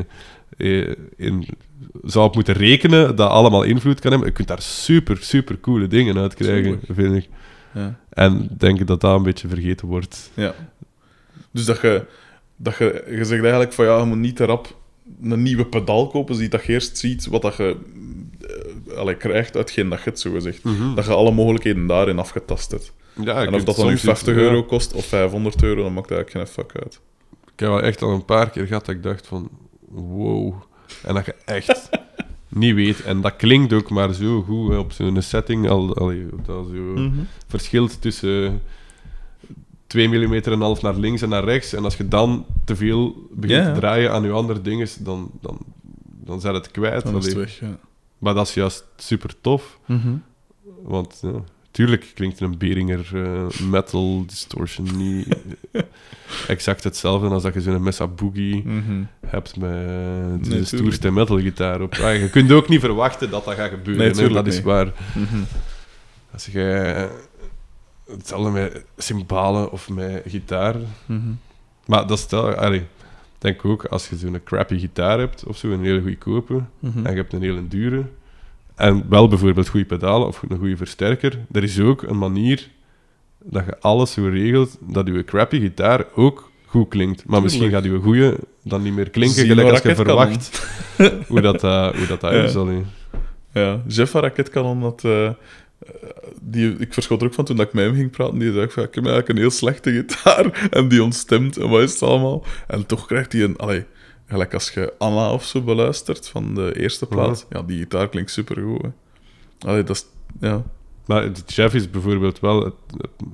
eh, in zou moeten rekenen, dat allemaal invloed kan hebben. Je kunt daar super, super coole dingen uit krijgen, vind ik. Ja. En ik denk dat dat een beetje vergeten wordt. Ja. Dus dat je, dat je, je zegt eigenlijk van ja, je moet niet te rap een nieuwe pedaal kopen, zie dat je eerst ziet wat dat je allee, krijgt uit geen dat je het zo gezegd. Dat je alle mogelijkheden daarin afgetast hebt. Ja, en of dat dan nu soms iets- 50 ja. euro kost of 500 euro, dan maakt eigenlijk geen fuck uit. Ik heb wel echt al een paar keer gehad dat ik dacht van... Wow. En dat je echt (laughs) niet weet. En dat klinkt ook maar zo goed hè, op zo'n setting. Al, allee, dat zo Mhm. verschilt tussen 2 mm en half naar links en naar rechts. En als je dan te veel begint Ja, ja. te draaien aan je andere dingen, dan, dan, dan zijn het kwijt. Dan is het weg, ja. Maar dat is juist super tof. Want ja, tuurlijk klinkt een Behringer eh, metal distortion niet (laughs) exact hetzelfde als dat je zo'n Mesa Boogie Mhm. hebt met de tuurlijk. stoerste metalgitaar op. Ah, je kunt ook niet verwachten dat dat gaat gebeuren. Nee, hè, dat is waar. Mhm. Als je hetzelfde met cymbalen of met gitaar. Mhm. Maar dat stel, allee, denk ook als je zo'n crappy gitaar hebt of zo, een hele goedkope, Mhm. en je hebt een hele dure, en wel bijvoorbeeld goede pedalen of een goede versterker, er is ook een manier dat je alles zo regelt dat je crappy gitaar ook goed klinkt. Maar misschien gaat je goede dan niet meer klinken Zie gelijk als je verwacht (laughs) hoe dat, eh, hoe dat, (laughs) dat Ja. is. allee. Ja, Jeff van Raket kan omdat... die, ik verschot er ook van toen dat ik met hem ging praten. Die zei van, ik heb eigenlijk een heel slechte gitaar. (laughs) En die ontstemt en wat is het allemaal. En toch krijgt hij een... Allee, gelijk als je Anna of zo beluistert van de eerste plaat. Ja, die gitaar klinkt supergoed. Hè. Allee, dat is... Ja. Maar de chef is bijvoorbeeld wel het, het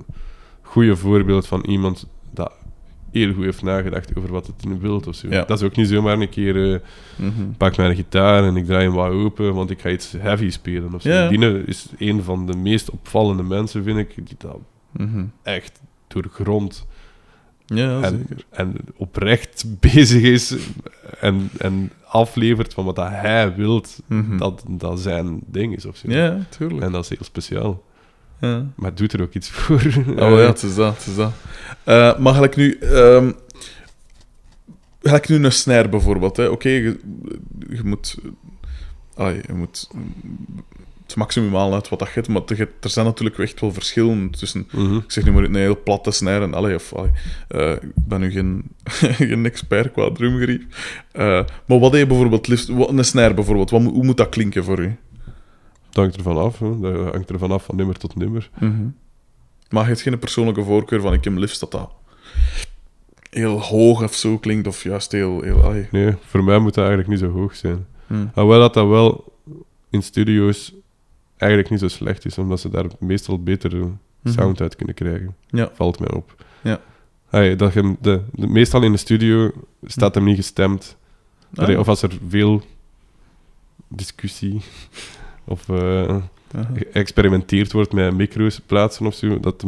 goede voorbeeld van iemand heel goed heeft nagedacht over wat het in wilt of zo. Ja. Dat is ook niet zomaar een keer... Mhm. pak mijn gitaar en ik draai hem wat open, want ik ga iets heavy spelen of zo. Ja. Is een van de meest opvallende mensen, vind ik, die dat Mhm. echt doorgrond Ja, en, zeker. en oprecht (laughs) bezig is en, en aflevert van wat dat hij wilt, Mhm. dat dat zijn ding is of zo. Ja, tuurlijk. En dat is heel speciaal. Ja. Maar het doet er ook iets voor. Oh ja, het is dat, het is dat. Eh, maar gelijk nu... gelijk nu een snare bijvoorbeeld. Oké, je, je moet... allee, je moet het maximum halen uit wat dat je hebt, maar er er zijn natuurlijk echt wel verschillen tussen... Mhm. Ik zeg nu maar een heel platte snare en... Allee, of, allee, eh, ik ben nu geen, (laughs) geen expert qua drumgerief. Eh, maar wat heb je bijvoorbeeld liefst... wat- Een snare bijvoorbeeld, wat, hoe moet dat klinken voor u? Het hangt ervan af. Hè. Dat hangt ervan af van nummer tot nummer. Maar je hebt geen persoonlijke voorkeur van ik heb liefst dat dat heel hoog of zo klinkt, of juist heel... heel. Nee, voor mij moet dat eigenlijk niet zo hoog zijn. Hoewel dat dat wel in studio's eigenlijk niet zo slecht is, omdat ze daar meestal betere sound uit kunnen krijgen. Mhm. Ja. Valt mij op. Ja. Hey, dat je, hem- de, de, meestal in de studio staat hem niet gestemd. Ah. Allee, Of als er veel discussie of Aha. geëxperimenteerd wordt met micro's plaatsen of zo, dat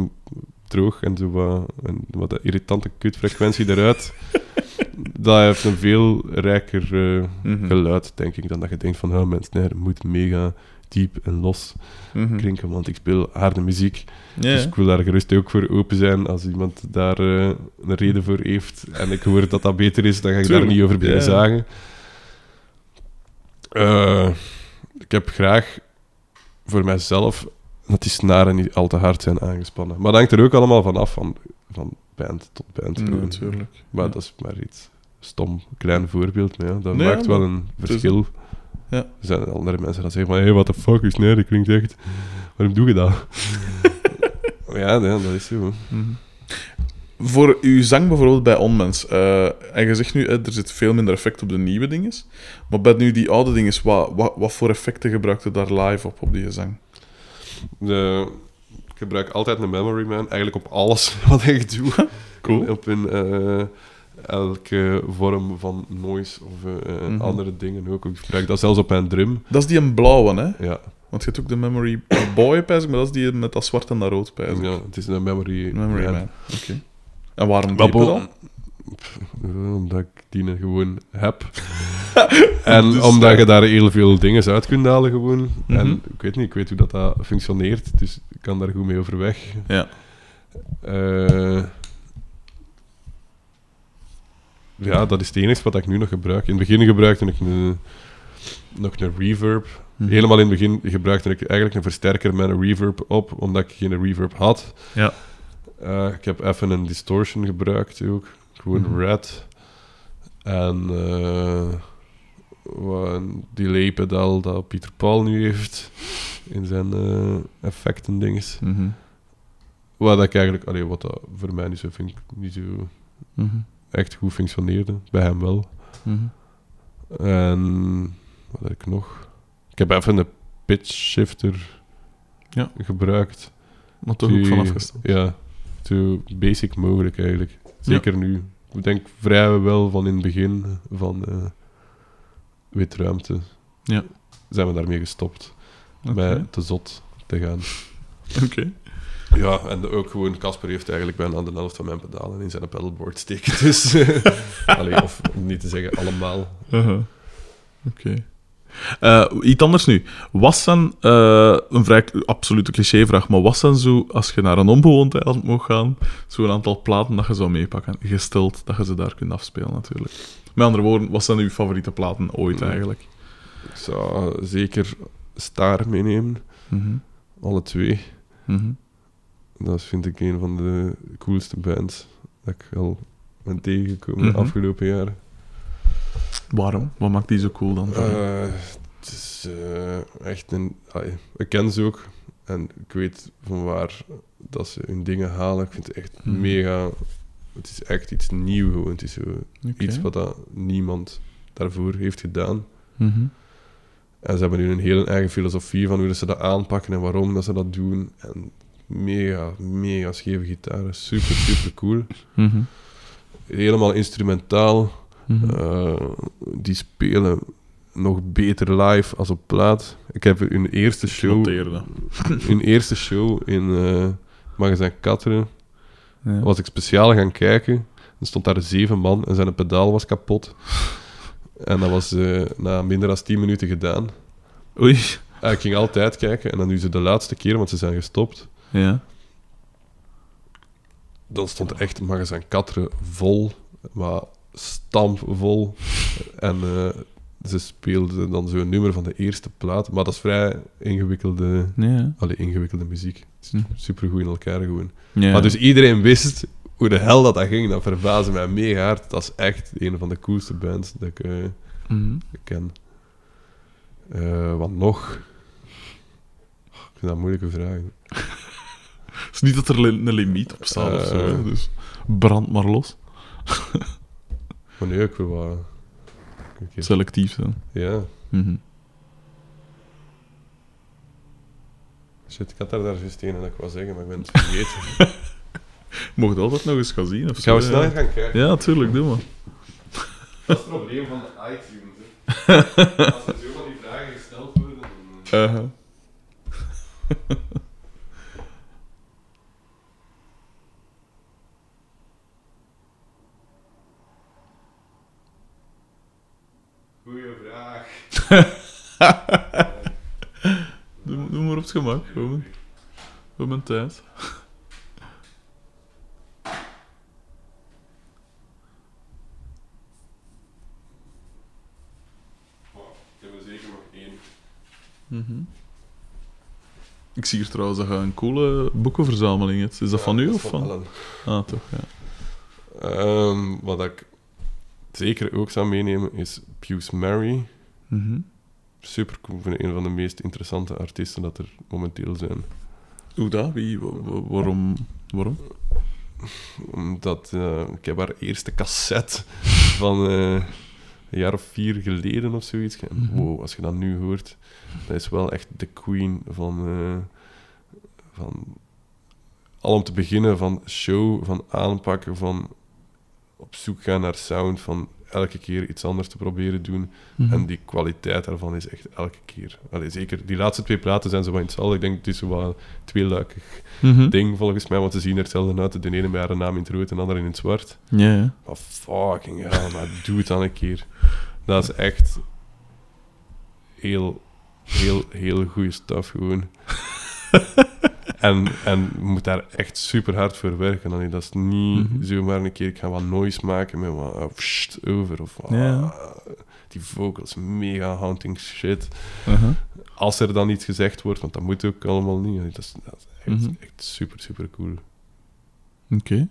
droog en zo wat, en wat de irritante kutfrequentie eruit, (laughs) dat heeft een veel rijker eh, Mhm. geluid, denk ik, dan dat je denkt van, oh, snare moet mega diep en los Mhm. klinken, want ik speel harde muziek. Dus ik wil daar gerust ook voor open zijn. Als iemand daar eh, een reden voor heeft en ik hoor dat dat beter is, dan ga ik Tuurlijk, daar niet over ja. zagen. Ik heb graag voor mijzelf dat die snaren niet al te hard zijn aangespannen. Maar dat hangt er ook allemaal van af, van, van band tot band. Gewoon. natuurlijk. Maar Ja. dat is maar iets stom, klein voorbeeld. Maar ja, dat Nee, maakt wel een verschil. Ja. Er zijn andere mensen die zeggen van, hé, hey, what the fuck, is nee, dat klinkt echt... Waarom doe je dat? (laughs) ja, nee, dat is zo. Mhm. Voor uw zang bijvoorbeeld bij Onmens, eh, en je zegt nu, er zit veel minder effect op de nieuwe dingen, maar bij nu die oude dingen, wat, wat, wat voor effecten gebruikte daar live op, op die zang? De, ik gebruik altijd een memory man, eigenlijk op alles (laughs) wat ik doe. Cool. Op eh, elke vorm van noise of eh, Mhm. andere dingen ook. Ik gebruik dat zelfs op mijn drum. Dat is die een blauwe, hè? Ja, Want je hebt ook de Memory (coughs) Boy, pijs maar dat is die met dat zwart en dat rood, pijs ja, het is een memory, Memory man. Man, oké. En waarom Maar die bo- dan? Eh, Omdat ik die gewoon heb. (laughs) en Dus, omdat je daar heel veel dingen uit kunt halen gewoon. Mhm. En ik weet niet, ik weet hoe dat, dat functioneert, dus ik kan daar goed mee overweg. Ja. Eh, ja, dat is het enige wat ik nu nog gebruik. In het begin gebruikte ik een, nog een reverb. Mhm. Helemaal in het begin gebruikte ik eigenlijk een versterker met een reverb op, omdat ik geen reverb had. Ja. Eh, ik heb even een distortion gebruikt ook. Gewoon Mhm. red. En wat een delay pedaal dat Pieter Paul nu heeft in zijn eh effecten dinges. Mhm. Wat ik eigenlijk, allee, wat dat voor mij niet zo, vind, niet zo Mhm. echt goed functioneerde. Bij hem wel. En wat heb ik nog? Ik heb even een pitch shifter Ja. gebruikt. Maar toch ook vanaf gestaan. Ja, zo basic mogelijk eigenlijk. Zeker nu. Ik denk vrijwel van in het begin van eh witruimte Ja. zijn we daarmee gestopt. Met te zot te gaan. (laughs) Oké. Ja, en ook gewoon, Casper heeft eigenlijk bijna de helft van mijn pedalen in zijn pedalboard steken. Dus, (laughs) (laughs) allee, of om niet te zeggen allemaal. Uh-huh. Oké. Eh, iets anders nu. Was dan, eh, een vrij absolute clichévraag, maar was dan zo, als je naar een onbewoond eiland mocht gaan, zo'n aantal platen dat je zou meepakken, gesteld dat je ze daar kunt afspelen natuurlijk. Met andere woorden, wat zijn uw favoriete platen ooit Mm. eigenlijk? Ik zou zeker Star meenemen. Mhm. Alle twee. Mhm. Dat vind ik een van de coolste bands dat ik al ben tegengekomen Mhm. de afgelopen jaren. Waarom? Wat maakt die zo cool dan? Eh, het is eh, echt een... allee, ik ken ze ook. En ik weet van waar dat ze hun dingen halen. Ik vind het echt Mhm. mega... Het is echt iets nieuws gewoon. Het is zo iets wat dat niemand daarvoor heeft gedaan. Mhm. En ze hebben nu een hele eigen filosofie van hoe ze dat aanpakken en waarom dat ze dat doen. En mega, mega scheve gitaren. Super, super cool. Mhm. Helemaal instrumentaal. Mhm. Eh, die spelen nog beter live als op plaat. Ik heb hun eerste show, (laughs) hun eerste show in eh Magazijn Katteren. Ja. was ik speciaal gaan kijken. Er stond daar zeven man en zijn pedaal was kapot. En dat was eh, na minder dan 10 minuten gedaan. Oei. Ah, ik ging altijd kijken en dan nu ze de laatste keer, want ze zijn gestopt. Ja. Dan stond echt magazijn Katteren vol, maar stampvol. En eh, ze speelden dan zo'n nummer van de eerste plaat. Maar dat is vrij ingewikkelde, Ja. allee, ingewikkelde muziek. Hm. Super goed in elkaar gewoon. ja. Maar dus iedereen wist hoe de hel dat, dat ging. Dat verbaasde mij mega hard. Dat is echt een van de coolste bands dat ik, Mhm. ken. Eh, wat nog? Ik vind dat een moeilijke vraag. (laughs) Het is niet dat er een limiet op staat of zo. Dus brand maar los. (laughs) Maar nee, ik wil wat... Selectief zijn. Ja, shit, ik had daar daar juist een en dat ik wou zeggen, maar ik ben het (laughs) vergeten. Mocht altijd nog eens gaan zien of zo. Gaan we snel gaan kijken? Ja, tuurlijk, doe maar. (laughs) Dat is het probleem van de iTunes. hè. Als er zo van die vragen gesteld worden... dan, Uh-huh. Goeie vraag. (laughs) Doe, doe maar op het gemak. Gewoon. Op mijn tijd. Ik heb zeker nog één. Mhm. Ik zie hier trouwens dat je een coole boekenverzameling hebt. Is dat van u of van? Ellen. Ah, toch, ja. Ehm, wat ik zeker ook zou meenemen is Pius Mary. Mhm. Super cool. Ik vind een van de meest interessante artiesten dat er momenteel zijn. Hoe dat? Wie? wa- wa- waarom? Waarom? Omdat eh, ik heb haar eerste cassette van eh, een jaar of vier geleden of zoiets. Mhm. wow, als je dat nu hoort, dat is wel echt de queen van, eh, van al om te beginnen van show, van aanpakken, van op zoek gaan naar sound, van elke keer iets anders te proberen doen. Mhm. En die kwaliteit daarvan is echt elke keer. Allee, zeker, die laatste twee platen zijn zo wat in hetzelfde. Ik denk het is zo wat een tweeluikig Mhm. ding volgens mij, want ze zien er hetzelfde uit. De ene met haar naam in het rood en de andere in het zwart. Ja, ja. Maar fucking hell, maar doe het dan een keer. Dat is echt heel, heel, heel goede stuff gewoon. (laughs) en, en je moet daar echt super hard voor werken. Allee, dat is niet Mhm. zomaar een keer, ik ga wat noise maken met wat uh, pssst over. Of. Die vocals, mega haunting shit. Uh-huh. Als er dan iets gezegd wordt, want dat moet ook allemaal niet. Dat is, dat is echt, Mhm. echt super, super cool. Oké.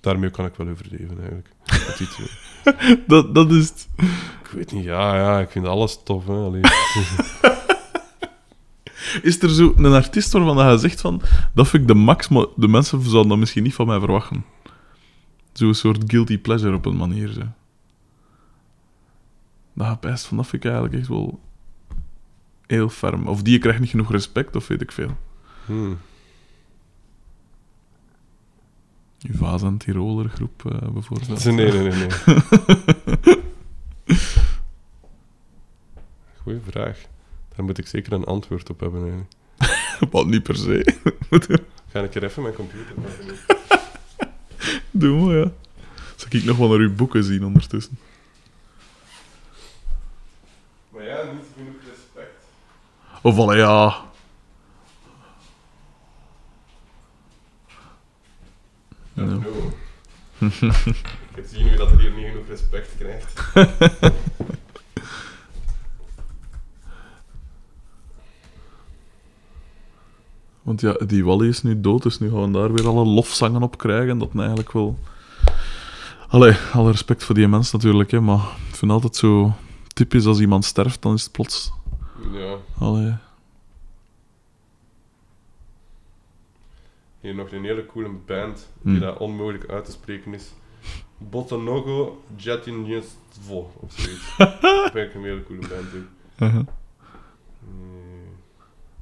Daarmee kan ik wel overleven eigenlijk. (laughs) Dat, dat is het. Ik weet niet, ja, ja, ik vind alles tof. Hè. (laughs) Is er zo een artiest waarvan hij zegt van... Dat vind ik de max, maar de mensen zouden dat misschien niet van mij verwachten. Zo'n soort guilty pleasure op een manier. Zo. Dat best van, dat vind ik eigenlijk echt wel... Heel ferm. Of die krijgt niet genoeg respect, of weet ik veel. Hmm. Uw Vaas en Tiroler groep, eh, bijvoorbeeld. Nee, nee, nee, nee. (laughs) Goeie vraag. Daar moet ik zeker een antwoord op hebben. Eigenlijk. (laughs) Wat niet per se. Ga ik er even mijn computer pakken? (laughs) Doe maar, ja. Zal ik nog wel naar uw boeken zien ondertussen? Maar ja, niet genoeg respect. Of al ja... Ja. No. (laughs) ik zien nu dat hij hier niet genoeg respect krijgt. Want ja, die Wally is nu dood, dus nu gaan we daar weer alle lofzangen op krijgen. Dat eigenlijk wel... Allee, alle respect voor die mens natuurlijk, hè, maar ik vind altijd zo typisch als iemand sterft, dan is het plots... Ja. Allee... Hier nog een hele coole band die Hmm. dat onmogelijk uit te spreken is. Botonogo Jatinjestvo of zoiets. (laughs) dat vind ik een hele coole band. ook. Uh-huh.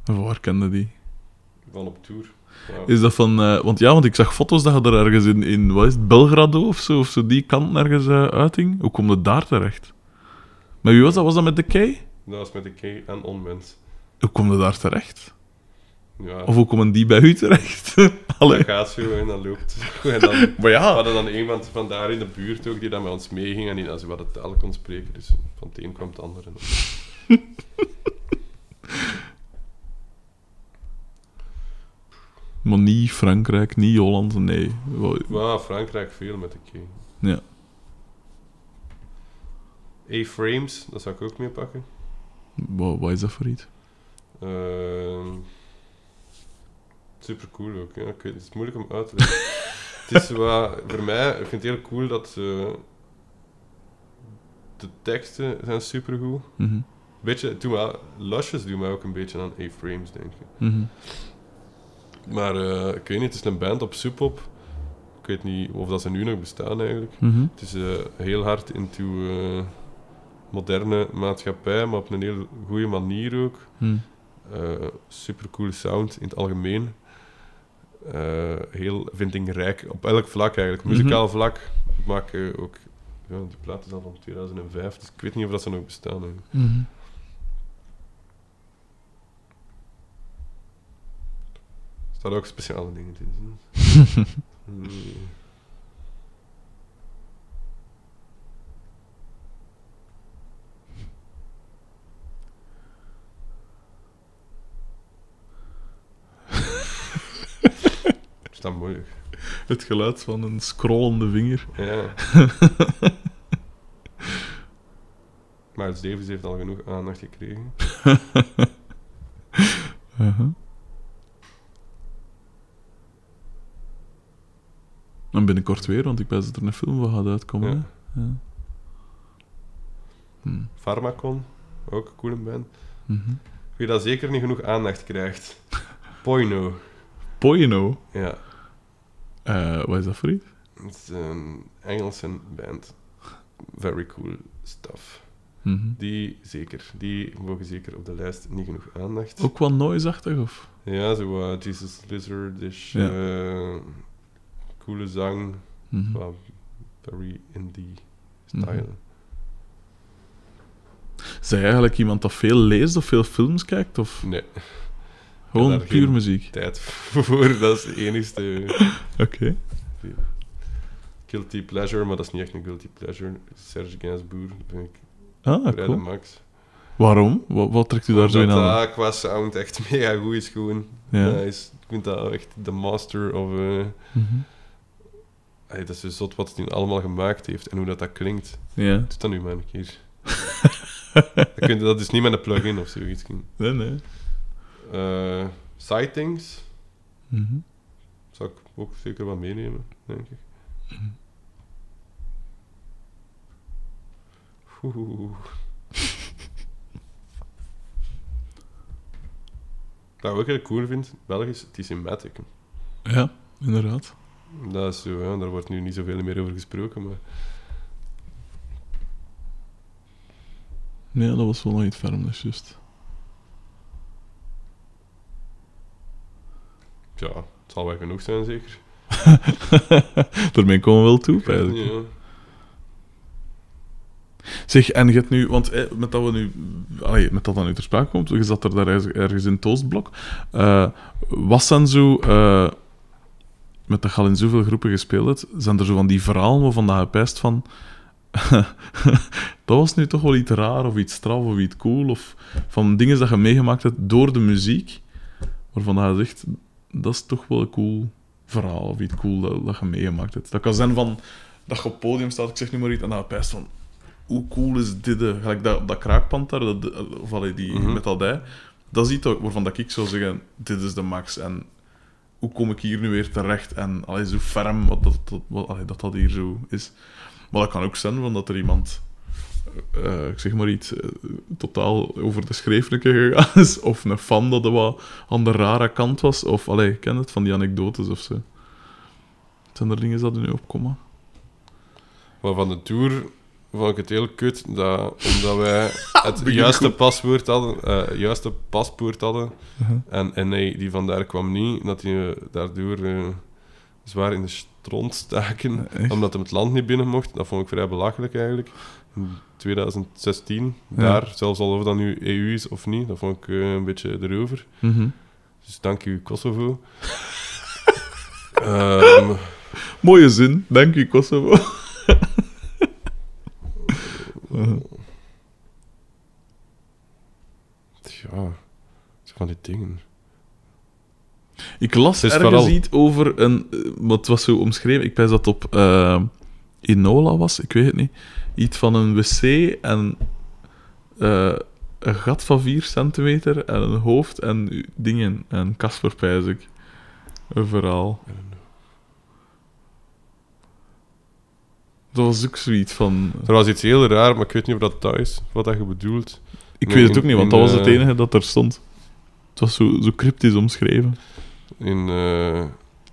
Nee, En Waar kende die? Van op tour. Is dat van... eh, want ja, want ik zag foto's dat je er ergens in, in wat is het, Belgrado of zo, of zo die kant ergens eh uiting. Hoe kom je daar terecht? Maar wie was dat? Was dat met de kei? Dat was met de K en Onmens. Hoe kom je daar terecht? Ja, Of hoe komen die bij u terecht? (laughs) Allee. dat gaat zo en dan loopt het zo. En dan (laughs) Maar we ja, hadden dan iemand van daar in de buurt ook die dan met ons meeging en die dan zo wat de taal kon spreken. Dus van het een kwam het ander. (laughs) En maar niet Frankrijk, niet Holland, nee. Maar Frankrijk veel met de K. Ja. A-frames, dat zou ik ook mee pakken. Wat, is dat voor iets? super cool ook. Ja. Ik weet- het is moeilijk om uit te leggen. (laughs) het is wat, voor mij, ik vind het heel cool dat eh, de teksten zijn supergoed. Mhm. Beetje, doe maar, Lushes doen mij ook een beetje aan A-frames, denk ik. Mhm. Maar eh, ik weet niet, het is een band op Soepop. Ik weet niet of dat ze nu nog bestaan eigenlijk. Mhm. Het is eh, heel hard into eh, moderne maatschappij, maar op een heel goede manier ook. Super coole sound in het algemeen. Heel vindingrijk op elk vlak eigenlijk. Mhm. Muzikaal vlak. Ik maak ook. Ja, die plaat is al van 2005, dus ik weet niet of dat ze nog bestaan. eigenlijk. Mhm. Er staan ook speciale dingen in. Nee. (laughs) Is dat moeilijk? Het geluid van een scrollende vinger. Ja. (laughs) Miles Davis heeft al genoeg aandacht gekregen. (laughs) Uh-huh. En binnenkort weer, want ik weet dat er een film van gaat uitkomen. Ja. hè? Ja. Hm. Pharmacon, ook een coole band. Mhm. Wie dat zeker niet genoeg aandacht krijgt. Poino. Poino. Ja, Eh, wat is dat voor iets? het is een Engelse band. Very cool stuff. Mhm. Die zeker, die mogen zeker op de lijst niet genoeg aandacht. Ook wel noise-achtig, of? Ja, zo uh, Jesus Lizard is Ja. eh, coole zang, Mhm. wel very indie style. Mhm. Zij eigenlijk iemand dat veel leest of veel films kijkt? Of Nee, gewoon daar puur muziek? tijd voor, (laughs) dat is het enigste Oké. guilty pleasure, maar dat is niet echt een guilty pleasure. Serge Gainsbourg, dat ben ik Ah, cool. max. Waarom? Wat, wat trekt u daar zo in aan? dat qua sound echt (laughs) mega goed is gewoon. Ja. Hij is, ik vind dat echt de master of... Mhm. Allee, dat is zo zot wat hij allemaal gemaakt heeft en hoe dat, dat klinkt. Ja. Doe dat nu maar een keer. dat, kun je- dat is niet met een plugin of zoiets. Nee, nee. Eh sightings Mhm. zou ik ook zeker wel meenemen, denk ik. Oeh. Wat ik heel cool vind, Belgisch, T-Matic. Ja, inderdaad. Dat is zo, ja, daar wordt nu niet zoveel meer over gesproken, maar Nee, dat was wel nog iets ferm, dat is juist. ja, het zal wel genoeg zijn, zeker. (laughs) Daarmee komen we wel toe, eigenlijk. Ja. Zeg, en je hebt nu, want eh, met dat we nu, allee, met dat dat nu ter sprake komt, je zat er daar ergens, in het Oostblok. Eh, wat zijn zo, eh, met dat je al in zoveel groepen gespeeld hebt, zijn er zo van die verhalen waarvan je pijst van, (laughs) dat was nu toch wel iets raar of iets straf of iets cool, of van dingen dat je meegemaakt hebt door de muziek, waarvan je zegt, dat is toch wel een cool verhaal of iets cool dat, dat je meegemaakt hebt. Dat kan zijn van, dat je op het podium staat, ik zeg nu maar iets, en je pijst van, hoe cool is dit? eh? Gelijk dat, dat kraakpand daar, dat, of allee, die metaldij. Dat is iets waarvan dat ik zou zeggen, dit is de max. En hoe kom ik hier nu weer terecht? En allee, zo ferm wat dat, dat, wat, dat dat hier zo is. Maar dat kan ook zijn van dat er iemand, eh, eh, ik zeg maar iets, eh, totaal over de schreeflijke gegaan is. Of een fan dat er wat aan de rare kant was. Of, allee, ik ken het, van die anekdotes of zo. Zijn er dingen dat er nu opkomen? Maar van de tour vond ik het heel kut dat, omdat wij (laughs) het Begin juiste goed. paswoord hadden, eh, juiste paspoort hadden. En, en nee, die vandaar kwam niet, dat hij eh, daardoor eh, zwaar in de stront staken, Echt? omdat hij het land niet binnen mocht. Dat vond ik vrij belachelijk eigenlijk. In 2016, Ja. daar, zelfs al of dat nu EU is of niet, dat vond ik eh, een beetje erover. Mhm. Dus dank u, Kosovo. (laughs) Ehm, Mooie zin, dank u Kosovo. Uh-huh. ja, zo van die dingen. Ik las ergens vooral- iets over een... eh, Wat was zo omschreven, ik pijs dat op eh Inola was, ik weet het niet. Iets van een wc en eh, een gat van 4 centimeter en een hoofd en dingen. En Casper pijs ik. Een verhaal. Dat was ook zoiets van... Er was iets heel raar, maar ik weet niet of dat dat is, wat dat je bedoelt. Ik weet het ook niet, want in, dat was het eh, enige dat er stond. Het was zo, zo cryptisch omschreven. In eh,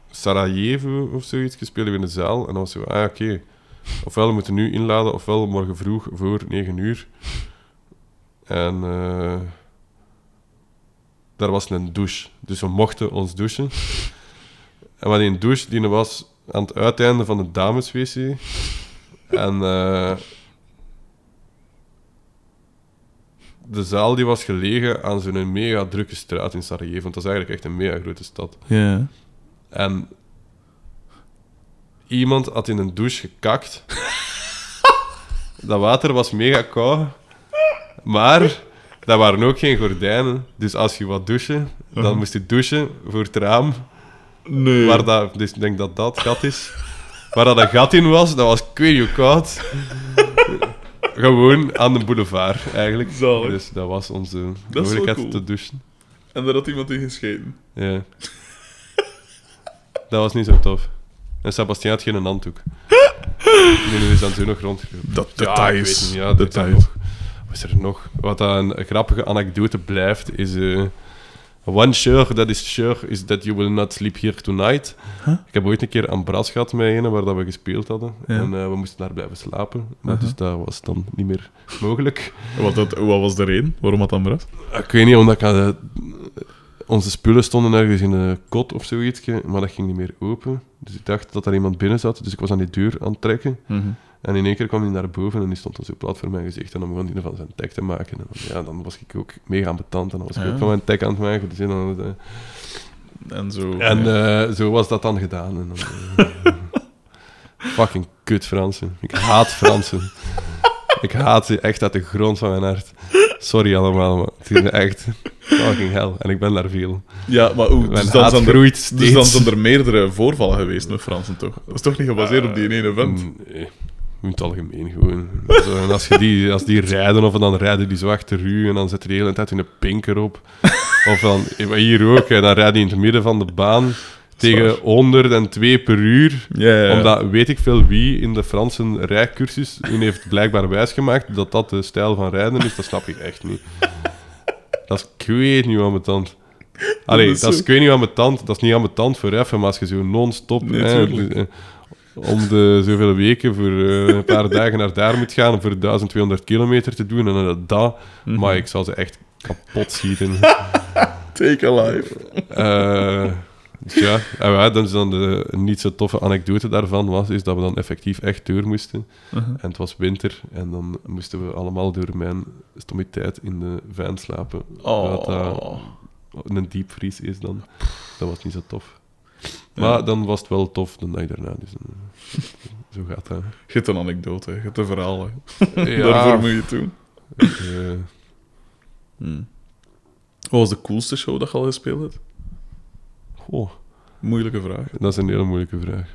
Sarajevo of zoiets speelden we in de zaal. En dan was zo, ah oké, ofwel we moeten nu inladen, ofwel morgen vroeg voor 9 uur. En eh, daar was een douche. Dus we mochten ons douchen. En wat die douche, die was aan het uiteinde van de dameswc. En eh, de zaal die was gelegen aan zo'n mega drukke straat in Sarajevo. Want dat is eigenlijk echt een mega grote stad. Ja. En iemand had in een douche gekakt. (laughs) dat water was mega koud. Maar dat waren ook geen gordijnen. Dus als je wat douchen, dan Uh-huh. moest je douchen voor het raam. Nee. Waar dat, dus ik denk dat dat gat is. Waar dat een gat in was, dat was ik hoe koud. Gewoon aan de boulevard, eigenlijk. Zalig. Dus dat was onze Dat mogelijkheid cool. te douchen. En daar had iemand in gescheten. Ja. dat was niet zo tof. En Sebastian had geen handdoek. Nu nu is dan zo nog rondgelopen. Dat Ja, ik details. weet niet. Ja, dat er details. nog. Wat is er nog? Wat dat een grappige anekdote blijft, is... eh, one sure that is sure is that you will not sleep here tonight. Huh? Ik heb ooit een keer aan Bras gehad met een waar dat we gespeeld hadden. Ja. En eh, we moesten daar blijven slapen. Maar dus dat was dan niet meer mogelijk. (laughs) Wat, dat, wat was de reden? Waarom had dat bras? Ik weet niet, omdat ik, eh, onze spullen stonden ergens in een kot of zoiets, maar dat ging niet meer open. Dus ik dacht dat er iemand binnen zat, dus ik was aan die deur aan het trekken. En in één keer kwam hij naar boven en die stond dan zo plat voor mijn gezicht. En dan begon hij van zijn tag te maken. En dan, ja, dan was ik ook mega ambetant en dan was ik Ja. ook van mijn tag aan het maken. Dus, en dan, eh, En zo. en ja. eh, zo was dat dan gedaan. En dan, eh, (laughs) fucking kut Fransen. Ik haat Fransen. Ik haat ze echt uit de grond van mijn hart. Sorry allemaal, maar het is echt fucking hell. En ik ben daar veel. ja, maar? Mijn Dus dan, zijn er, dus dan zijn er meerdere voorvallen geweest met Fransen, toch? Dat is toch niet gebaseerd op die ene event? Nee, in het algemeen gewoon. Zo, en als, je die, als die rijden, of dan rijden die zo achter u en dan zet hij de hele tijd hun pinker op. Of dan, eh, hier ook, hè, dan rijdt hij in het midden van de baan tegen 102 per uur. Ja, ja. Omdat weet ik veel wie in de Franse rijcursus hun heeft blijkbaar wijsgemaakt dat dat de stijl van rijden is, dat snap ik echt niet. Dat is, ik weet niet aan mijn tand. Allee, Dat is dat is, zo- ik weet niet aan mijn tand, dat is niet aan mijn tand voor even, maar als je zo non-stop Nee, eh, om de zoveel weken voor eh, een paar dagen naar daar moet gaan om voor 1200 kilometer te doen en dan dat, Mhm. maar ik zal ze echt kapot schieten. (laughs) Take a life. Eh, dus ja, en ja, dan is dan de niet zo toffe anekdote daarvan was, is dat we dan effectief echt door moesten. Uh-huh. En het was winter en dan moesten we allemaal door mijn stommiteit in de van slapen. Wat dat Oh. een diepvries is dan. Dat was niet zo tof. Maar dan was het wel tof de dag daarna. Dus eh, (laughs) zo gaat dat. Je hebt een anekdote, je hebt een verhaal. Ja, (laughs) Daarvoor moet je het doen. eh, Hmm. Wat was de coolste show dat je al gespeeld hebt? goh, Moeilijke vraag. dat is een hele moeilijke vraag.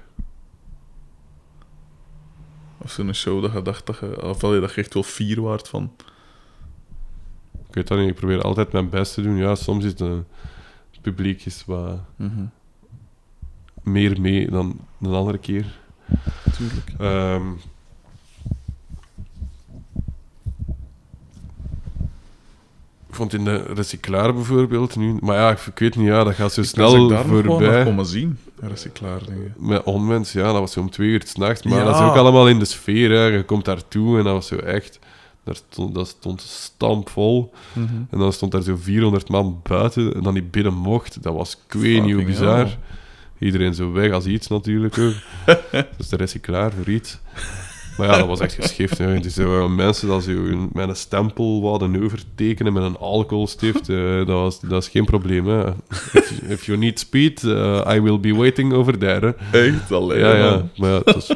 Of zo'n show dat je dacht dat je... Of dat je echt wel fier waard van... Ik weet dat niet, ik probeer altijd mijn best te doen. Ja, soms is het publiek is wat Mhm. Meer mee dan een andere keer. Tuurlijk. Ehm, ik vond in de recyclaar bijvoorbeeld nu... Maar ja, ik, weet niet, ja, dat gaat zo Ik snel nog voorbij. komen zien. Recyclaar-dingen. met onmens, ja, dat was zo om twee uur 's nachts. Maar Ja. dat is ook allemaal in de sfeer, hè. Je komt daartoe en dat was zo echt... Daar stond, dat stond stampvol. Mhm. En dan stond daar zo 400 man buiten en dan niet binnen mocht. Dat was ik weet niet hoe Fucking bizar. Iedereen zo weg als iets natuurlijk ook. (laughs) dus de rest is klaar voor iets. Maar ja, dat was echt geschift. Hè. Dus er waren mensen dat ze met een stempel wilden overtekenen met een alcoholstift. eh, dat, was, dat is geen probleem. Hè. If, if you need speed, eh, I will be waiting over there. hè. Echt alleen. Ja, ja. Maar ja, het was,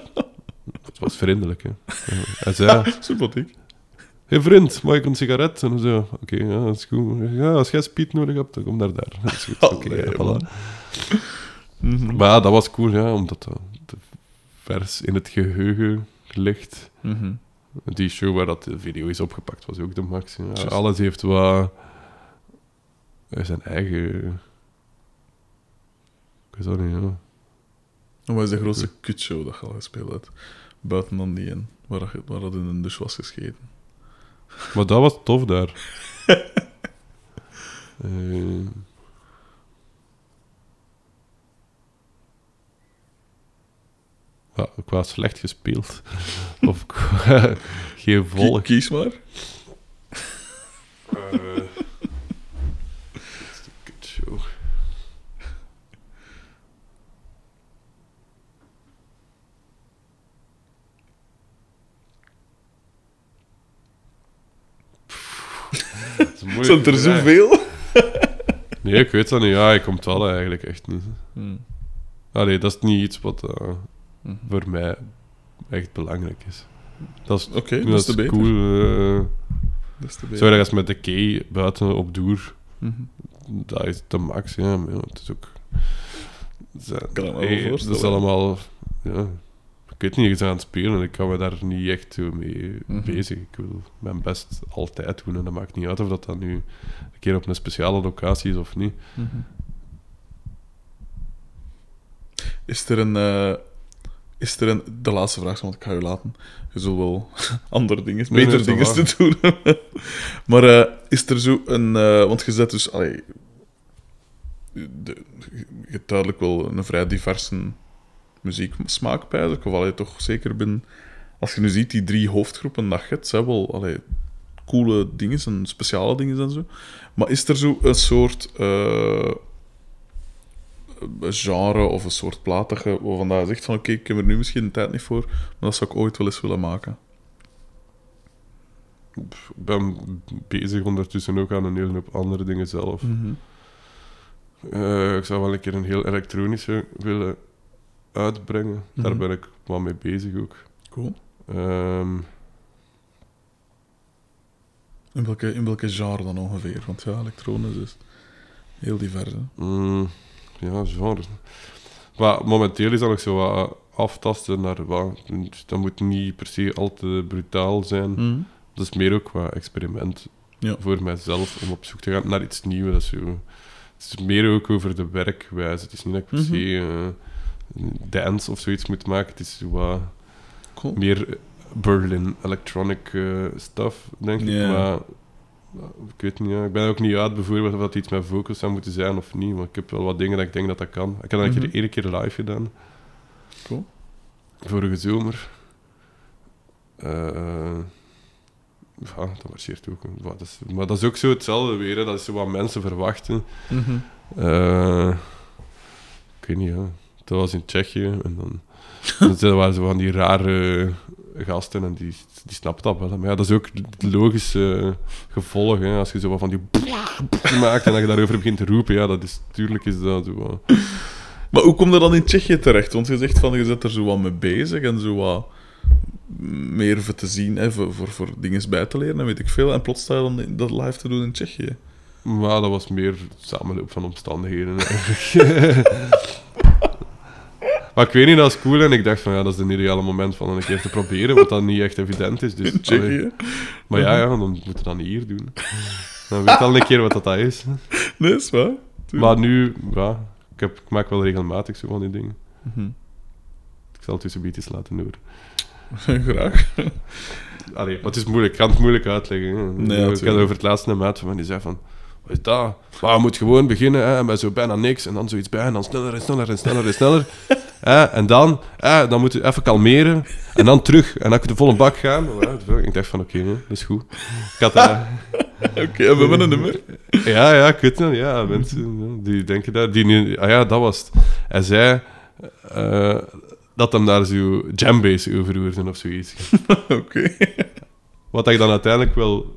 het was vriendelijk. Hè. Ja. Hij zei, (laughs) Sympathiek. hey vriend, mag ik een sigaret? En zo, oké, ja, dat is goed. Ja, als jij speed nodig hebt, dan kom naar daar. Dat is goed. Oké, ja, voilà. Mhm. Maar ja, dat was cool, ja, omdat dat te vers in het geheugen ligt. Mhm. Die show waar dat de video is opgepakt was ook de max. Ja. Alles heeft wat eh, zijn eigen. Ik weet dat niet, ja. En wat is de grootste kutshow dat je al gespeeld hebt? Buiten dan die in, waar, dat, waar dat in een douche was gescheten. Maar dat was tof daar. (laughs) Eh, qua slecht gespeeld. (laughs) of qua geen volk. Kies maar. Eh, (laughs) kutshow. Een moeilijke Zijn er vraag. zoveel? Nee, ik weet dat niet. Ja, ik komt wel eigenlijk echt niet. Hmm. Allee, dat is niet iets wat eh, voor mij echt belangrijk is. Dat is, Oké, dat dat is te beter. cool. eh Dat is te beter. zo ergens met de key buiten op doer. Mhm. Dat is de max, ja. Maar ja, het is ook... Het is, Kan ik me wel hey, Het voorstellen. is allemaal... Ja, ik weet niet, je bent aan het spelen. Ik kan me daar niet echt mee Mhm. bezig. Ik wil mijn best altijd doen. En dat maakt niet uit of dat dan nu een keer op een speciale locatie is of niet. Mhm. Is er een... eh, is er een... De laatste vraag, want ik ga je laten. Je zult wel (laughs) andere dingen, Nee, beter dingen te doen. maar eh, is er zo een... eh, want je zet dus... Allee, de, je hebt duidelijk wel een vrij diverse muzieksmaak bij. Dus ik geval je toch zeker binnen... Als je nu ziet, die drie hoofdgroepen dat je hebt, zijn wel allee, coole dingen en speciale dingen en zo. Maar is er zo een soort eh, genre of een soort plaat dat je waarvan je zegt van oké, ik heb er nu misschien de tijd niet voor, maar dat zou ik ooit wel eens willen maken? Ik ben bezig ondertussen ook aan een hele hoop andere dingen zelf. Eh, ik zou wel een keer een heel elektronische willen uitbrengen. Daar Mhm. ben ik wel mee bezig ook. Cool. Ehm, In welke, in welke genre dan ongeveer? Want ja, elektronisch is heel divers. Hè? mm, ja, genre. Maar momenteel is dat nog zo wat aftasten naar wat. Dat moet niet per se al te brutaal zijn. Dat is meer ook wat experiment Ja. voor mijzelf om op zoek te gaan naar iets nieuws. Dat is zo, het is meer ook over de werkwijze. Het is niet dat ik per Mhm. se eh, dance of zoiets moet maken. Het is wat Cool. meer Berlin electronic eh, stuff, denk ik. Maar ik weet niet, ja. ik ben ook niet uit bijvoorbeeld of dat iets met vocals zou moeten zijn of niet. Maar ik heb wel wat dingen dat ik denk dat dat kan. Ik heb dat een Mhm. keer, één keer live gedaan. Cool. Vorige zomer. Eh, ja, dat marcheert ook. Maar dat, is, maar dat is ook zo hetzelfde weer. Hè. Dat is zo wat mensen verwachten. Mhm. Eh, ik weet niet, ja. Dat was in Tsjechië. En dan, (laughs) dan zijn- waren zo van die rare gasten en die, die snapt dat wel. Maar ja, dat is ook het logische gevolg. Hè. Als je zo wat van die maakt en dat je daarover begint te roepen, ja, dat is, tuurlijk is dat zo. Maar hoe kom je dan in Tsjechië terecht? Want je zegt van je zit er zo wat mee bezig en zo wat meer voor te zien, hè, voor, voor, voor dingen bij te leren en weet ik veel. En plots sta je dan dat live te doen in Tsjechië. Maar dat was meer samenloop van omstandigheden eigenlijk. (laughs) maar ik weet niet, dat is cool en ik dacht van ja, dat is een ideale moment van een keer te proberen, wat dan niet echt evident is. Dus, (laughs) allee. maar ja, ja, dan moet je dat niet hier doen. Dan weet al een keer wat dat is. (laughs) Nee, is waar. Maar nu, ja, ik, heb, ik maak wel regelmatig zo van die dingen. Mhm. Ik zal het tussen beetjes laten horen. (laughs) Graag. Allee, maar het is moeilijk, ik kan het moeilijk uitleggen. hè. Nee, ik had over het laatste maat van die zei van... wat is dat? Maar je moet gewoon beginnen hè, met zo bijna niks en dan zoiets bij en dan sneller en sneller en sneller en sneller. En dan, hè, dan moet je even kalmeren en dan terug. En dan kun je de volle bak gaan. Ik dacht van, oké, hè, dat is goed. Ik had daar... (laughs) Oké, we hebben een nummer. Ja, ja, ik weet het. Ja, mensen die denken dat. Die nu, ah ja, dat was het. Hij zei eh, dat hem daar zo jambase over hoorde of zoiets. (laughs) Oké. Wat ik dan uiteindelijk wel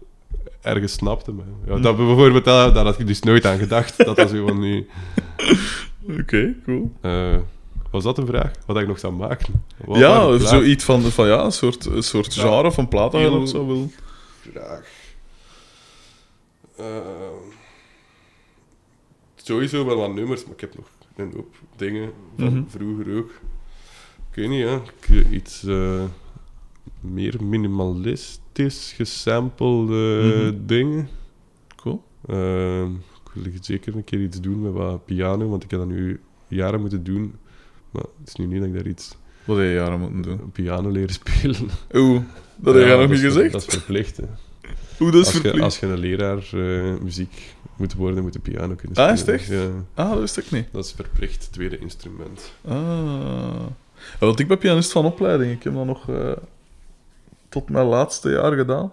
ergens snapte. Maar, ja, dat bijvoorbeeld, daar daar had ik dus nooit aan gedacht. Dat was gewoon niet... Oké, cool. eh, was dat een vraag? Wat ik nog zou maken? Wat ja, zoiets van, van ja, een soort, een soort genre van plaat dat je Heel- nog zo wil. vraag. Eh, sowieso wel wat nummers, maar ik heb nog een hoop dingen van Mhm. vroeger ook. Ik weet niet, hè. Ik, iets eh, meer minimalistisch gesampelde Mhm. dingen. Cool. Eh, ik wil zeker een keer iets doen met wat piano, want ik heb dat nu jaren moeten doen. Maar het is nu niet dat ik daar iets Wat heb je jaren moeten doen? piano leren spelen. Oeh, dat heb je Ja, nog niet is- gezegd? Dat is verplicht, hè. Oeh, dat is als, je, verplicht. als je een leraar eh, muziek moet worden, moet je piano kunnen Ah, spelen. is het echt? Ja, Ah, dat wist ik niet. dat is verplicht, tweede instrument. Ah. Ja, want ik ben pianist van opleiding. Ik heb dat nog eh, tot mijn laatste jaar gedaan.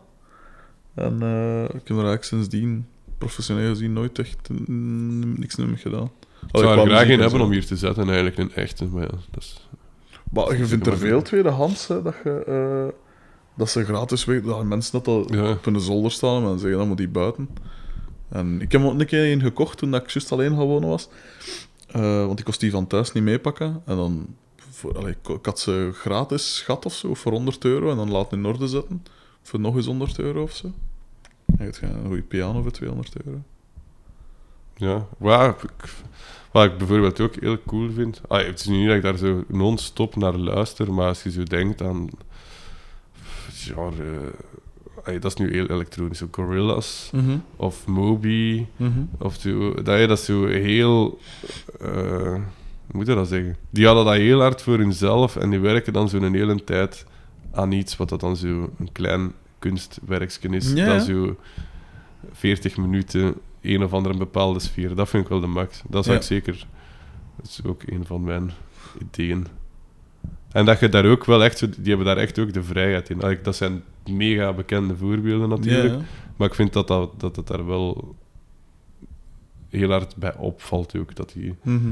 En eh, ik heb er eigenlijk sindsdien, professioneel gezien, nooit echt niks meer mee gedaan. Ik zou er graag muziek in en hebben zo. om hier te zetten, eigenlijk een echte. Maar ja, dat is... Maar je vindt er veel tweedehands, hè, dat, je, eh, dat ze gratis weg... Dat mensen dat al Ja. op hun zolder staan en dan zeggen, dan moet die buiten. En ik heb er ook een keer een gekocht toen dat ik juist alleen gaan wonen was. Eh, want ik kost die van thuis niet meepakken. En dan... Voor, allee, ik, ik had ze gratis schat of zo, voor 100 euro. En dan laten in orde zetten. Voor nog eens 100 euro of zo. En je hebt een goede piano voor 200 euro. Ja, waar ik, wat ik bijvoorbeeld ook heel cool vind. Ah, het is niet dat ik daar zo non-stop naar luister, maar als je zo denkt aan. Genre. dat is nu heel elektronisch. Zo Gorillaz of Moby. Of zo, dat je dat zo heel. eh, hoe moet je dat zeggen? Die hadden dat heel hard voor hunzelf en die werken dan zo'n hele tijd aan iets wat dat dan zo een klein kunstwerkje is. Ja. Dat zo 40 minuten een of andere bepaalde sfeer. Dat vind ik wel de max. Dat zou Ja. ik zeker. Dat is ook een van mijn ideeën. En dat je daar ook wel echt, die hebben daar echt ook de vrijheid in. Dat zijn mega bekende voorbeelden natuurlijk. Ja, Maar ik vind dat, dat, dat het daar wel heel hard bij opvalt ook. Dat die, Mhm.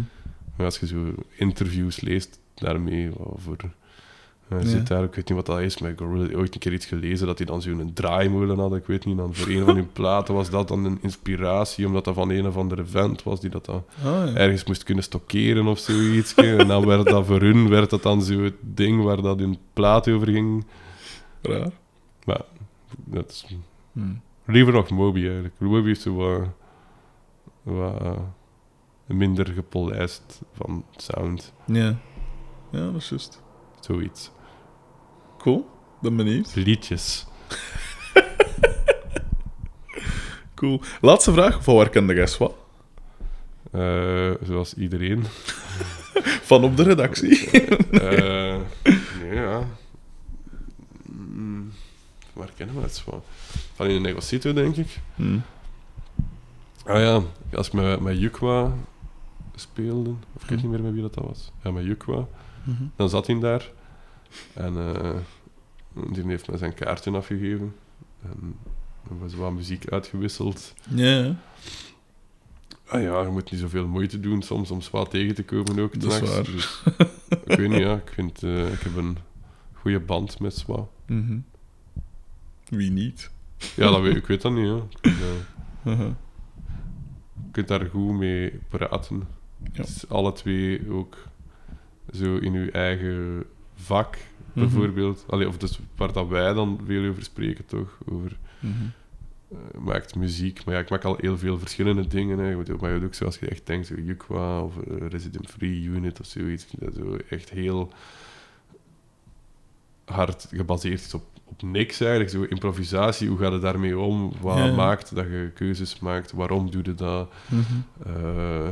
als je zo interviews leest daarmee, over... Hij Ja. zit daar, ik weet niet wat dat is, maar ik heb ooit een keer iets gelezen dat hij dan zo'n draaimolen had. Ik weet niet, dan voor een van hun (laughs) platen was dat dan een inspiratie, omdat dat van een of andere vent was die dat dan Ah, ja. ergens moest kunnen stockeren of zoiets. en dan werd dat voor hun werd dat dan zo het ding waar dat hun plaat over ging. Raar. Maar dat is Hm. Liever nog Moby eigenlijk. Moby is zo wat, wat eh, minder gepolijst van sound. Ja. Ja, dat is juist. Zoiets. Cool. Ben benieuwd. Liedjes. (laughs) Cool. Laatste vraag. Van waar kende jij wat? Eh, zoals iedereen. (laughs) Van op de redactie. (laughs) Eh, nee, ja. Mm, waar kennen we het van? Van in een negocito, denk ik. Hm. Ah ja, als ik met, met Jukwa speelde, of ik weet Hm. niet meer met wie dat, dat was. Ja, met Jukwa. Mhm. Dan zat hij daar. En eh, die heeft me zijn kaartje afgegeven. En we hebben wat muziek uitgewisseld. Ja. Ah ja, je moet niet zoveel moeite doen soms om zwaar tegen te komen ook. Dat is waar. Dus, ik weet niet, ja. Ik, vind, eh, ik heb een goede band met Zwa. Mhm. Wie niet? Ja, dat weet, ik weet dat niet, ja. Eh, je kunt daar goed mee praten. Ja. Dus alle twee ook zo in uw eigen vak, Mhm. bijvoorbeeld. Allee, of dus waar dat wij dan veel over spreken, toch? Over Mhm. eh, maakt muziek. Maar ja, ik maak al heel veel verschillende dingen. Hè. Je Maar je ook zoals je echt denkt, zo Yukwa of eh, Resident Free Unit of zoiets. Dat zo echt heel hard gebaseerd is op, op niks eigenlijk. Zo improvisatie, hoe gaat het daarmee om? Wat Ja. maakt dat je keuzes maakt? Waarom doe je dat? Mhm. Eh,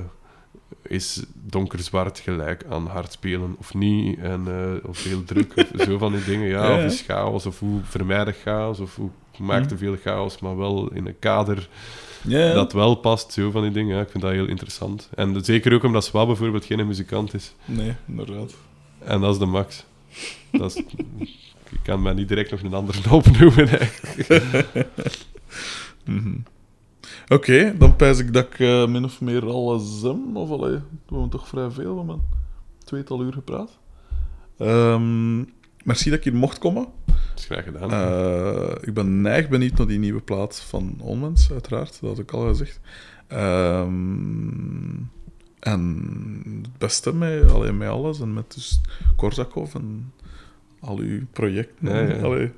is donkerzwart gelijk aan hard spelen of niet? En, eh, of heel druk, of zo van die dingen. Ja, (laughs) Ja, of is chaos, of hoe vermijd ik chaos, of hoe maak Hm. te veel chaos, maar wel in een kader dat wel past. Zo van die dingen, ja, ik vind dat heel interessant. En zeker ook omdat Swab bijvoorbeeld geen muzikant is. Nee, inderdaad. En dat is de max. Dat is, (laughs) ik kan mij niet direct nog een andere opnoemen, (laughs) eigenlijk. Mhm. Oké, dan pijs ik dat ik eh, min of meer alles hem. Of allee, we hebben toch vrij veel, hebben tweetal uur gepraat. Ehm, merci dat ik hier mocht komen. Dat is graag gedaan. Eh, ik ben neig benieuwd naar die nieuwe plaat van Onmens, uiteraard. Dat had ik al gezegd. Ehm, en het beste met, allee, met alles. En met dus Korsakov en al uw projecten. Ja, ja. Allee.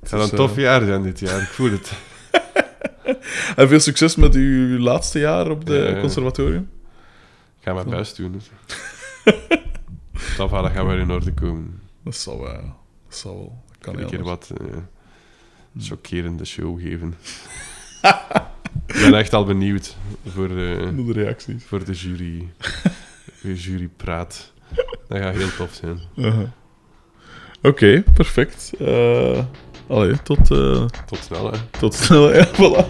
Het dus, een tof jaar zijn dit jaar, ik voel het. (laughs) (laughs) En veel succes met uw laatste jaar op de Ja, conservatorium. Ik ga mijn best doen. Dus. Dat gaat wel in orde komen. Dat zal wel. Dat zal wel. Dat kan niet een keer wat eh chockerende show geven. (laughs) ik ben echt al benieuwd voor de, Naar de reacties. voor de jury. (laughs) De jury praat. Dat gaat heel tof zijn. Uh-huh. Oké, perfect. Allee, tot, eh, Tot snel, hè. tot snel. Ja, (laughs) voilà.